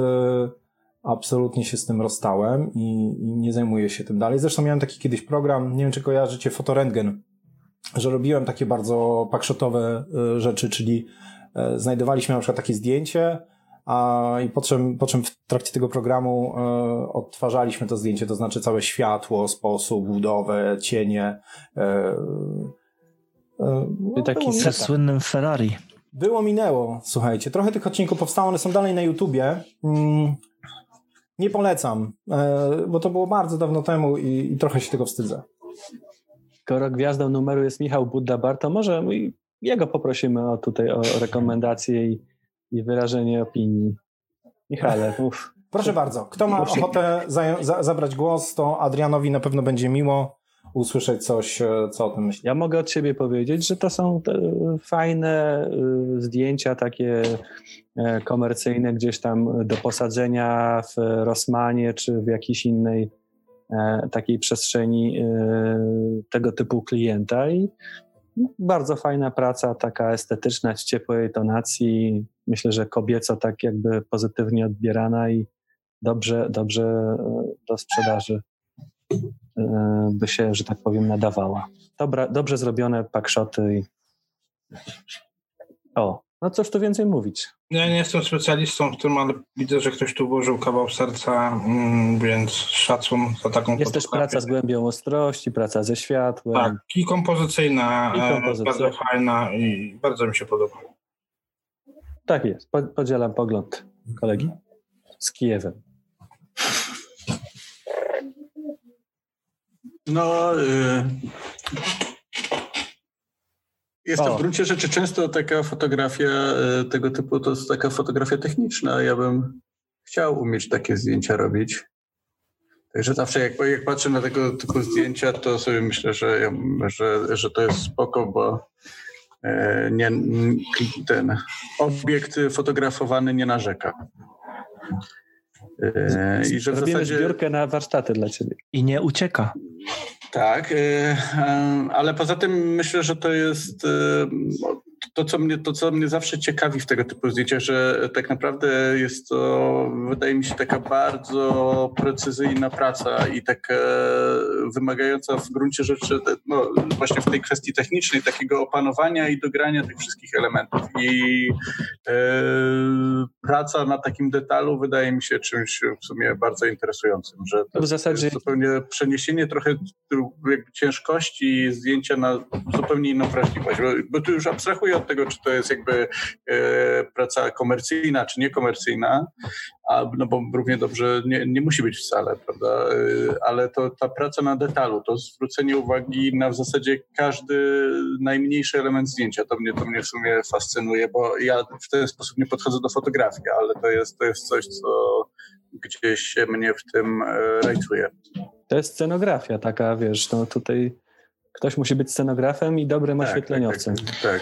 absolutnie się z tym rozstałem i, i nie zajmuję się tym dalej. Zresztą miałem taki kiedyś program, nie wiem czy kojarzycie, Fotorentgen że robiłem takie bardzo pakszotowe y, rzeczy, czyli e, znajdowaliśmy na przykład takie zdjęcie, a i po czym, po czym w trakcie tego programu e, odtwarzaliśmy to zdjęcie, to znaczy całe światło, sposób, budowę, cienie. E, no, taki ze słynnym Ferrari. Było minęło, słuchajcie. Trochę tych odcinków powstało, one są dalej na YouTubie. Mm, nie polecam, bo to było bardzo dawno temu i, i trochę się tego wstydzę skoro gwiazdą numeru jest Michał Budda-Bar, to może jego poprosimy o tutaj o rekomendację i, i wyrażenie opinii. Michale, mów. Proszę bardzo, kto ma ochotę za, za, zabrać głos, to Adrianowi na pewno będzie miło usłyszeć coś, e, co o tym myśli. Ja mogę od siebie powiedzieć, że to są fajne e, zdjęcia takie e, komercyjne gdzieś tam do posadzenia w Rosmanie czy w jakiejś innej E, takiej przestrzeni e, tego typu klienta i bardzo fajna praca, taka estetyczna, w ciepłej tonacji. Myślę, że kobieco tak jakby pozytywnie odbierana i dobrze, dobrze e, do sprzedaży by się, że tak powiem, nadawała. Dobra, dobrze zrobione pakszoty. O, no cóż tu więcej mówić. Ja nie jestem specjalistą w tym, ale widzę, że ktoś tu włożył kawał serca, mm, więc szacun za taką Jest też praca z głębią ostrości, praca ze światłem. Tak, i kompozycyjna, I kompozycja. bardzo fajna i bardzo mi się podoba. Tak jest, podzielam pogląd kolegi z Kijewem. No, y jest to w gruncie rzeczy często taka fotografia e, tego typu, to jest taka fotografia techniczna. Ja bym chciał umieć takie zdjęcia robić. Także zawsze jak, jak patrzę na tego typu zdjęcia, to sobie myślę, że, że, że to jest spoko, bo e, nie, ten obiekt fotografowany nie narzeka. E, I że w Robimy zasadzie... zbiórkę na warsztaty dla ciebie. I nie ucieka. Tak, y, ale poza tym myślę, że to jest to, co mnie, to, co mnie zawsze ciekawi w tego typu zdjęciach, że tak naprawdę jest to, wydaje mi się, taka bardzo precyzyjna praca i taka wymagająca w gruncie rzeczy, no, właśnie w tej kwestii technicznej, takiego opanowania i dogrania tych wszystkich elementów. I praca na takim detalu wydaje mi się czymś w sumie bardzo interesującym, że to w zasadzie jest zupełnie przeniesienie trochę jakby ciężkości zdjęcia na zupełnie inną wrażliwość, bo, bo tu już abstrahuję od tego, czy to jest jakby e, praca komercyjna, czy niekomercyjna, a, no bo równie dobrze nie, nie musi być wcale, prawda, e, ale to ta praca na detalu, to zwrócenie uwagi na w zasadzie każdy najmniejszy element zdjęcia, to mnie, to mnie w sumie fascynuje, bo ja w ten sposób nie podchodzę do fotografii, ale to jest, to jest coś, co gdzieś mnie w tym e, rajcuje. To jest scenografia taka, wiesz, no tutaj ktoś musi być scenografem i dobrym Tak, oświetleniowcem. Tak, tak, tak.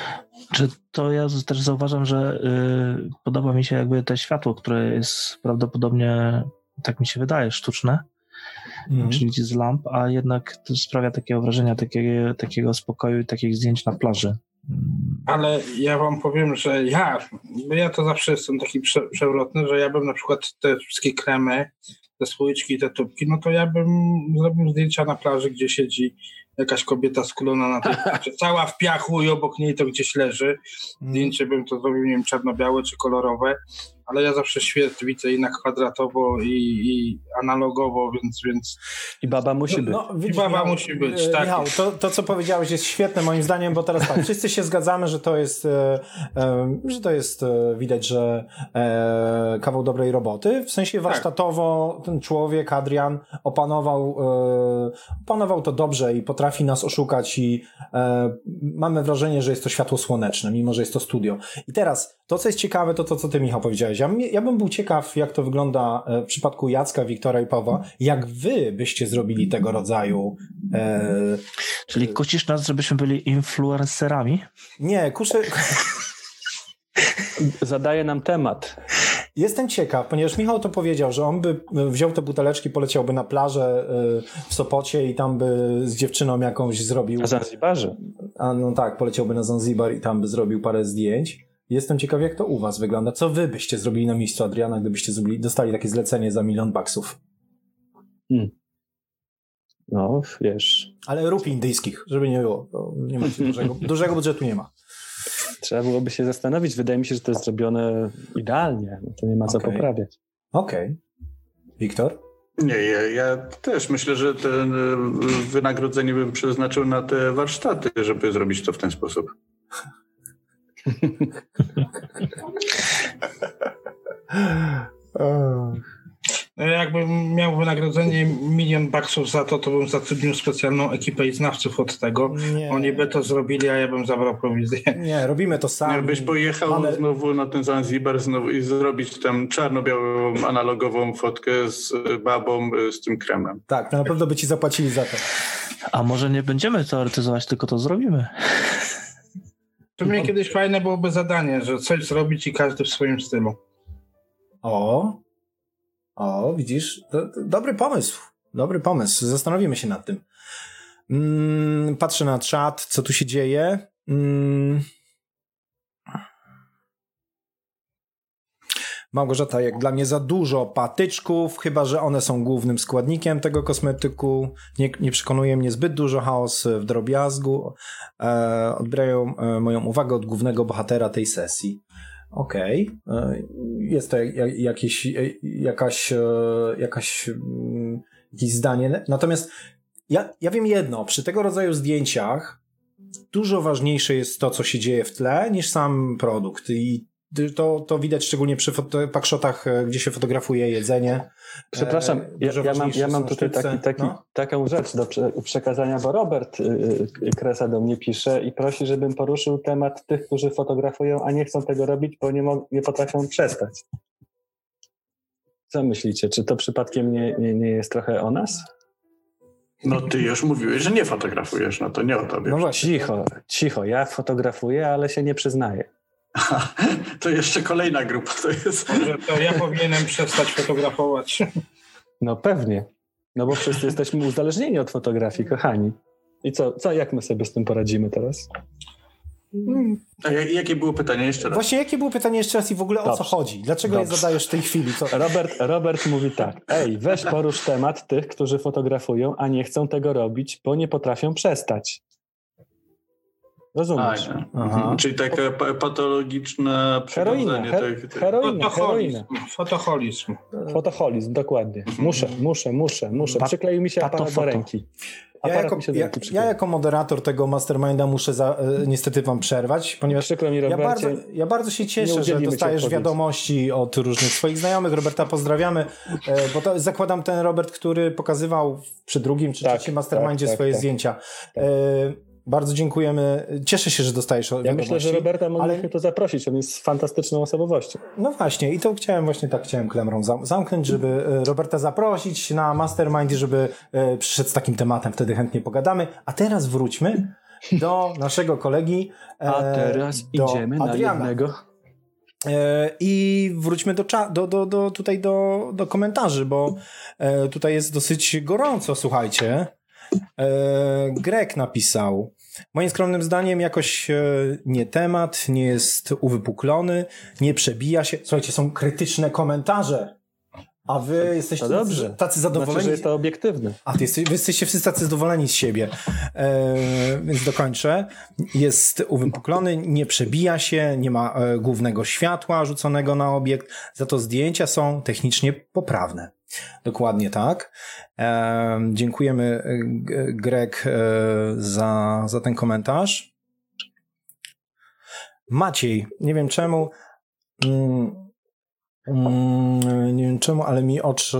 Czy to ja też zauważam, że y, podoba mi się jakby te światło, które jest prawdopodobnie, tak mi się wydaje, sztuczne, Mhm. czyli z lamp, a jednak to sprawia takiego wrażenia, takiego, takiego spokoju i takich zdjęć na plaży. Mm, Ale ja wam powiem, że ja, ja to zawsze jestem taki prze, przewrotny, że ja bym na przykład te wszystkie kremy, te słoiczki, te tubki, no to ja bym zrobił zdjęcia na plaży, gdzie siedzi jakaś kobieta skulona na tej cała w piachu i obok niej to gdzieś leży. Zdjęcie bym to zrobił, nie wiem, czarno-białe czy kolorowe, ale ja zawsze świat widzę i na kwadratowo i, i analogowo, więc, więc I baba musi być. No, widzisz, baba Michał, musi być, e, tak. Michał, to, to, co powiedziałeś jest świetne moim zdaniem, bo teraz tak, wszyscy się zgadzamy, że to jest, e, e, że to jest, e, widać, że e, kawał dobrej roboty. W sensie warsztatowo ten człowiek, Adrian, opanował, e, opanował to dobrze i potrafi nas oszukać i e, mamy wrażenie, że jest to światło słoneczne, mimo że jest to studio. I teraz, to co jest ciekawe, to to, co ty, Michał, powiedziałeś. Ja, ja bym był ciekaw, jak to wygląda e, w przypadku Jacka, Wiktora i Pawła, jak wy byście zrobili tego rodzaju e, Czyli kusisz nas, żebyśmy byli influencerami? nie, kuszę. Zadaje nam temat. Jestem ciekaw, ponieważ Michał to powiedział, że on by e, wziął te buteleczki, poleciałby na plażę e, w Sopocie i tam by z dziewczyną jakąś zrobił. Na Zanzibarze. A no tak, poleciałby na Zanzibar i tam by zrobił parę zdjęć. Jestem ciekaw, jak to u was wygląda. Co wy byście zrobili na miejscu Adriana, gdybyście zrobili, dostali takie zlecenie za milion baksów? No, wiesz, Ale rupi indyjskich, żeby nie było. Nie macie dużego, dużego budżetu nie ma. trzeba byłoby się zastanowić. Wydaje mi się, że to jest zrobione idealnie. To nie ma co Okej. poprawiać. Okej. Wiktor? Nie, ja, ja też myślę, że ten y, wynagrodzenie bym przeznaczył na te warsztaty, żeby zrobić to w ten sposób. No, jakbym miał wynagrodzenie milion baksów za to, to bym zatrudnił specjalną ekipę i znawców od tego. Nie. Oni by to zrobili, a ja bym zabrał prowizję. Nie, robimy to sami. Jakbyś pojechał Ale- znowu na ten Zanzibar znowu i zrobić tam czarno-białą analogową fotkę z babą y, z tym kremem. Tak, na pewno by ci zapłacili za to. A może nie będziemy teoretyzować, tylko to zrobimy? To mnie kiedyś fajne byłoby zadanie, że coś zrobić i każdy w swoim stylu. O, o, widzisz, to, to dobry pomysł. Dobry pomysł. Zastanowimy się nad tym. Mm, patrzę na czat, co tu się dzieje. Mm. Małgorzata, jak dla mnie za dużo patyczków, chyba że one są głównym składnikiem tego kosmetyku. Nie, nie przekonuje mnie zbyt dużo chaos w drobiazgu. E, odbierają e, moją uwagę od głównego bohatera tej sesji. Okej. E, Jest to jak- jakieś, e, jakaś, jakaś, mm, jakieś zdanie. Natomiast ja, ja wiem jedno, przy tego rodzaju zdjęciach dużo ważniejsze jest to, co się dzieje w tle, niż sam produkt. I to, to widać szczególnie przy pakszotach, e, gdzie się fotografuje jedzenie. Przepraszam, E, ja, ja mam, ja mam tutaj taki, taki, No. taką rzecz do prze, przekazania, bo Robert y, y, Kresa do mnie pisze i prosi, żebym poruszył temat tych, którzy fotografują, a nie chcą tego robić, bo nie, nie potrafią przestać. Co myślicie? Czy to przypadkiem nie, nie, nie jest trochę o nas? No ty już mówiłeś, że nie fotografujesz, no to nie o tobie. No właśnie. Cicho, cicho. Ja fotografuję, ale się nie przyznaję. To jeszcze kolejna grupa, to jest... Może to ja powinienem przestać fotografować. No pewnie. No bo wszyscy jesteśmy uzależnieni od fotografii, kochani. I co, co, jak my sobie z tym poradzimy teraz? A jak- jakie było pytanie jeszcze raz? Właśnie jakie było pytanie jeszcze raz i w ogóle o co Dobrze. chodzi? Dlaczego je Dobrze. zadajesz w tej chwili? Co? Robert, Robert mówi tak. Ej, weź porusz temat tych, którzy fotografują, a nie chcą tego robić, bo nie potrafią przestać. Rozumiesz? A, Aha. Czyli takie pa- patologiczne Heroina, przywiązanie. her, tak, heroina, Fotoholizm. heroina. Fotoholizm. Fotoholizm, dokładnie. Muszę, muszę, muszę, muszę. Pa- Przykleił mi się aparat do ręki. Ja jako, ja, ja jako moderator tego masterminda muszę za, e, niestety wam przerwać, ponieważ Przykro mi, ja bardzo, ja bardzo się cieszę, że dostajesz wiadomości od różnych swoich znajomych. Roberta pozdrawiamy, e, bo to zakładam ten Robert, który pokazywał przy drugim czy Tak, trzecim mastermindzie tak, tak, swoje tak. zdjęcia. Bardzo dziękujemy. Cieszę się, że dostajesz Ja myślę, że Roberta mogliśmy ale- to zaprosić. On jest fantastyczną osobowością. No właśnie, i to chciałem właśnie tak chciałem klemrą zam- zamknąć, żeby e, Roberta zaprosić na mastermind, i żeby e, przyszedł z takim tematem, wtedy chętnie pogadamy. A teraz wróćmy do naszego kolegi. e, A teraz do idziemy na Adriana. jednego. E, I wróćmy do, do, do, do, tutaj do, do komentarzy, bo tutaj jest dosyć gorąco, słuchajcie. Grek napisał. Moim skromnym zdaniem jakoś e, nie temat, nie jest uwypuklony, nie przebija się. Słuchajcie, są krytyczne komentarze, a wy jesteście dobrze. tacy zadowoleni. Znaczy, że jest to obiektywny. A ty jesteś, wy jesteście wszyscy tacy zadowoleni z siebie. E, więc dokończę. Jest uwypuklony, nie przebija się, nie ma e, głównego światła rzuconego na obiekt, za to zdjęcia są technicznie poprawne. Dokładnie tak. Dziękujemy e, Greg e, za, za ten komentarz. Maciej, nie wiem czemu. Mm, Mm, nie wiem czemu, ale mi oczy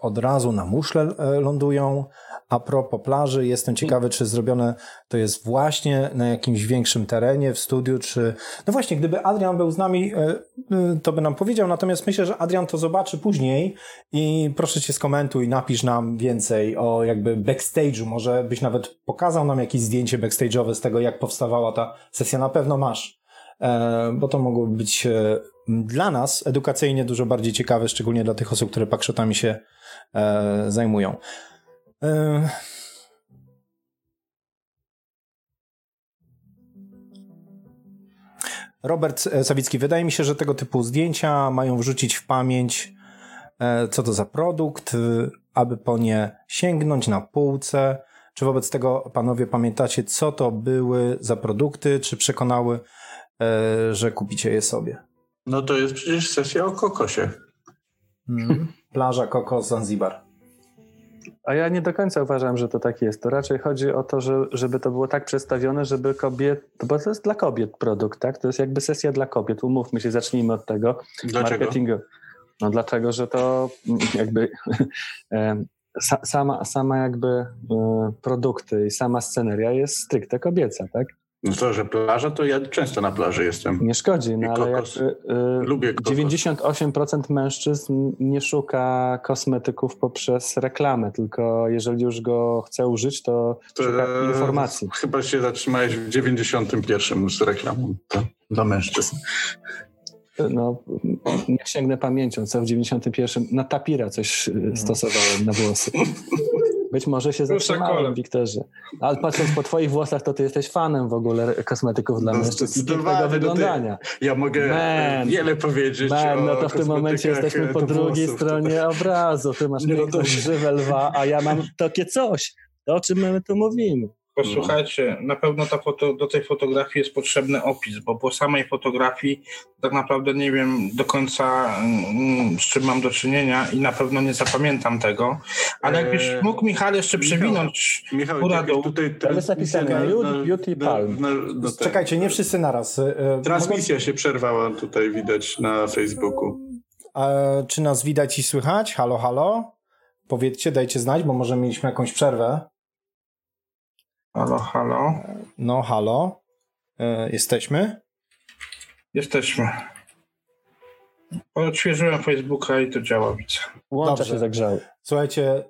od razu na muszle e, lądują. A propos plaży, jestem ciekawy, czy zrobione to jest właśnie na jakimś większym terenie, w studiu, czy... No właśnie, gdyby Adrian był z nami, e, e, to by nam powiedział, natomiast myślę, że Adrian to zobaczy później i proszę cię skomentuj, napisz nam więcej o jakby backstage'u, może byś nawet pokazał nam jakieś zdjęcie backstage'owe z tego, jak powstawała ta sesja, na pewno masz. E, bo to mogłoby być dla nas edukacyjnie dużo bardziej ciekawe, szczególnie dla tych osób, które pakszotami się zajmują. E, Robert e, Sawicki, wydaje mi się, że tego typu zdjęcia mają wrzucić w pamięć, e, co to za produkt, aby po nie sięgnąć na półce. Czy wobec tego panowie pamiętacie, co to były za produkty, czy przekonały, że kupicie je sobie? No to jest przecież sesja o kokosie. Mm. Plaża Kokos Zanzibar. A ja nie do końca uważam, że to tak jest. To raczej chodzi o to, że, żeby to było tak przedstawione, żeby kobiet, bo to jest dla kobiet produkt, tak? To jest jakby sesja dla kobiet. Umówmy się, zacznijmy od tego. Dlaczego? Marketingu. No dlatego, że to mm, jakby sama, sama jakby e, produkty i sama sceneria jest stricte kobieca, tak? No to, że plaża, to ja często na plaży jestem. Nie szkodzi, no ale jakby, e, Lubię kokos. 98% mężczyzn nie szuka kosmetyków poprzez reklamę, tylko jeżeli już go chce użyć, to, To, szuka e, informacji. Chyba się zatrzymałeś w 91 z reklamą to, dla mężczyzn. No, niech sięgnę pamięcią, co w 91 na tapira coś y, stosowałem na włosy. Być może się zatrzymałem. Wiktorze. Ale patrząc po twoich włosach, to ty jesteś fanem w ogóle kosmetyków dla No, mężczyzn i pięknego no to wyglądania. Ja mogę Man. wiele powiedzieć Man, no to w tym momencie jesteśmy po do drugiej włosów. stronie obrazu. Ty masz no to- piękną grzywę lwa, a ja mam takie coś. To o czym my tu mówimy? Posłuchajcie, na pewno ta foto, do tej fotografii jest potrzebny opis, bo po samej fotografii tak naprawdę nie wiem do końca mm, z czym mam do czynienia i na pewno nie zapamiętam tego. Ale jakbyś Eee, mógł, Michał, jeszcze Michał, przewinąć Michał, góra dół. tutaj Tam jest napisane na- Beauty- na- Beauty na- Palm. na- na ten- Czekajcie, nie wszyscy naraz. E, Transmisja się przerwała tutaj widać na Facebooku. E, czy nas widać i słychać? Halo, halo? Powiedzcie, dajcie znać, bo może mieliśmy jakąś przerwę. Halo, halo. No, halo. E, jesteśmy? Jesteśmy. Odświeżyłem Facebooka i to działa, widzę. Łącza Dobrze. się zagrzały. Słuchajcie,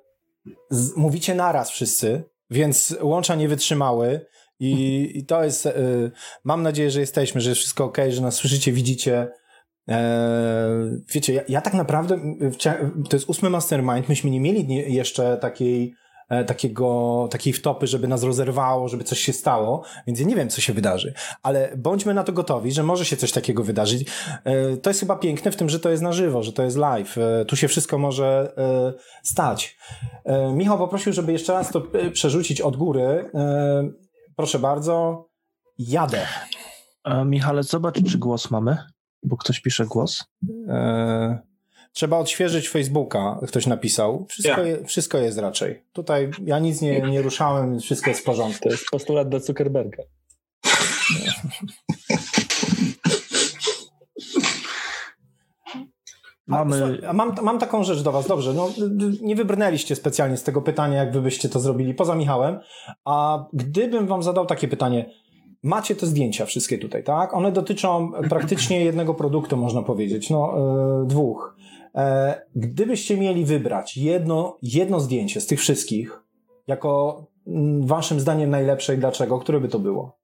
z, mówicie naraz wszyscy, więc łącza nie wytrzymały i, i to jest, e, mam nadzieję, że jesteśmy, że jest wszystko ok, że nas słyszycie, widzicie. E, wiecie, ja, ja tak naprawdę, to jest ósmy mastermind, myśmy nie mieli nie, jeszcze takiej takiego, takiej wtopy, żeby nas rozerwało, żeby coś się stało, więc ja nie wiem, co się wydarzy, ale bądźmy na to gotowi, że może się coś takiego wydarzyć. E, To jest chyba piękne w tym, że to jest na żywo, że to jest live. E, Tu się wszystko może e, stać. E, Michał poprosił, żeby jeszcze raz to e, przerzucić od góry. E, Proszę bardzo. jadę. E, Michale, zobacz, czy głos mamy, bo ktoś pisze głos. E, trzeba odświeżyć Facebooka, ktoś napisał. Wszystko, Ja. je, wszystko jest raczej. Tutaj ja nic nie, nie ruszałem, wszystko jest w porządku. To jest postulat do Zuckerberga. Mamy, A, słuchaj, a mam, mam taką rzecz do was, dobrze, no, nie wybrnęliście specjalnie z tego pytania, jak wy byście to zrobili, poza Michałem, a gdybym wam zadał takie pytanie, macie te zdjęcia wszystkie tutaj, tak? One dotyczą praktycznie jednego produktu, można powiedzieć, no e, dwóch. E, gdybyście mieli wybrać jedno, jedno zdjęcie z tych wszystkich, jako mm, waszym zdaniem najlepsze i dlaczego, które by to było?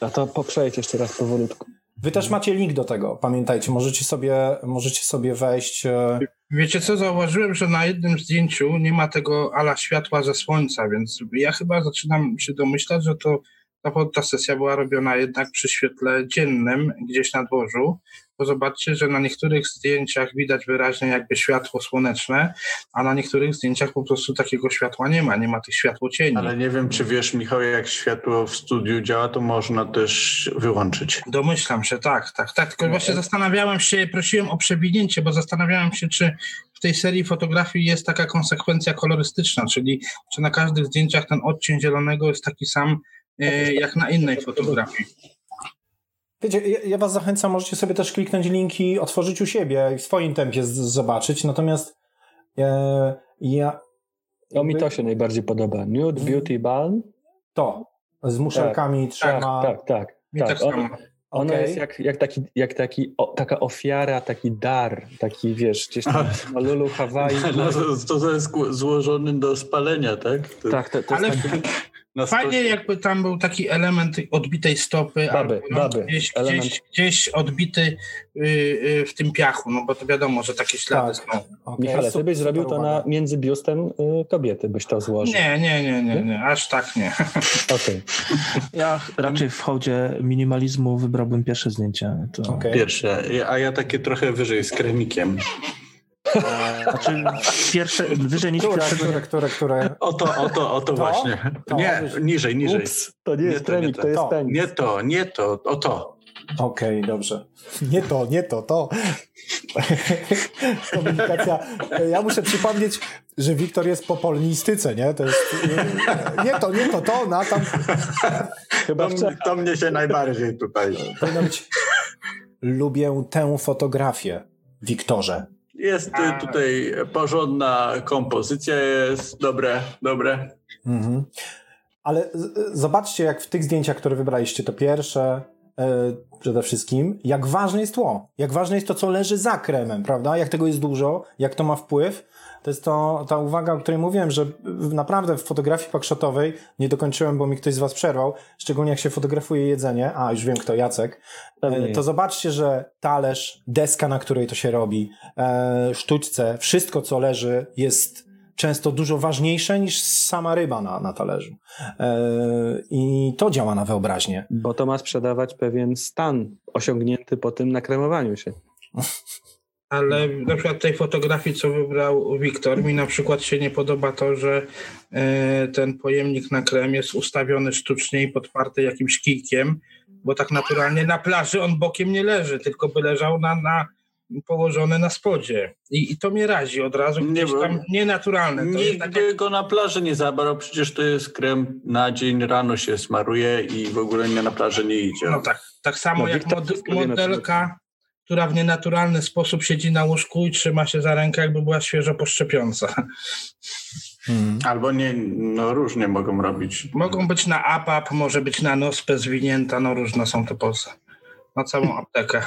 A to poprzejdź jeszcze raz powolutku. Wy też macie link do tego, pamiętajcie, możecie sobie, możecie sobie wejść... E, Wiecie co, zauważyłem, że na jednym zdjęciu nie ma tego ala światła ze słońca, więc ja chyba zaczynam się domyślać, że to ta, ta sesja była robiona jednak przy świetle dziennym gdzieś na dworzu, bo zobaczcie, że na niektórych zdjęciach widać wyraźnie jakby światło słoneczne, a na niektórych zdjęciach po prostu takiego światła nie ma, nie ma tych światłocieni. Ale nie wiem, czy wiesz, Michał, jak światło w studiu działa, to można też wyłączyć. Domyślam się, tak, tak, tak. Tylko właśnie zastanawiałem się, prosiłem o przewinięcie, bo zastanawiałem się, czy w tej serii fotografii jest taka konsekwencja kolorystyczna, czyli czy na każdych zdjęciach ten odcień zielonego jest taki sam e, jak na innej fotografii. Wiecie, ja, was zachęcam, możecie sobie też kliknąć linki, otworzyć u siebie i w swoim tempie z, zobaczyć, natomiast e, ja O mi to się najbardziej podoba. Nude Beauty Balm. to z muszelkami trzema. Tak, tak, Mi tak. tak tak. samo. Ono, Okej. jest jak, jak, taki, jak taki, o, taka ofiara, taki dar, taki wiesz, gdzieś tam na Lulu Hawaii. No, to, to jest złożony do spalenia, tak? To, Tak, to, to Ale jest taki, na fajnie jakby tam był taki element odbitej stopy, Baby, albo no, baby. Gdzieś, Element. gdzieś, gdzieś odbity y, y, w tym piachu, no bo to wiadomo, że takie ślady Tak. są. Okej, Michale, ty byś zrobił to na, między biustem y, kobiety, byś to złożył. Nie, nie, nie, nie, nie, aż tak nie. Okej. ja raczej w hołdzie minimalizmu wybrałbym pierwsze zdjęcie. To, Okej. Pierwsze, a ja takie trochę wyżej z kremikiem. Znaczy pierwsze, wyżej niż Które, pierwszego które, które, które. Oto, oto, oto właśnie. To? Nie, niżej, niżej. Ups, to nie Nie jest to, nie kremik, to. to jest To. penis. Nie to, nie to, o to. Okej, dobrze. Nie to, nie to, to. Komunikacja. Ja muszę przypomnieć, że Wiktor jest po polonistyce, nie? To jest. Nie to, nie to, to, na tam. Chyba To, to mnie się najbardziej tutaj. Powinno być. Lubię tę fotografię, Wiktorze. Jest y, tutaj porządna kompozycja, jest dobre, dobre. Mhm. Ale zobaczcie, jak w tych zdjęciach, które wybraliście, to pierwsze e, przede wszystkim, jak ważne jest tło. Jak ważne jest to, co leży za kremem, prawda? Jak tego jest dużo, jak to ma wpływ. To jest to, ta uwaga, o której mówiłem, że naprawdę w fotografii pakszotowej, nie dokończyłem, bo mi ktoś z was przerwał, szczególnie jak się fotografuje jedzenie, a już wiem kto, Jacek, Pewnie e, to zobaczcie, że talerz, deska, na której to się robi, e, sztućce, wszystko co leży jest często dużo ważniejsze niż sama ryba na, na talerzu. E, I to działa na wyobraźnię. Bo to ma sprzedawać pewien stan osiągnięty po tym nakremowaniu się. Ale na przykład tej fotografii, co wybrał Wiktor, mi na przykład się nie podoba to, że e, ten pojemnik na krem jest ustawiony sztucznie i podparty jakimś kijkiem, bo tak naturalnie na plaży on bokiem nie leży, tylko by leżał na, na położony na spodzie. I, I to mnie razi od razu, Nie, tam nienaturalne. To Nigdy go na plaży nie zabrał, przecież to jest krem na dzień, rano się smaruje i w ogóle nie na plażę nie idzie. no tak, tak samo No, jak mod, modelka, która w nienaturalny sposób siedzi na łóżku i trzyma się za rękę, jakby była świeżo poszczepiąca. Albo nie, no różnie mogą robić. Mogą być na APAP, może być na nospę zwinięta, no różne są te pozy. Na całą aptekę.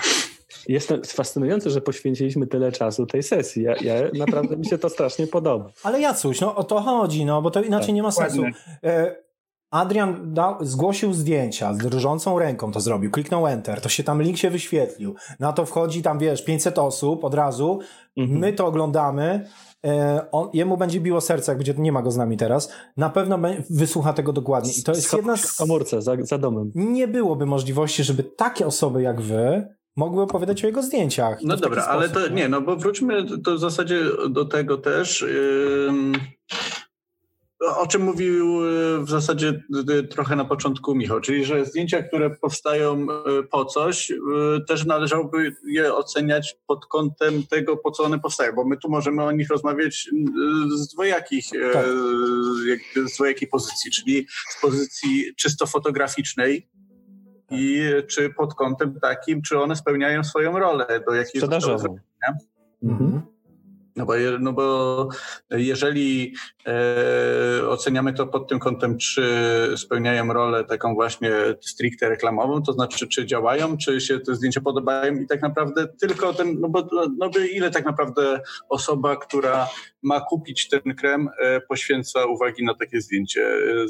Jest to fascynujące, że poświęciliśmy tyle czasu tej sesji. Ja, ja naprawdę mi się to strasznie podoba. Ale Jacuś, no o to chodzi, no bo to inaczej Tak, nie ma sensu. Ładnie. Adrian dał, zgłosił zdjęcia z drżącą ręką, to zrobił, kliknął Enter, to się tam link się wyświetlił. Na to wchodzi tam, wiesz, 500 osób od razu, Mhm. my to oglądamy, e, on, jemu będzie biło serce, jak będzie, nie ma go z nami teraz, na pewno be- wysłucha tego dokładnie. I to jest Scho- jedna z... komórce, za, za domem. Nie byłoby możliwości, żeby takie osoby jak wy mogły opowiadać o jego zdjęciach. No dobra, ale sposób, to nie, no bo wróćmy to w zasadzie do tego też. ym, o czym mówił y, w zasadzie y, trochę na początku Michał, czyli że zdjęcia, które powstają y, po coś, też należałoby je oceniać pod kątem tego, po co one powstają, bo my tu możemy o nich rozmawiać z dwojakich, tak. z dwojakiej pozycji, czyli z pozycji czysto fotograficznej, i czy pod kątem takim, czy one spełniają swoją rolę, do jakiej Sprzedażową. Mhm. No bo, no bo jeżeli e, oceniamy to pod tym kątem, czy spełniają rolę taką właśnie stricte reklamową, to znaczy czy działają, czy się te zdjęcia podobają i tak naprawdę tylko ten, no bo, no bo ile tak naprawdę osoba, która ma kupić ten krem, e, poświęca uwagi na takie zdjęcie. E,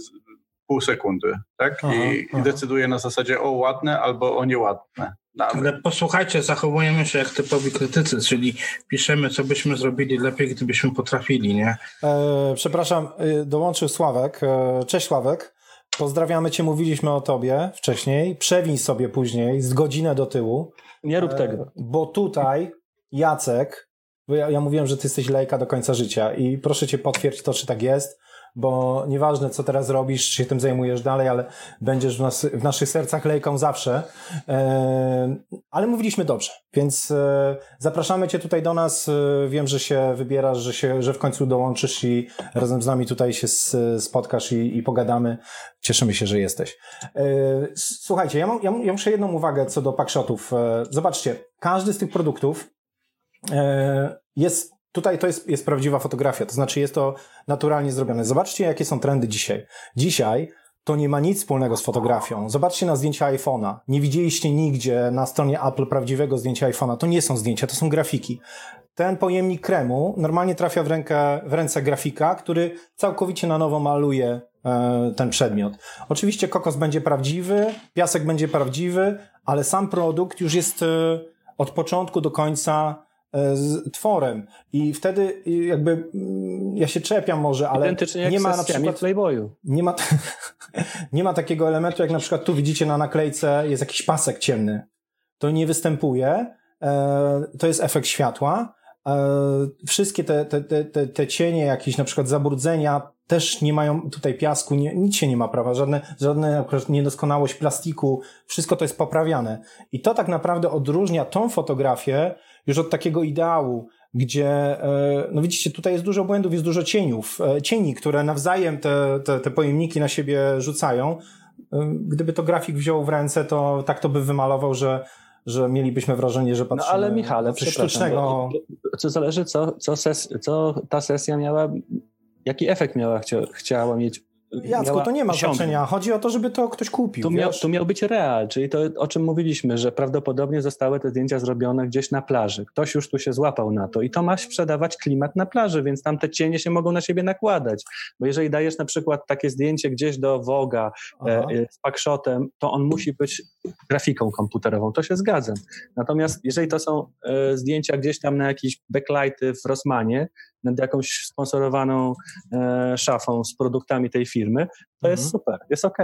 pół sekundy, tak? Aha, I, aha. decyduje na zasadzie o ładne albo o nieładne. No, ale posłuchajcie, zachowujemy się jak typowi krytycy, czyli piszemy, co byśmy zrobili lepiej, gdybyśmy potrafili, nie? E, przepraszam, e, dołączył Sławek. E, cześć Sławek. Pozdrawiamy Cię, mówiliśmy o Tobie wcześniej. Przewiń sobie później z godzinę do tyłu. Nie rób tego. E, bo tutaj Jacek, bo ja, ja mówiłem, że Ty jesteś lejka do końca życia i proszę Cię potwierdź to, czy tak jest bo nieważne co teraz robisz, czy się tym zajmujesz dalej, ale będziesz w, nas, w naszych sercach lejką zawsze. E, ale mówiliśmy dobrze, więc e, zapraszamy Cię tutaj do nas. E, wiem, że się wybierasz, że, się, że w końcu dołączysz i razem z nami tutaj się spotkasz i, i pogadamy. Cieszymy się, że jesteś. Słuchajcie, ja, mam, ja, ja muszę jedną uwagę co do packshotów. Zobaczcie, każdy z tych produktów jest Tutaj to jest, jest prawdziwa fotografia, to znaczy jest to naturalnie zrobione. Zobaczcie, jakie są trendy dzisiaj. Dzisiaj to nie ma nic wspólnego z fotografią. Zobaczcie na zdjęcia iPhone'a. Nie widzieliście nigdzie na stronie Apple prawdziwego zdjęcia iPhone'a. To nie są zdjęcia, to są grafiki. Ten pojemnik kremu normalnie trafia w, rękę, w ręce grafika, który całkowicie na nowo maluje e, ten przedmiot. Oczywiście kokos będzie prawdziwy, piasek będzie prawdziwy, ale sam produkt już jest e, od początku do końca z tworem i wtedy jakby mm, ja się czepiam może, ale nie ma na przykład Playboyu. Nie ma, nie ma takiego elementu, jak na przykład tu widzicie na naklejce jest jakiś pasek ciemny. To nie występuje, e, to jest efekt światła. E, wszystkie te, te, te, te cienie, jakieś na przykład zabrudzenia też nie mają tutaj piasku, nie, nic się nie ma prawa, żadne, żadne niedoskonałość plastiku, wszystko to jest poprawiane. I to tak naprawdę odróżnia tą fotografię już od takiego ideału, gdzie, e, no widzicie, tutaj jest dużo błędów, jest dużo cieniów, e, cieni, które nawzajem te, te, te pojemniki na siebie rzucają. E, gdyby to grafik wziął w ręce, to tak to by wymalował, że że mielibyśmy wrażenie, że patrzymy no, ale Michale, coś sztucznego. Co zależy, co, co, ses, co ta sesja miała, jaki efekt miała, chcia, chciała mieć Jacku, to nie ma znaczenia. Chodzi o to, żeby to ktoś kupił. Tu miał, tu miał być real, czyli to, o czym mówiliśmy, że prawdopodobnie zostały te zdjęcia zrobione gdzieś na plaży. Ktoś już tu się złapał na to i to ma sprzedawać klimat na plaży, więc tam te cienie się mogą na siebie nakładać. Bo jeżeli dajesz na przykład takie zdjęcie gdzieś do Woga e, e, z packshotem, to on musi być grafiką komputerową. To się zgadzam. Natomiast jeżeli to są e, zdjęcia gdzieś tam na jakieś backlighty w Rossmanie, nad jakąś sponsorowaną e, szafą z produktami tej firmy, to mhm. jest super, jest ok.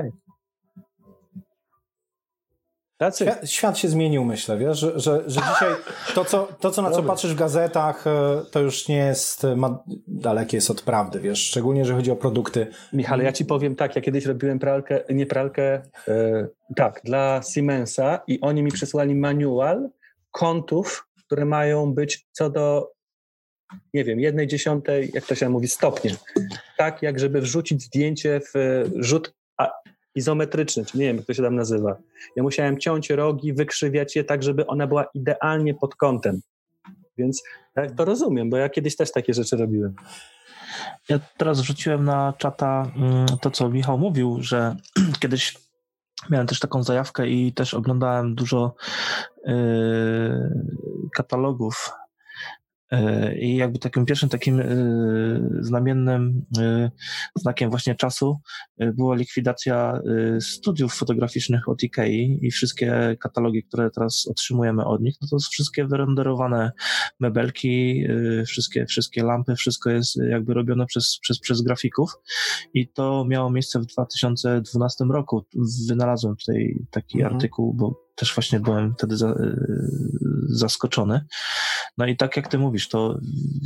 Świat, świat, się zmienił, myślę, wiesz, że, że, że dzisiaj to, co, to, co na co patrzysz w gazetach, e, to już nie jest, ma, dalekie jest od prawdy, wiesz, szczególnie, że chodzi o produkty. Michał, ja ci powiem tak, ja kiedyś robiłem pralkę, nie pralkę, e, tak, dla Siemensa i oni mi przysłali manual kątów, które mają być co do nie wiem, jednej dziesiątej, jak to się mówi, stopnie. Tak, jak żeby wrzucić zdjęcie w e, rzut izometryczny, czy nie wiem, jak to się tam nazywa. Ja musiałem ciąć rogi, wykrzywiać je tak, żeby ona była idealnie pod kątem. Więc ja to rozumiem, bo ja kiedyś też takie rzeczy robiłem. Ja teraz wrzuciłem na czata mm, to, co Michał mówił, że kiedyś miałem też taką zajawkę i też oglądałem dużo yy, katalogów I jakby takim pierwszym takim e, znamiennym e, znakiem właśnie czasu była likwidacja studiów fotograficznych od IKEA i wszystkie katalogi, które teraz otrzymujemy od nich, no to są wszystkie wyrenderowane mebelki, wszystkie, wszystkie lampy, wszystko jest jakby robione przez, przez, przez grafików i to miało miejsce w 2012 roku. Wynalazłem tutaj taki mhm. artykuł, bo też właśnie byłem wtedy za, zaskoczony. No i tak jak ty mówisz, to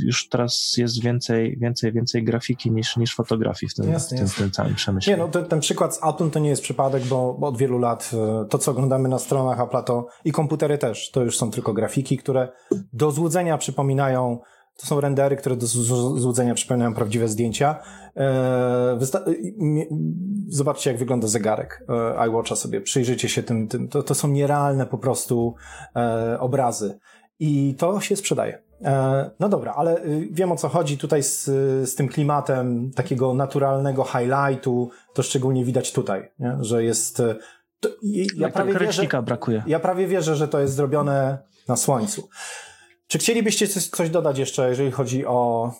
już teraz jest więcej, więcej, więcej grafiki niż, niż fotografii w tym, Jasne, w tym, w tym całym przemyśle. Nie, no ten, ten przykład z Atom to nie jest przypadek, bo, bo od wielu lat e, to, co oglądamy na stronach Apple'a to i komputery też, to już są tylko grafiki, które do złudzenia przypominają, to są rendery, które do zł- złudzenia przypominają prawdziwe zdjęcia. E, e, mi- zobaczcie, jak wygląda zegarek e, iWatcha sobie, przyjrzyjcie się tym, tym to, to są nierealne po prostu e, obrazy. I to się sprzedaje. No dobra, ale y, wiem o co chodzi tutaj z, z tym klimatem takiego naturalnego highlightu, to szczególnie widać tutaj, nie? że jest. e, To, ja, prawie wierzę, brakuje. ja prawie wierzę, że to jest zrobione na słońcu. Czy chcielibyście coś, coś dodać jeszcze, jeżeli chodzi o,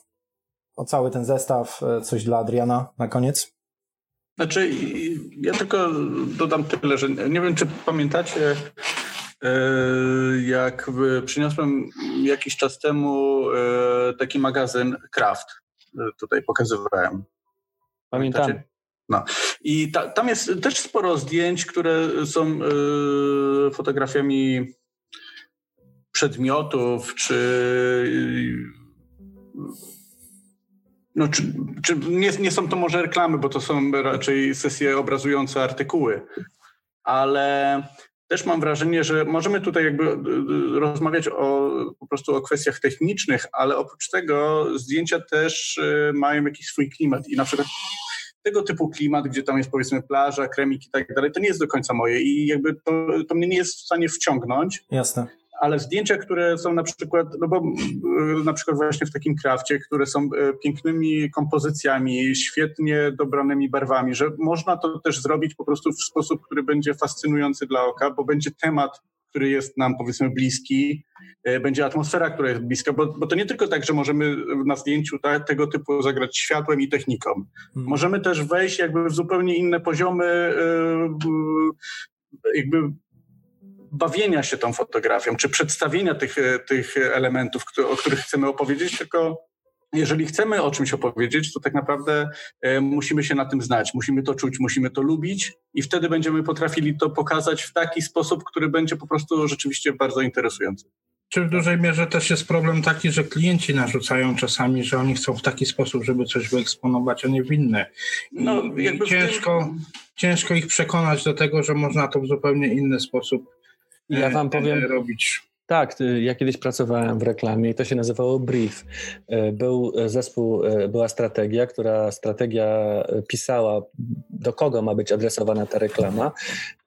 o cały ten zestaw? e, Coś dla Adriana na koniec? Znaczy, ja tylko dodam tyle, że nie wiem, czy pamiętacie, e, jak przyniosłem jakiś czas temu e, taki magazyn Craft. E, Tutaj pokazywałem. Pamiętam. No. I ta, tam jest też sporo zdjęć, które są fotografiami przedmiotów, czy no, czy, czy nie, nie są to może reklamy, bo to są raczej sesje obrazujące artykuły, ale też mam wrażenie, że możemy tutaj jakby y, y, rozmawiać o, po prostu o kwestiach technicznych, ale oprócz tego zdjęcia też y, mają jakiś swój klimat i na przykład tego typu klimat, gdzie tam jest powiedzmy plaża, kremik i tak dalej, to nie jest do końca moje i jakby to, to mnie nie jest w stanie wciągnąć, Jasne. Ale zdjęcia, które są na przykład, no bo y, na przykład właśnie w takim krafcie, które są y, pięknymi kompozycjami, świetnie dobranymi barwami, że można to też zrobić po prostu w sposób, który będzie fascynujący dla oka, bo będzie temat, który jest nam powiedzmy bliski, y, będzie atmosfera, która jest bliska, bo, bo to nie tylko tak, że możemy na zdjęciu ta, tego typu zagrać światłem i techniką. Hmm. Możemy też wejść jakby w zupełnie inne poziomy jakby bawienia się tą fotografią, czy przedstawienia tych, e, tych elementów, o których chcemy opowiedzieć, tylko jeżeli chcemy o czymś opowiedzieć, to tak naprawdę e, musimy się na tym znać, musimy to czuć, musimy to lubić i wtedy będziemy potrafili to pokazać w taki sposób, który będzie po prostu rzeczywiście bardzo interesujący. Czy w dużej mierze też jest problem taki, że klienci narzucają czasami, że oni chcą w taki sposób, żeby coś wyeksponować, a nie w inny. I, No, ciężko, tym- ciężko ich przekonać do tego, że można to w zupełnie inny sposób Ja wam powiem, e, robić. Tak, ja kiedyś pracowałem w reklamie i to się nazywało brief. E, Był zespół, e, była strategia, która strategia pisała, do kogo ma być adresowana ta reklama.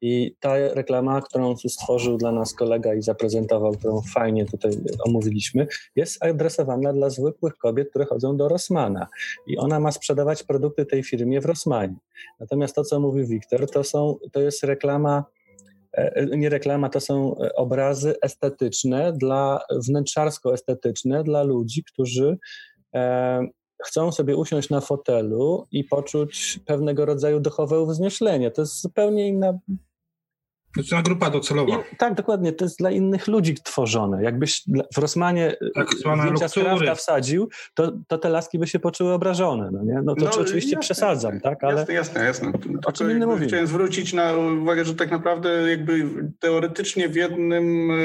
I ta reklama, którą tu stworzył dla nas kolega i zaprezentował, którą fajnie tutaj omówiliśmy, jest adresowana dla zwykłych kobiet, które chodzą do Rossmana. I ona ma sprzedawać produkty tej firmie w Rossmanie. Natomiast to, co mówi Wiktor, to, są, to jest reklama nie reklama, to są e, obrazy estetyczne, dla wnętrzarsko-estetyczne dla ludzi, którzy e, chcą sobie usiąść na fotelu i poczuć pewnego rodzaju duchowe wznieślenie. To jest zupełnie inna To jest grupa docelowa. i, tak, dokładnie. To jest dla innych ludzi tworzone. Jakbyś w Rossmanie Tak tak, zdjęcia z. Krafta wsadził, to, to te laski by się poczuły obrażone. No, nie? no to czy, oczywiście jasne, przesadzam, jasne, tak? Ale Jasne, jasne, jasne. Tylko czym innym mówimy? Chciałem zwrócić na uwagę, że tak naprawdę jakby teoretycznie w jednym e,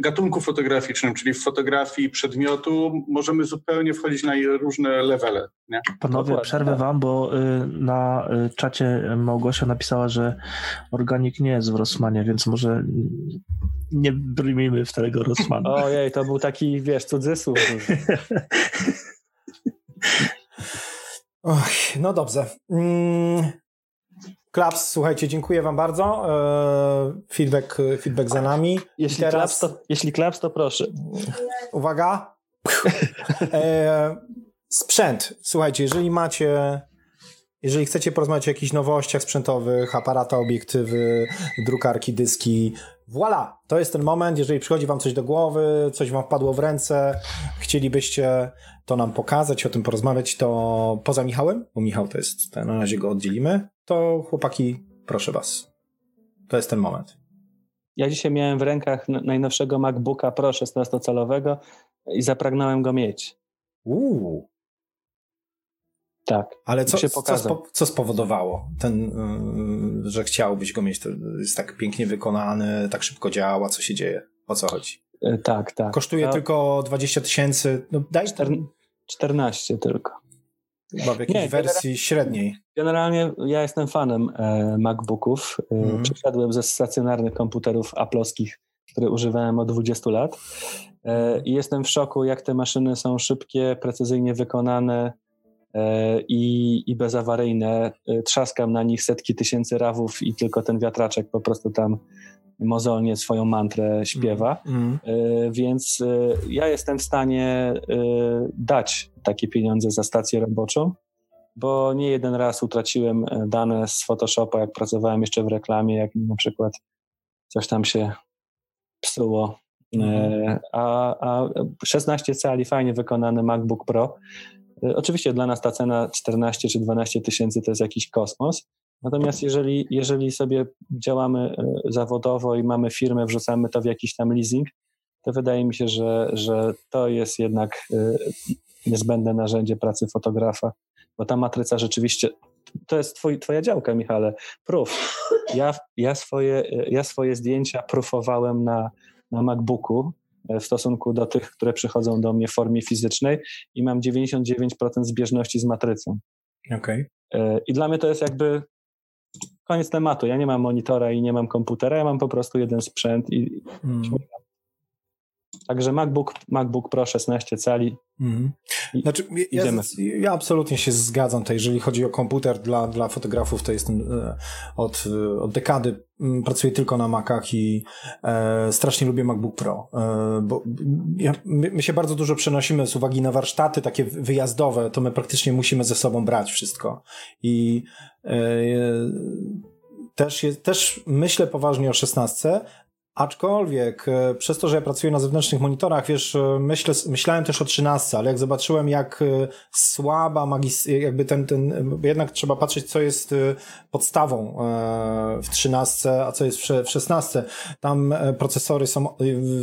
gatunku fotograficznym, czyli w fotografii przedmiotu, możemy zupełnie wchodzić na różne levele. Nie? Panowie, przerwę tak. wam, bo y, na y, czacie Małgosia napisała, że organik nie jest w Rossmanie, więc może nie brnijmy w tego Rossmana. ojej, to był taki, wiesz, cudzysłów. Och, no dobrze. Mm. Klaps, słuchajcie, dziękuję wam bardzo. E, feedback, feedback za nami. Jeśli, Teraz- klaps, to, jeśli klaps, to proszę. Uwaga. E, sprzęt. Słuchajcie, jeżeli macie, jeżeli chcecie porozmawiać o jakichś nowościach sprzętowych, aparata, obiektywy, drukarki, dyski, voila, to jest ten moment, jeżeli przychodzi wam coś do głowy, coś wam wpadło w ręce, chcielibyście to nam pokazać, o tym porozmawiać, to poza Michałem, bo Michał to jest, na razie go oddzielimy, to chłopaki, proszę was. To jest ten moment. Ja dzisiaj miałem w rękach najnowszego MacBooka Pro 16-calowego i zapragnąłem go mieć. Uuu. Tak. Ale co, co, spo, co spowodowało ten, yy, że chciałbyś go mieć? To jest tak pięknie wykonany, tak szybko działa, co się dzieje? O co chodzi? E, tak, tak. Kosztuje A tylko 20 tysięcy. No daj czter- 14 tylko. chyba w jakiejś Nie, wersji średniej. Generalnie ja jestem fanem e, MacBooków. E, Mhm. Przeszedłem ze stacjonarnych komputerów aplowskich, które używałem od 20 lat. E, I jestem w szoku, jak te maszyny są szybkie, precyzyjnie wykonane i, i bezawaryjne. E, Trzaskam na nich setki tysięcy rawów i tylko ten wiatraczek po prostu tam mozolnie swoją mantrę śpiewa. Mhm. E, Więc e, ja jestem w stanie dać takie pieniądze za stację roboczą, bo nie jeden raz utraciłem dane z Photoshopa, jak pracowałem jeszcze w reklamie, jak na przykład coś tam się psuło. E, A, a 16 cali fajnie wykonany MacBook Pro. E, Oczywiście dla nas ta cena 14 czy 12 tysięcy to jest jakiś kosmos. Natomiast jeżeli, jeżeli sobie działamy e, zawodowo i mamy firmę, wrzucamy to w jakiś tam leasing, to wydaje mi się, że, że to jest jednak e, niezbędne narzędzie pracy fotografa, bo ta matryca rzeczywiście to jest twój, twoja działka, Michale. Proof. Ja, ja, swoje, ja swoje zdjęcia proofowałem na, na MacBooku w stosunku do tych, które przychodzą do mnie w formie fizycznej i mam 99% zbieżności z matrycą. Okej. E, I dla mnie to jest jakby koniec tematu. Ja nie mam monitora i nie mam komputera, ja mam po prostu jeden sprzęt i Mm. Także MacBook, MacBook Pro 16 cali. Mhm. Znaczy, ja, ja absolutnie się zgadzam tutaj, jeżeli chodzi o komputer dla, dla fotografów, to jestem e, od, e, od dekady mm, pracuję tylko na Macach i e, strasznie lubię MacBook Pro, e, bo ja, my, my się bardzo dużo przenosimy z uwagi na warsztaty takie wyjazdowe, to my praktycznie musimy ze sobą brać wszystko i e, też, jest, też myślę poważnie o 16, Aczkolwiek e, przez to, że ja pracuję na zewnętrznych monitorach, wiesz, e, myślę, myślałem też o 13, ale jak zobaczyłem, jak e, słaba magis, jakby ten, ten, jednak trzeba patrzeć, co jest podstawą w 13, a co jest w sze- w 16. Tam procesory są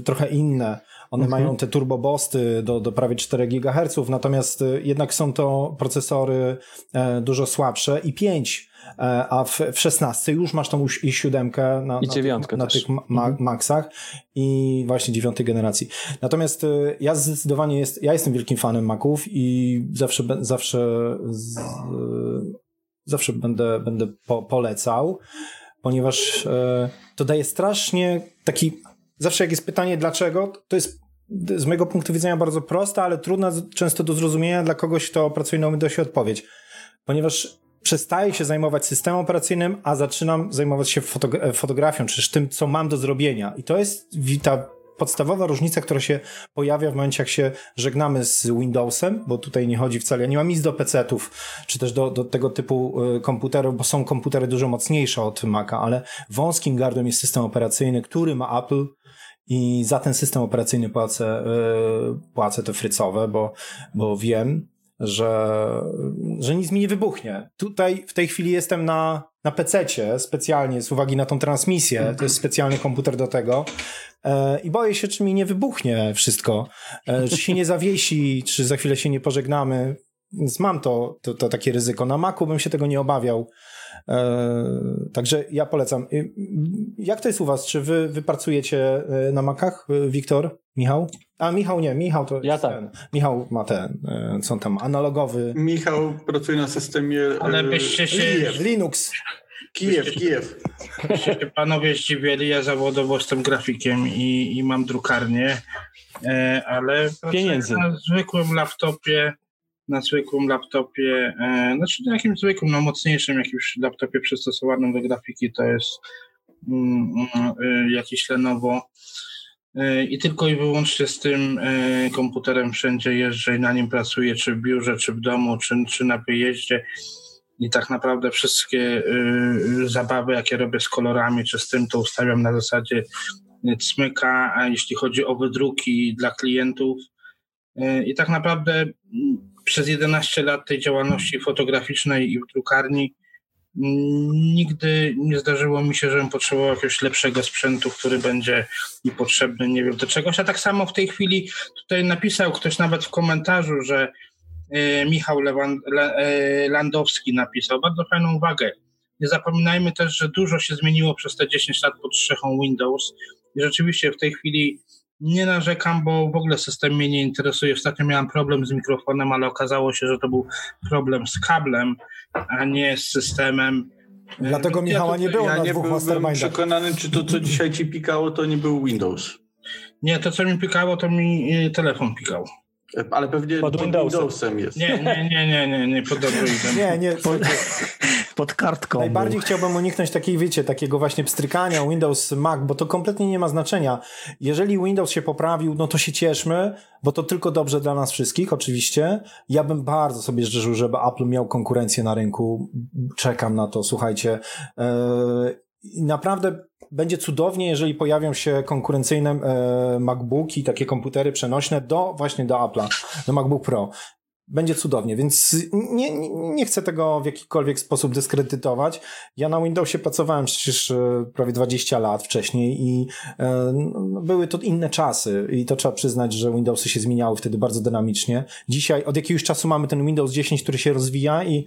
trochę inne. One mają te turbobosty do, do prawie 4 GHz, natomiast e, jednak są to procesory e, dużo słabsze i 5 e, a w, w 16 już masz tą i siódemkę na, I na, na tych ma, ma, Maxach i właśnie dziewiątej generacji. Natomiast y, ja zdecydowanie jest, ja jestem wielkim fanem Maców i zawsze, zawsze, z, y, zawsze będę, będę po, polecał, ponieważ y, to daje strasznie taki, zawsze jak jest pytanie dlaczego, to jest z mojego punktu widzenia bardzo prosta, ale trudna często do zrozumienia dla kogoś, kto pracuje na Windowsie odpowiedź. Ponieważ przestaję się zajmować systemem operacyjnym, a zaczynam zajmować się fotogra- fotografią, czy tym, co mam do zrobienia. I to jest ta podstawowa różnica, która się pojawia w momencie, jak się żegnamy z Windowsem, bo tutaj nie chodzi wcale, ja nie mam nic do PC-ów, czy też do, do tego typu y, komputerów, bo są komputery dużo mocniejsze od Maca, ale wąskim gardłem jest system operacyjny, który ma Apple i za ten system operacyjny płacę, y, płacę te frycowe, bo, bo wiem, że, że nic mi nie wybuchnie. Tutaj w tej chwili jestem na, na PC-cie specjalnie z uwagi na tą transmisję. To jest specjalny komputer do tego. E, I boję się, czy mi nie wybuchnie wszystko. E, czy się nie zawiesi, czy za chwilę się nie pożegnamy. Więc mam to, to, to takie ryzyko. Na Macu bym się tego nie obawiał. E, także ja polecam. Jak to jest u was? Czy wy, wy pracujecie e, na Macach, y, Wiktor? Michał? A Michał nie, Michał to Ja jest tak. ten. Michał ma ten, e, co tam, analogowy. Michał pracuje na systemie Ale e, byście się- Kijew, Linux. Kijew, Kijew. się panowie zdziwieli, ja zawodowo jestem grafikiem i, i mam drukarnię, e, ale Pieniędzy. na zwykłym laptopie, na zwykłym laptopie, e, znaczy na jakimś zwykłym, no mocniejszym jakimś laptopie przystosowanym do grafiki, to jest mm, e, jakiś Lenovo. E, I tylko i wyłącznie z tym komputerem wszędzie jeżdżę i na nim pracuję, czy w biurze, czy w domu, czy, czy na wyjeździe. I tak naprawdę wszystkie y, zabawy, jakie robię z kolorami, czy z tym, to ustawiam na zasadzie y, cmyka, a jeśli chodzi o wydruki dla klientów. Y, I tak naprawdę mm, przez 11 lat tej działalności fotograficznej i w drukarni nigdy nie zdarzyło mi się, żebym potrzebował jakiegoś lepszego sprzętu, który będzie mi potrzebny, nie wiem, do czegoś. A tak samo w tej chwili tutaj napisał ktoś nawet w komentarzu, że e, Michał Lewan, Le, e, Landowski napisał bardzo fajną uwagę. Nie zapominajmy też, że dużo się zmieniło przez te 10 lat pod strzechą Windows i rzeczywiście w tej chwili Nie narzekam, bo w ogóle system mnie nie interesuje. Ostatnio miałem problem z mikrofonem, ale okazało się, że to był problem z kablem, a nie z systemem. Dlatego Ja Michała to- nie było Ja na nie dwóch byłem mastermindach. przekonany, czy to, co dzisiaj ci pikało, to nie był Windows. Nie, to co mi pikało, to mi y, telefon pikał. E, Ale pewnie Pod pod, Windowsem. Windowsem jest. Nie, nie, nie, nie, nie, nie pod Androidem. Nie, nie. Pod kartką. Najbardziej chciałbym uniknąć takiej, wiecie, takiego właśnie pstrykania Windows, Mac, bo to kompletnie nie ma znaczenia. Jeżeli Windows się poprawił, no to się cieszmy, bo to tylko dobrze dla nas wszystkich, oczywiście. Ja bym bardzo sobie życzył, żeby Apple miał konkurencję na rynku. Czekam na to, słuchajcie. Yy, naprawdę będzie cudownie, jeżeli pojawią się konkurencyjne e, MacBooki, takie komputery przenośne do właśnie do Apple'a, do MacBook Pro. Będzie cudownie, więc nie, nie, nie chcę tego w jakikolwiek sposób dyskredytować. Ja na Windowsie pracowałem przecież e, prawie 20 lat wcześniej i e, no, były to inne czasy i to trzeba przyznać, że Windowsy się zmieniały wtedy bardzo dynamicznie. Dzisiaj od jakiegoś czasu mamy ten Windows 10, który się rozwija i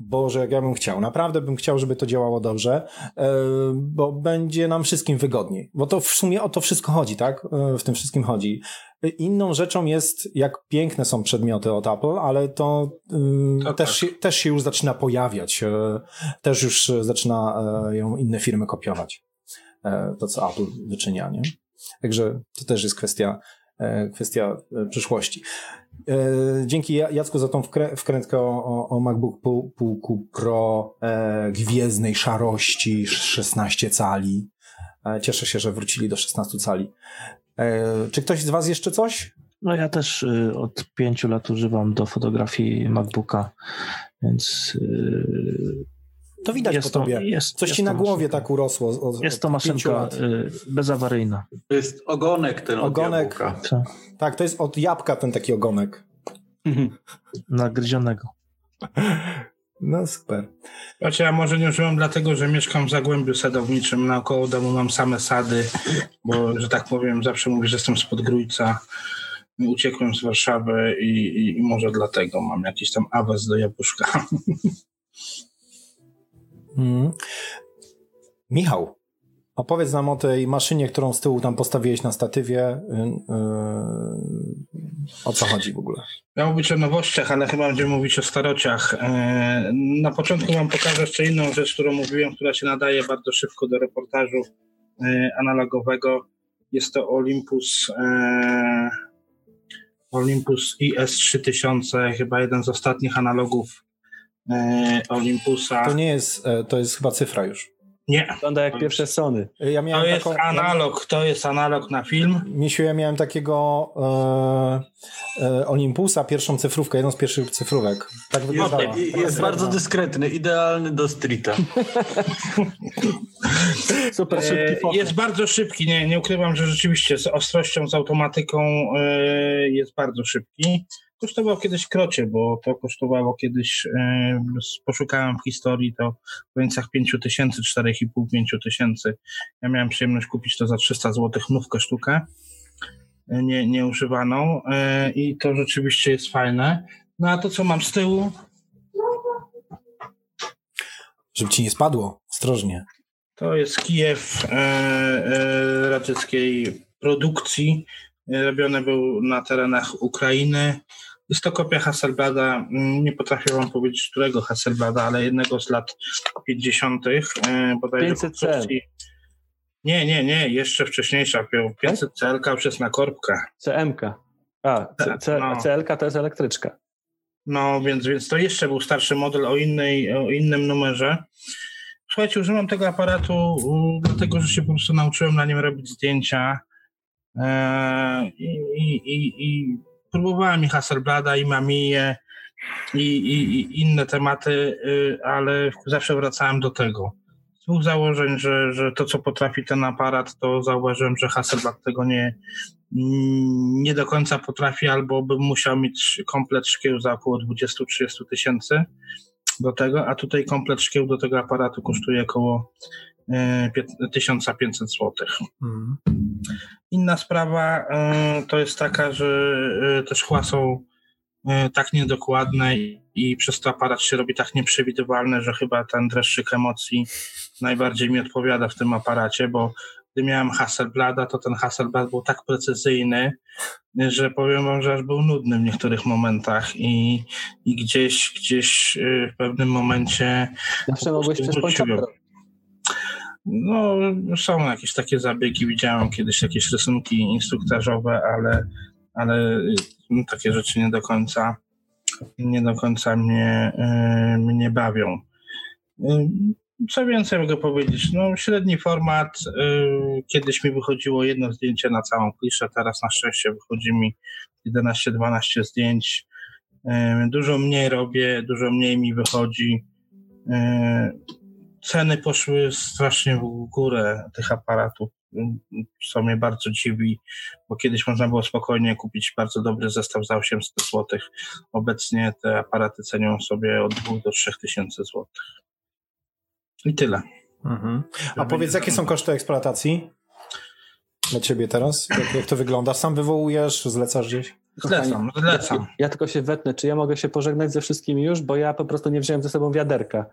Boże, jak ja bym chciał. Naprawdę bym chciał, żeby to działało dobrze, e, bo będzie nam wszystkim wygodniej. Bo to w sumie o to wszystko chodzi, tak? E, W tym wszystkim chodzi. Inną rzeczą jest, jak piękne są przedmioty od Apple, ale to, To też, tak. się, też się już zaczyna pojawiać. e, Też już e, zaczyna e, ją inne firmy kopiować. To, co Apple wyczynia, nie? Także to też jest kwestia, kwestia przyszłości. Dzięki Ja- Jacku za tą wkrę- wkrętkę o, o- MacBook Pu- Puku Pro gwiezdnej szarości 16 cali. Cieszę się, że wrócili do 16 cali. E, Czy ktoś z Was jeszcze coś? No ja też y, od pięciu lat używam do fotografii MacBooka, więc y, To widać jest po tobie. To, jest, Coś jest ci to na głowie maszynka. tak urosło. Od, Jest to maszynka lat. y, bezawaryjna. To jest ogonek ten od Ogonek. jabłka. Co? Tak, to jest od jabłka ten taki ogonek. Nagryzionego. No super. Znaczy, ja może nie używam dlatego, że mieszkam w Zagłębiu Sadowniczym. Naokoło domu mam same sady, bo, że tak powiem, zawsze mówię, że jestem spod Grójca. Uciekłem z Warszawy i, i, i może dlatego mam jakiś tam awes do jabłuszka. Mm. Michał, opowiedz nam o tej maszynie, którą z tyłu tam postawiłeś na statywie. Yy, yy, o co chodzi w ogóle? Miał mówić o nowościach, ale chyba będziemy mówić o starociach. E, Na początku wam pokażę jeszcze inną rzecz, którą mówiłem, która się nadaje bardzo szybko do reportażu e, analogowego. Jest to Olympus e, Olympus IS3000, chyba jeden z ostatnich analogów Olympusa. To nie jest, to jest chyba cyfra już. Nie, Wygląda jak pierwsze Sony. Ja to jest taką, analog, to jest analog na film. Misiu, ja miałem takiego e, e, Olympusa, pierwszą cyfrówkę, jedną z pierwszych cyfrówek. Tak wyglądała. I- Jest bardzo dyskretny, idealny do streeta. Super E, szybki fotel. Jest bardzo szybki, nie, nie ukrywam, że rzeczywiście z ostrością, z automatyką e, jest bardzo szybki. Kosztował kiedyś krocie, bo to kosztowało kiedyś, e, poszukałem w historii, to w granicach 5 tysięcy, 4,5-5 tysięcy. Ja miałem przyjemność kupić to za 300 zł nówkę sztukę, e, nie, nieużywaną e, i to rzeczywiście jest fajne. No a to, co mam z tyłu, Żeby ci nie spadło. Ostrożnie. To jest Kijew e, e, radzieckiej produkcji. Robiony był na terenach Ukrainy. Jest to kopia Hasselblada. Mm, Nie potrafię wam powiedzieć, którego Hasselblada, ale jednego z lat 50. E, bodajże 500 w produkcji- Nie, nie, nie, jeszcze wcześniejsza. 500 CLK jest na korbkę. CMK. A, C, C, No. CLK to jest elektryczka. No, więc, więc to jeszcze był starszy model o, innej, o innym numerze. Słuchajcie, używam tego aparatu u, dlatego, że się po prostu nauczyłem na nim robić zdjęcia i, i, i, i próbowałem i Hasselblada, i Mamiję, i, i, i inne tematy, y, ale zawsze wracałem do tego. Z dwóch założeń, że, że to, co potrafi ten aparat, to zauważyłem, że Hasselblad tego nie, nie do końca potrafi, albo bym musiał mieć komplet szkieł za około 20-30 tysięcy do tego, a tutaj komplet szkieł do tego aparatu kosztuje około e, 1500 zł. Mm. Inna sprawa e, to jest taka, że e, te szkła są e, tak niedokładne i- przez to aparat się robi tak nieprzewidywalny, że chyba ten dreszczyk emocji najbardziej mi odpowiada w tym aparacie, bo gdy miałem Hasselblada, to ten Hasselblad był tak precyzyjny, że powiem wam, że aż był nudny w niektórych momentach i, i gdzieś, gdzieś w pewnym momencie Zawsze mogłeś prostu przeszkodzić. No, są jakieś takie zabiegi, widziałem kiedyś jakieś rysunki instruktażowe, ale, ale no, takie rzeczy nie do końca nie do końca mnie, y, mnie bawią. Y, Co więcej mogę powiedzieć? No, średni format. y, Kiedyś mi wychodziło jedno zdjęcie na całą kliszę, teraz na szczęście wychodzi mi 11-12 zdjęć. Y, Dużo mniej robię, dużo mniej mi wychodzi. Ceny poszły strasznie w górę tych aparatów, y, co mnie bardzo dziwi, bo kiedyś można było spokojnie kupić bardzo dobry zestaw za 800 zł. Obecnie te aparaty cenią sobie od 2 do 3 tysięcy złotych. I tyle. Mhm. A powiedz, jakie są koszty eksploatacji dla ciebie teraz? Jak, jak to wygląda? Sam wywołujesz, zlecasz gdzieś? Zlecam, zlecam. Ja tylko się wetnę, czy ja mogę się pożegnać ze wszystkimi już, bo ja po prostu nie wziąłem ze sobą wiaderka.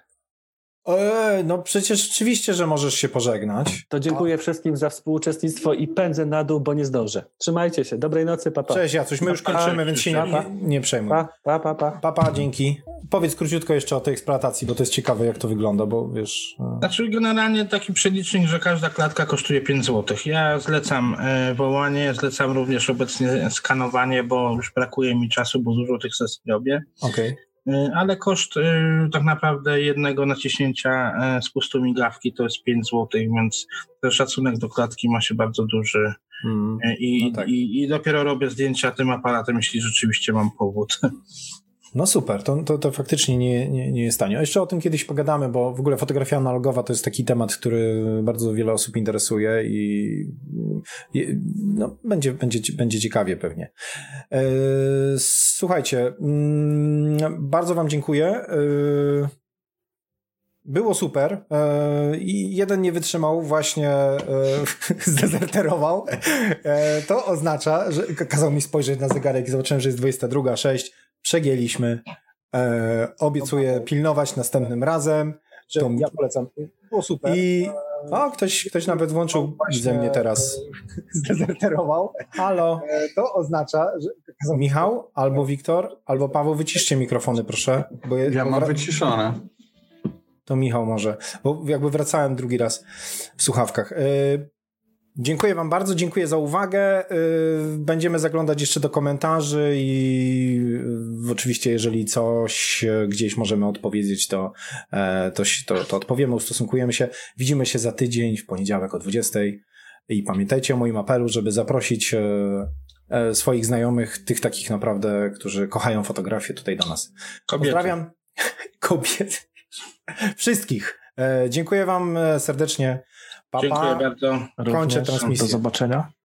Eee, no przecież oczywiście, że możesz się pożegnać. To dziękuję wszystkim za współuczestnictwo i pędzę na dół, bo nie zdążę. Trzymajcie się. Dobrej nocy, papa. Cześć Jacuś, my już Pa, kończymy, więc się nie, nie przejmuj. Pa, pa, pa, pa. Papa, dzięki. Powiedz króciutko jeszcze o tej eksploatacji, bo to jest ciekawe, jak to wygląda, bo wiesz... e, Znaczy generalnie taki przelicznik, że każda klatka kosztuje 5 zł. Ja zlecam e, wołanie, zlecam również obecnie skanowanie, bo już brakuje mi czasu, bo dużo tych sesji robię. Okej. E, Ale koszt e, tak naprawdę jednego naciśnięcia e, spustu migawki to jest 5 zł, więc ten szacunek do klatki ma się bardzo duży. Mm. E, I, No tak. i, I dopiero robię zdjęcia tym aparatem, jeśli rzeczywiście mam powód. No super, to, to, to faktycznie nie, nie, nie jest tanio. Jeszcze o tym kiedyś pogadamy, bo w ogóle fotografia analogowa to jest taki temat, który bardzo wiele osób interesuje i, no, będzie, będzie, będzie ciekawie pewnie. E, słuchajcie, mm, bardzo Wam dziękuję. E, było super. E, I jeden nie wytrzymał, właśnie zdezerterował. To oznacza, że kazał mi spojrzeć na zegarek i zobaczyłem, że jest 22.06. Przegięliśmy. E, obiecuję pilnować następnym razem. To, Ja polecam. Było super. I o, ktoś, ktoś nawet włączył widzę mnie teraz. Zdezerterował. Halo. E, To oznacza, że Michał, albo Wiktor, albo Paweł, wyciszcie mikrofony, proszę. Bo je, Ja mam wyciszone. To Michał może, bo jakby wracałem drugi raz w słuchawkach. Dziękuję Wam bardzo, dziękuję za uwagę. Yy, będziemy zaglądać jeszcze do komentarzy i yy, oczywiście, jeżeli coś yy, gdzieś możemy odpowiedzieć, to, e, to, to, to odpowiemy, ustosunkujemy się. Widzimy się za tydzień, w poniedziałek o 20. I pamiętajcie o moim apelu, żeby zaprosić e, e, swoich znajomych, tych takich naprawdę, którzy kochają fotografię tutaj do nas. Kobiety. Pozdrawiam kobiet. Wszystkich. Dziękuję Wam serdecznie. Papa. Dziękuję bardzo. Kończę Również. transmisję. Do zobaczenia.